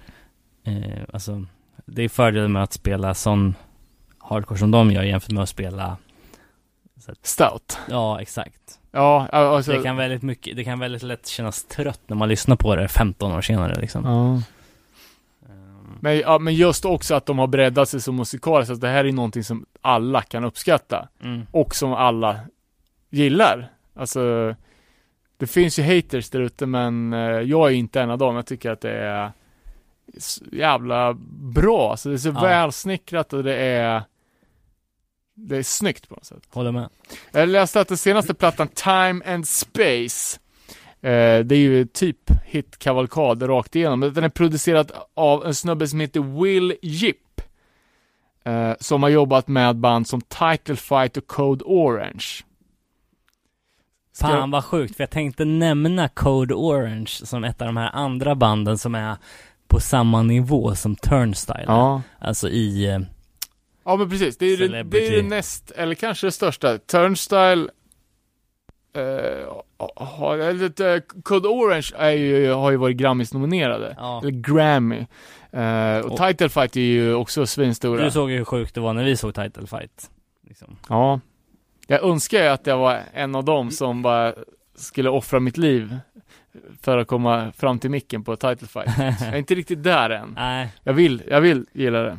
eh, alltså, det är fördelen med att spela sån hardcore som de gör jämfört med att spela, Stout. ja exakt. Ja, alltså. Det kan väldigt mycket, det kan väldigt lätt kännas trött när man lyssnar på det 15 år senare liksom. ja. Men, ja, men just också att de har breddat sig som musikaliskt, att det här är någonting som alla kan uppskatta. Mm. Och som alla gillar. Alltså, det finns ju haters där ute, men eh, jag är inte en av dem. Jag tycker att det är jävla bra. Alltså, det är så Ja. välsnickrat och det är det är snyggt på något sätt. Håller med. Jag läste att den senaste plattan, Time and Space, eh, det är ju typ hitkavalkad rakt igenom. Men Den är producerad av en snubbe som heter Will Yip. Eh, som har jobbat med band som Title Fight och Code Orange. Ska- Fan vad sjukt, för jag tänkte nämna Code Orange som ett av de här andra banden som är på samma nivå som Turnstile. Ja. Alltså i, eh, Ja men precis, det är, det, det är det näst, eller kanske det största. Turnstile eller, eh, Code Orange är ju, har ju varit Grammis-nominerade. ja. Eller Grammy. Eh, och Och- Title Fight är ju också svinstora. Du såg ju hur sjukt det var när vi såg Title Fight. Liksom. Ja. Jag önskar ju att jag var en av dem som bara skulle offra mitt liv för att komma fram till micken på Title Fight. Jag är inte riktigt där än. Nej, Jag vill, jag vill gilla det.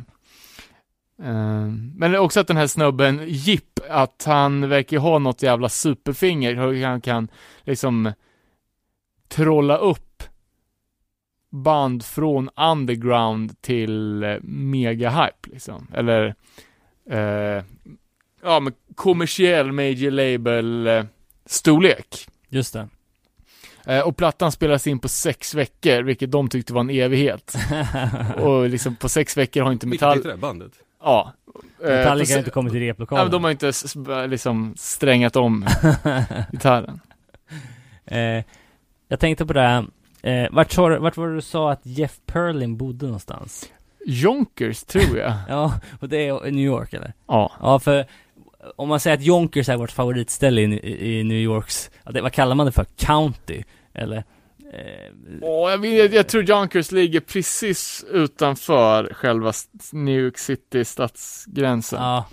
Eh, men också att den här snubben, Jip, att han verkar ha något jävla superfinger, hur han kan liksom trolla upp band från underground till eh, mega hype liksom. Eller, eh, ja men kommersiell major label eh, storlek. just det. Eh, och plattan spelas in på sex veckor, vilket de tyckte var en evighet. och liksom på sex veckor har inte Vilket metall... heter det bandet? Ja. Eh, Metallica har inte kommit till Ja, replokalen. men de har inte liksom strängat om gitarren. eh, jag tänkte på det här, Eh, vart, du- vart var det du sa att Jeff Perlin bodde någonstans? Jonkers, tror jag. Ja, och det är New York eller? ja. Ja, för om man säger att Yonkers är vårt favoritställe i, i New Yorks, ja, vad kallar man det för? County? Eller? Åh, jag, vet, jag tror Jonkers ligger precis utanför själva New York City stadsgränsen. ja,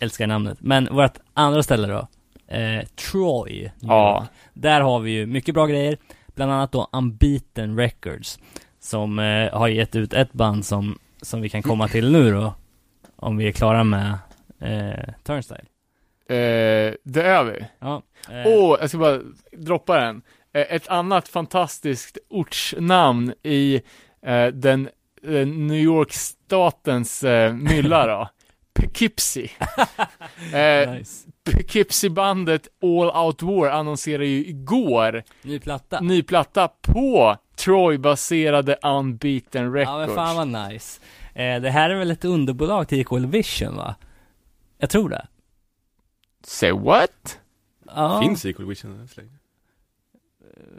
älskar namnet. Men vårt andra ställe då? Eh, Troy, Ja. Där har vi ju mycket bra grejer, bland annat då Unbeaten Records, som eh, har gett ut ett band som, som vi kan komma till nu då, om vi är klara med eh, Turnstile. Eh, det är vi. Ja. eh, Åh, jag ska bara droppa den. Eh, ett annat fantastiskt ortsnamn i eh, den eh, New York-statens eh, mylla då. Poughkeepsie. eh, nice. Poughkeepsie-bandet All Out War annonserade ju igår Ny platta. ny platta på Troy-baserade Unbeaten Ja Records. men fan vad nice. Eh, det här är väl ett underbolag till Equal Vision va? Jag tror det. Say what? Ja, Finns Equal Vision än så länge?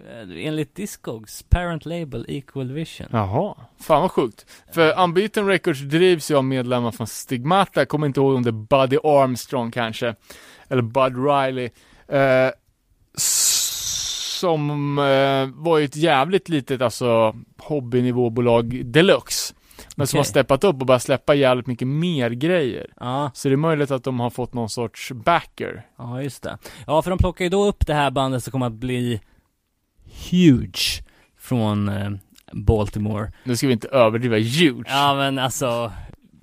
Eh, enligt Discogs parent label Equal Vision. Jaha, fan vad sjukt. För Unbeaten Records drivs ju av medlemmar från Stigmata, jag kommer inte ihåg om det är Buddy Armstrong kanske, eller Bud Riley. Eh, som eh, var ju ett jävligt litet, alltså hobbynivåbolag deluxe. Men som Okej. har steppat upp och börjat släppa jävligt mycket mer grejer. Ja, Så det är möjligt att de har fått någon sorts backer. ja just det. Ja för de plockar ju då upp det här bandet som kommer att bli huge från eh, Baltimore. Nu ska vi inte överdriva huge. Ja men alltså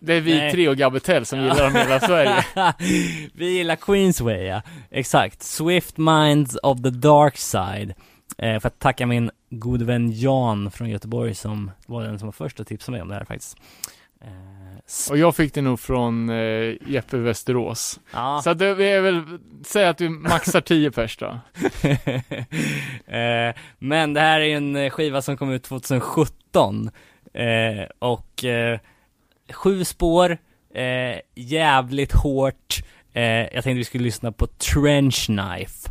Det är vi Nej. tre och Gabbetell som gillar dem i hela Sverige. Vi gillar Queensway ja, exakt. Swift Minds of the Dark Side. Eh, för att tacka min gode vän Jan från Göteborg som var den som var först att tipsa mig om det här faktiskt. Eh, Och jag fick det nog från eh, Jeppe Västerås. ja. Så att det, är väl, säg att vi maxar 10 pers då. eh, men det här är ju en eh, skiva som kom ut 2017. Eh, och eh, sju spår, eh, jävligt hårt. Eh, jag tänkte vi skulle lyssna på Trench Knife.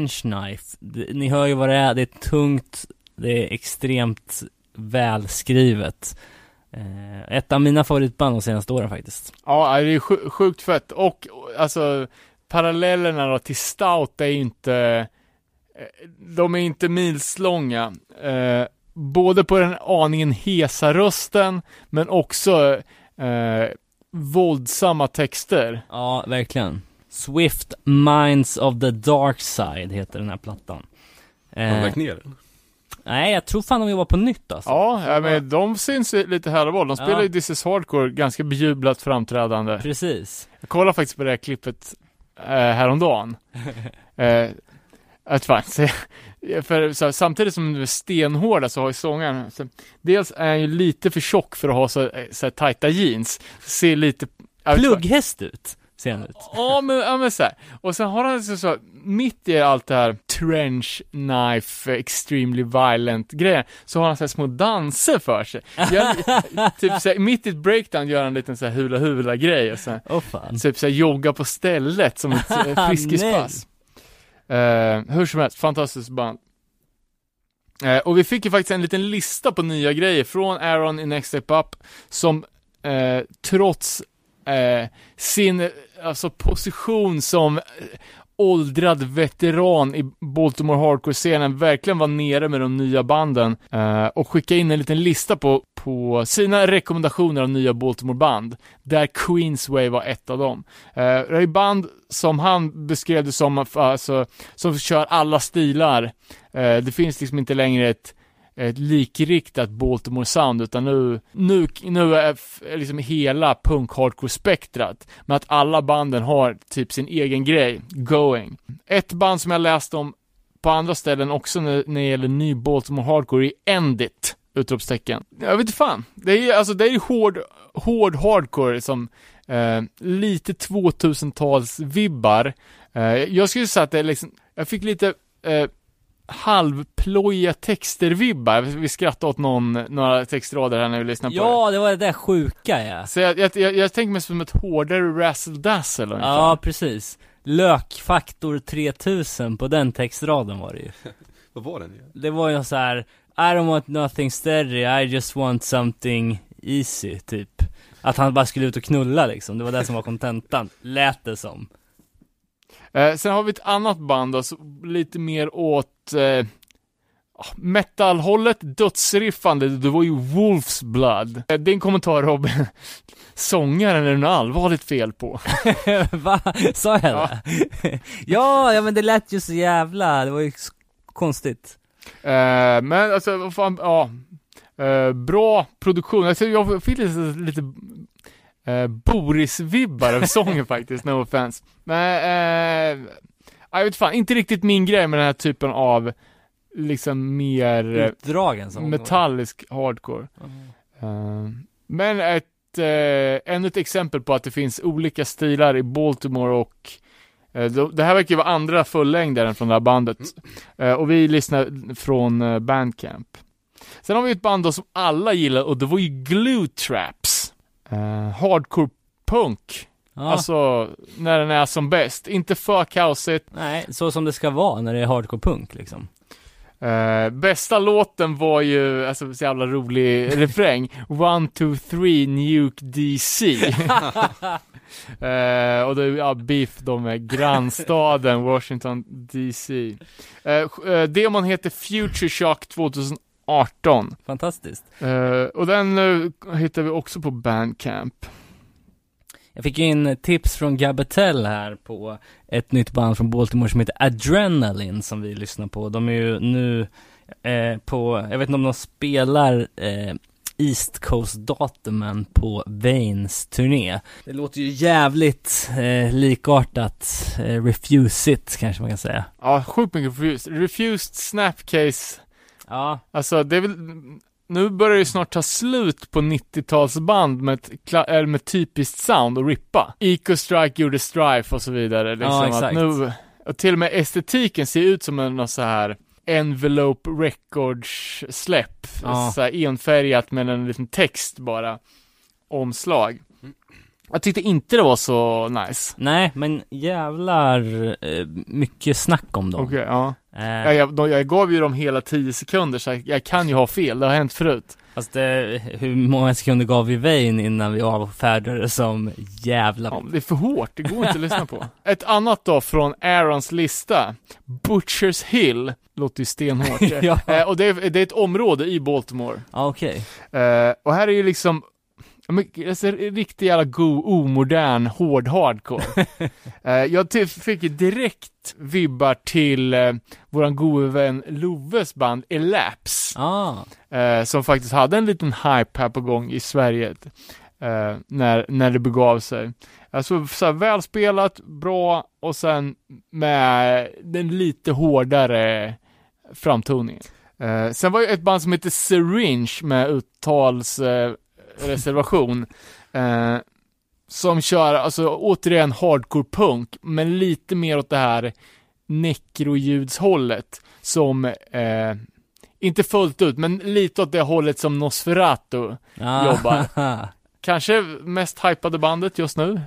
Trench Knife. Ni hör ju vad det är, det är tungt, Det är extremt välskrivet. Eh, ett av mina favoritband de senaste åren faktiskt. Ja, det är sj- sjukt fett. Och alltså, parallellerna då till Stout är ju inte, eh, de är inte milslånga. Eh, både på den aningen hesa rösten, men också eh, våldsamma texter. Ja, verkligen. Swift Minds of the Dark Side heter den här plattan. Har de Eh, lagt ner den? nej, jag tror fan de jobbar på nytt alltså. Ja, ja men de syns ju lite här och var. De spelar Ja. ju This is Hardcore, ganska bejublat framträdande. Precis. Jag kollade faktiskt på det här klippet eh, häromdagen. eh, att fan, så, för så, här, samtidigt som de är stenhårda så har ju sångaren, så, dels är han ju lite för tjock för att ha så, eh, så här, tajta jeans. Ser lite... Plugghäst ut, ser han ut. Ja men, ja, men så här. Och sen har han så, så mitt i allt det här trench knife, extremely violent grejer, så har han så här små danser för sig. Gör, typ så här, mitt i ett breakdown gör han en liten så här hula hula grej och så Åh fan. typ såhär jogga på stället som ett eh, friskispass. Eh, hur som helst, fantastiskt band. Eh, och vi fick ju faktiskt en liten lista på nya grejer från Aaron i Next Step Up som eh, trots eh, sin alltså position som eh, åldrad veteran i Baltimore Hardcore-scenen verkligen var nere med de nya banden eh, och skicka in en liten lista på, på sina rekommendationer av nya Baltimore-band, där Queensway var ett av dem. Eh, det är band som han beskrev det som, alltså, som kör alla stilar. Eh, det finns liksom inte längre ett ett likriktat Baltimore sound utan nu, nu, nu är f- liksom hela punk hardcore spektrat Men att alla banden har typ sin egen grej going. Ett band som jag läst om på andra ställen också när, när det gäller ny Baltimore hardcore är Endit! Utropstecken. Jag vet inte fan. Det är ju alltså, det är hård, hård hardcore som eh, lite 2000-tals vibbar. Eh, jag skulle säga att det är liksom, jag fick lite eh, halvplojiga texter-vibbar. Vi skrattade åt någon, några textrader här när vi lyssnade på det. Ja, det var det där sjuka ja. Så jag, jag, jag, jag tänker mig som ett hårdare razzle dazzle ungefär. Ja, precis. Lökfaktor 3000 på den textraden var det ju. Vad var den? igen? Det var ju så här. I don't want nothing steady, I just want something easy, typ. Att han bara skulle ut och knulla liksom, det var det som var kontentan, lät det som. Eh, sen har vi ett annat band då, så lite mer åt eh, metalhållet, dödsriffande, det var ju Wolf's Blood. Eh, din kommentar Robin, sångaren är det något allvarligt fel på. Va? Sa jag Ja. det? ja, ja men det lät ju så jävla, det var ju konstigt. Eh, men alltså, vad fan, ja. Eh, bra produktion. Alltså, jag fick lite, lite eh, Boris-vibbar av sången faktiskt, no offense. Men, eh, jag vet fan, inte riktigt min grej med den här typen av, liksom mer eh, Utdragen som metallisk hardcore. Eh, men ett, eh, ännu ett exempel på att det finns olika stilar i Baltimore och eh, det här verkar ju vara andra fullängdaren från det här bandet. Eh, och vi lyssnar från Bandcamp. Sen har vi ett band då som alla gillar och det var ju Glue Traps. Eh, hardcore punk. Ja, Alltså, när den är som bäst. Inte för kaosigt. nej, så som det ska vara när det är hardcore punk liksom. Eh, bästa låten var ju, alltså så jävla rolig refräng. One, two, three, nuke DC. Eh, och är ja, beef då med grannstaden Washington DC. Sj- eh, demon heter Future Shock 2018. Fantastiskt. Eh, och den eh, hittar vi också på Bandcamp. Jag fick ju in tips från Gabatel här på ett nytt band från Baltimore som heter Adrenaline som vi lyssnar på. De är ju nu eh, på, jag vet inte om de spelar eh, East Coast-datumen på Vains turné. Det låter ju jävligt eh, likartat eh, Refuse It kanske man kan säga. Ja, sjukt mycket Refused. Refused Snapcase. Ja, Alltså det är väl, nu börjar det ju snart ta slut på 90-talsband med, ett med typiskt sound och rippa. Eco Strike gjorde Strife och så vidare. Liksom Ja, att exakt. nu, och till och med estetiken ser ut som en så här Envelope Records släpp. Ja. Så här enfärgat med en liten text bara. Omslag. Jag tyckte inte det var så nice. nej men jävlar eh, mycket snack om dem. Okej, ja. Eh, Jag, jag, jag gav ju dem hela 10 sekunder så jag, kan ju ha fel, det har hänt förut. Fast det, hur många sekunder gav vi Vain innan vi avfärdade som jävla... Ja, det är för hårt, det går inte att lyssna på. Ett annat då från Aarons lista, Butchers Hill, låter ju stenhårt. Ja. eh, och det är, det är ett område i Baltimore. Okej. Eh, och här är ju liksom ja, men, alltså, riktigt jävla god, omodern, hård hardcore. eh, jag fick ju direkt vibbar till eh, våran gode vän Loves band Elapse. Ah, eh, som faktiskt hade en liten hype här på gång i Sverige eh, när, när det begav sig. Alltså så här, välspelat, bra och sen med den lite hårdare framtoningen. Eh, sen var ju ett band som heter Syringe med uttalsreservation eh, reservation, eh, som kör, alltså återigen hardcore punk, men lite mer åt det här nekroljudshållet som eh, inte fullt ut, men lite åt det hållet som Nosferatu. ah. Jobbar. Kanske mest hypade bandet just nu.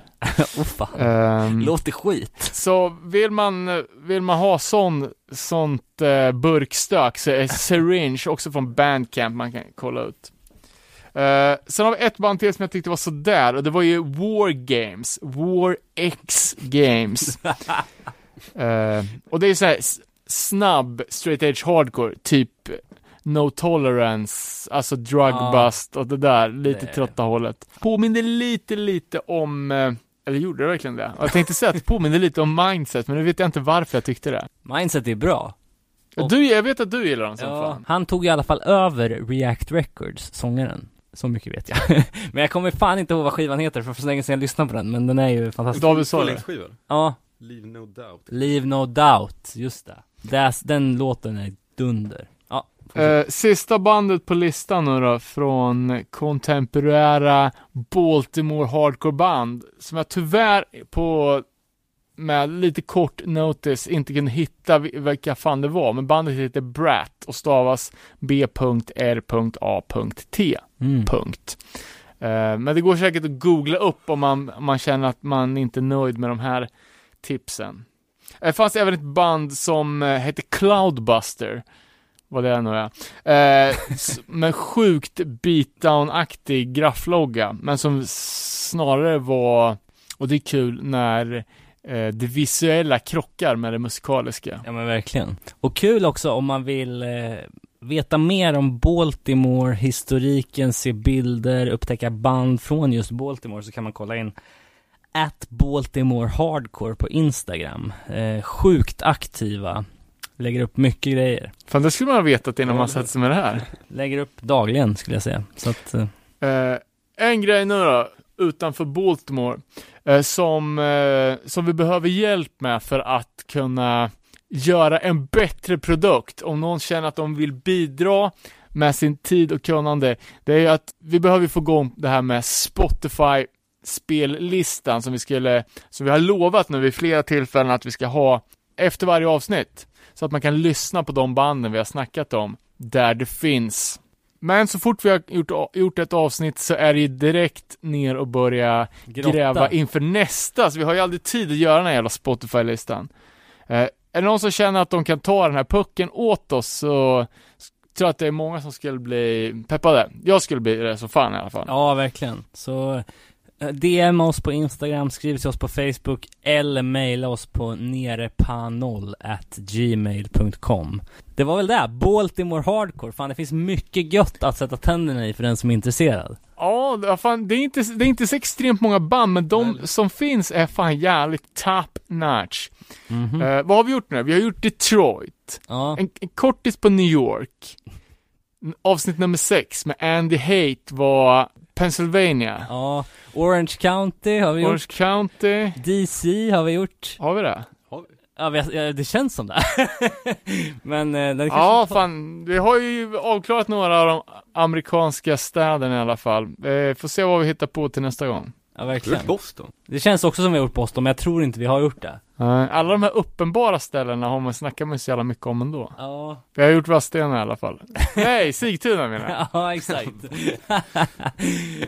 oh, fan. Ehm, Låter skit. så vill man, vill man ha sån, sånt eh, burkstök så är Syringe också från Bandcamp man kan kolla ut. Eh, sen har vi ett band till som jag tyckte var sådär och det var ju War Games, War X Games. Eh, och det är så här snabb straight edge hardcore, typ No Tolerance, alltså Drug Ja. Bust och det där, lite Det trötta hållet. Påminner lite, lite om, eh, eller gjorde det verkligen det? Jag tänkte säga att det påminner lite om Mindset, men nu vet jag inte varför jag tyckte det. Mindset är bra. Och- Du, jag vet att du gillar dem som Ja, fan. han tog i alla fall över React Records, sångaren. Så mycket vet jag. men jag kommer fan inte ihåg vad skivan heter, för för så länge sedan jag lyssnade på den, men den är ju fantastisk. David sa det. Ja, Leave no doubt. Leave No Doubt, just det. That's, den låten är dunder. Ja, Eh, sista bandet på listan nu då, från kontemporära Baltimore hardcore band, som jag tyvärr på med lite kort notice inte kunde hitta vi- vilka fan det var, men bandet heter Brat och stavas B.R.A.T. mm. Punkt. Eh, men det går säkert att googla upp om man, om man känner att man inte är nöjd med de här tipsen. Det fanns även ett band som eh, hette Cloudbuster. Vad det är nu är. Eh, med sjukt beatdown-aktig grafflogga, men som snarare var, och det är kul när eh, det visuella krockar med det musikaliska. Ja men verkligen. Och kul också om man vill eh, veta mer om Baltimore, historiken, se bilder, upptäcka band från just Baltimore så kan man kolla in at Baltimore Hardcore på Instagram. Eh, sjukt aktiva. Lägger upp mycket grejer. Fan, det skulle man ha vetat innan man satte sig med det här. Lägger upp dagligen skulle jag säga. Så att, eh, Eh, en grej nu då, utanför Baltimore, eh, som, eh, som vi behöver hjälp med för att kunna göra en bättre produkt. Om någon känner att de vill bidra med sin tid och kunnande, det är ju att vi behöver få igång det här med Spotify spellistan som vi skulle, som vi har lovat nu vid flera tillfällen att vi ska ha efter varje avsnitt. Så att man kan lyssna på de banden vi har snackat om, där det finns. Men så fort vi har gjort, gjort ett avsnitt så är det ju direkt ner och börja grotta. gräva inför nästa, så vi har ju aldrig tid att göra den här jävla Spotify-listan. Eh, är det någon som känner att de kan ta den här pucken åt oss så tror jag att det är många som skulle bli peppade. Jag skulle bli det som fan i alla fall. Ja, verkligen. Så eh, DM oss på Instagram, skriv till oss på Facebook eller mejla oss på nerepanollgmail.com gmail.com. Det var väl det, Baltimore Hardcore. Fan, det finns mycket gött att sätta tänderna i för den som är intresserad. Ja, det, fan, det, är inte, det är inte så extremt många band, men de Nej. som finns är fan jävligt top notch. Mhm. Eh, vad har vi gjort nu? Vi har gjort Detroit, Ja, en, en kortis på New York. Avsnitt nummer sex med Andy Hate var Pennsylvania. ja. Orange County har vi gjort. Orange County. DC har vi gjort. Har vi det? Ja, ja det känns som det. Men eh, den Ja, kanske... fan. Vi har ju avklarat några av de amerikanska städerna i alla fall. Eh, får se vad vi hittar på till nästa gång. Ja, verkligen. gjort Boston? Det känns också som vi har gjort Boston, men jag tror inte vi har gjort det. Eh, alla de här uppenbara ställena har man snackat med så jävla mycket om ändå. Ja, Vi har gjort Vadstena i alla fall. Nej, Sigtuna menar jag. ja exakt.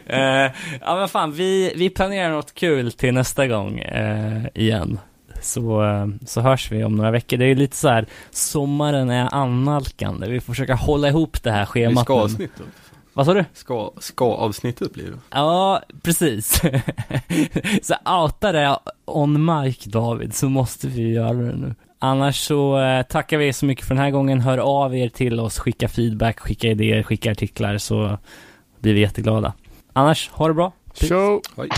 Eh, ja men fan, vi, vi planerar något kul till nästa gång eh, igen. Så, eh, så hörs vi om några veckor. Det är ju lite så här, sommaren är annalkande. Vi får försöka hålla ihop det här Det schemat. ska nu. avsnitt då. Vad sa du? Ska, ska avsnittet blir det. Ja, precis. så outa det on mic David, så måste vi göra det nu. Annars så eh, tackar vi så mycket för den här gången. Hör av er till oss, skicka feedback, skicka idéer, skicka artiklar så blir vi jätteglada. Annars, ha det bra. Show! Oj.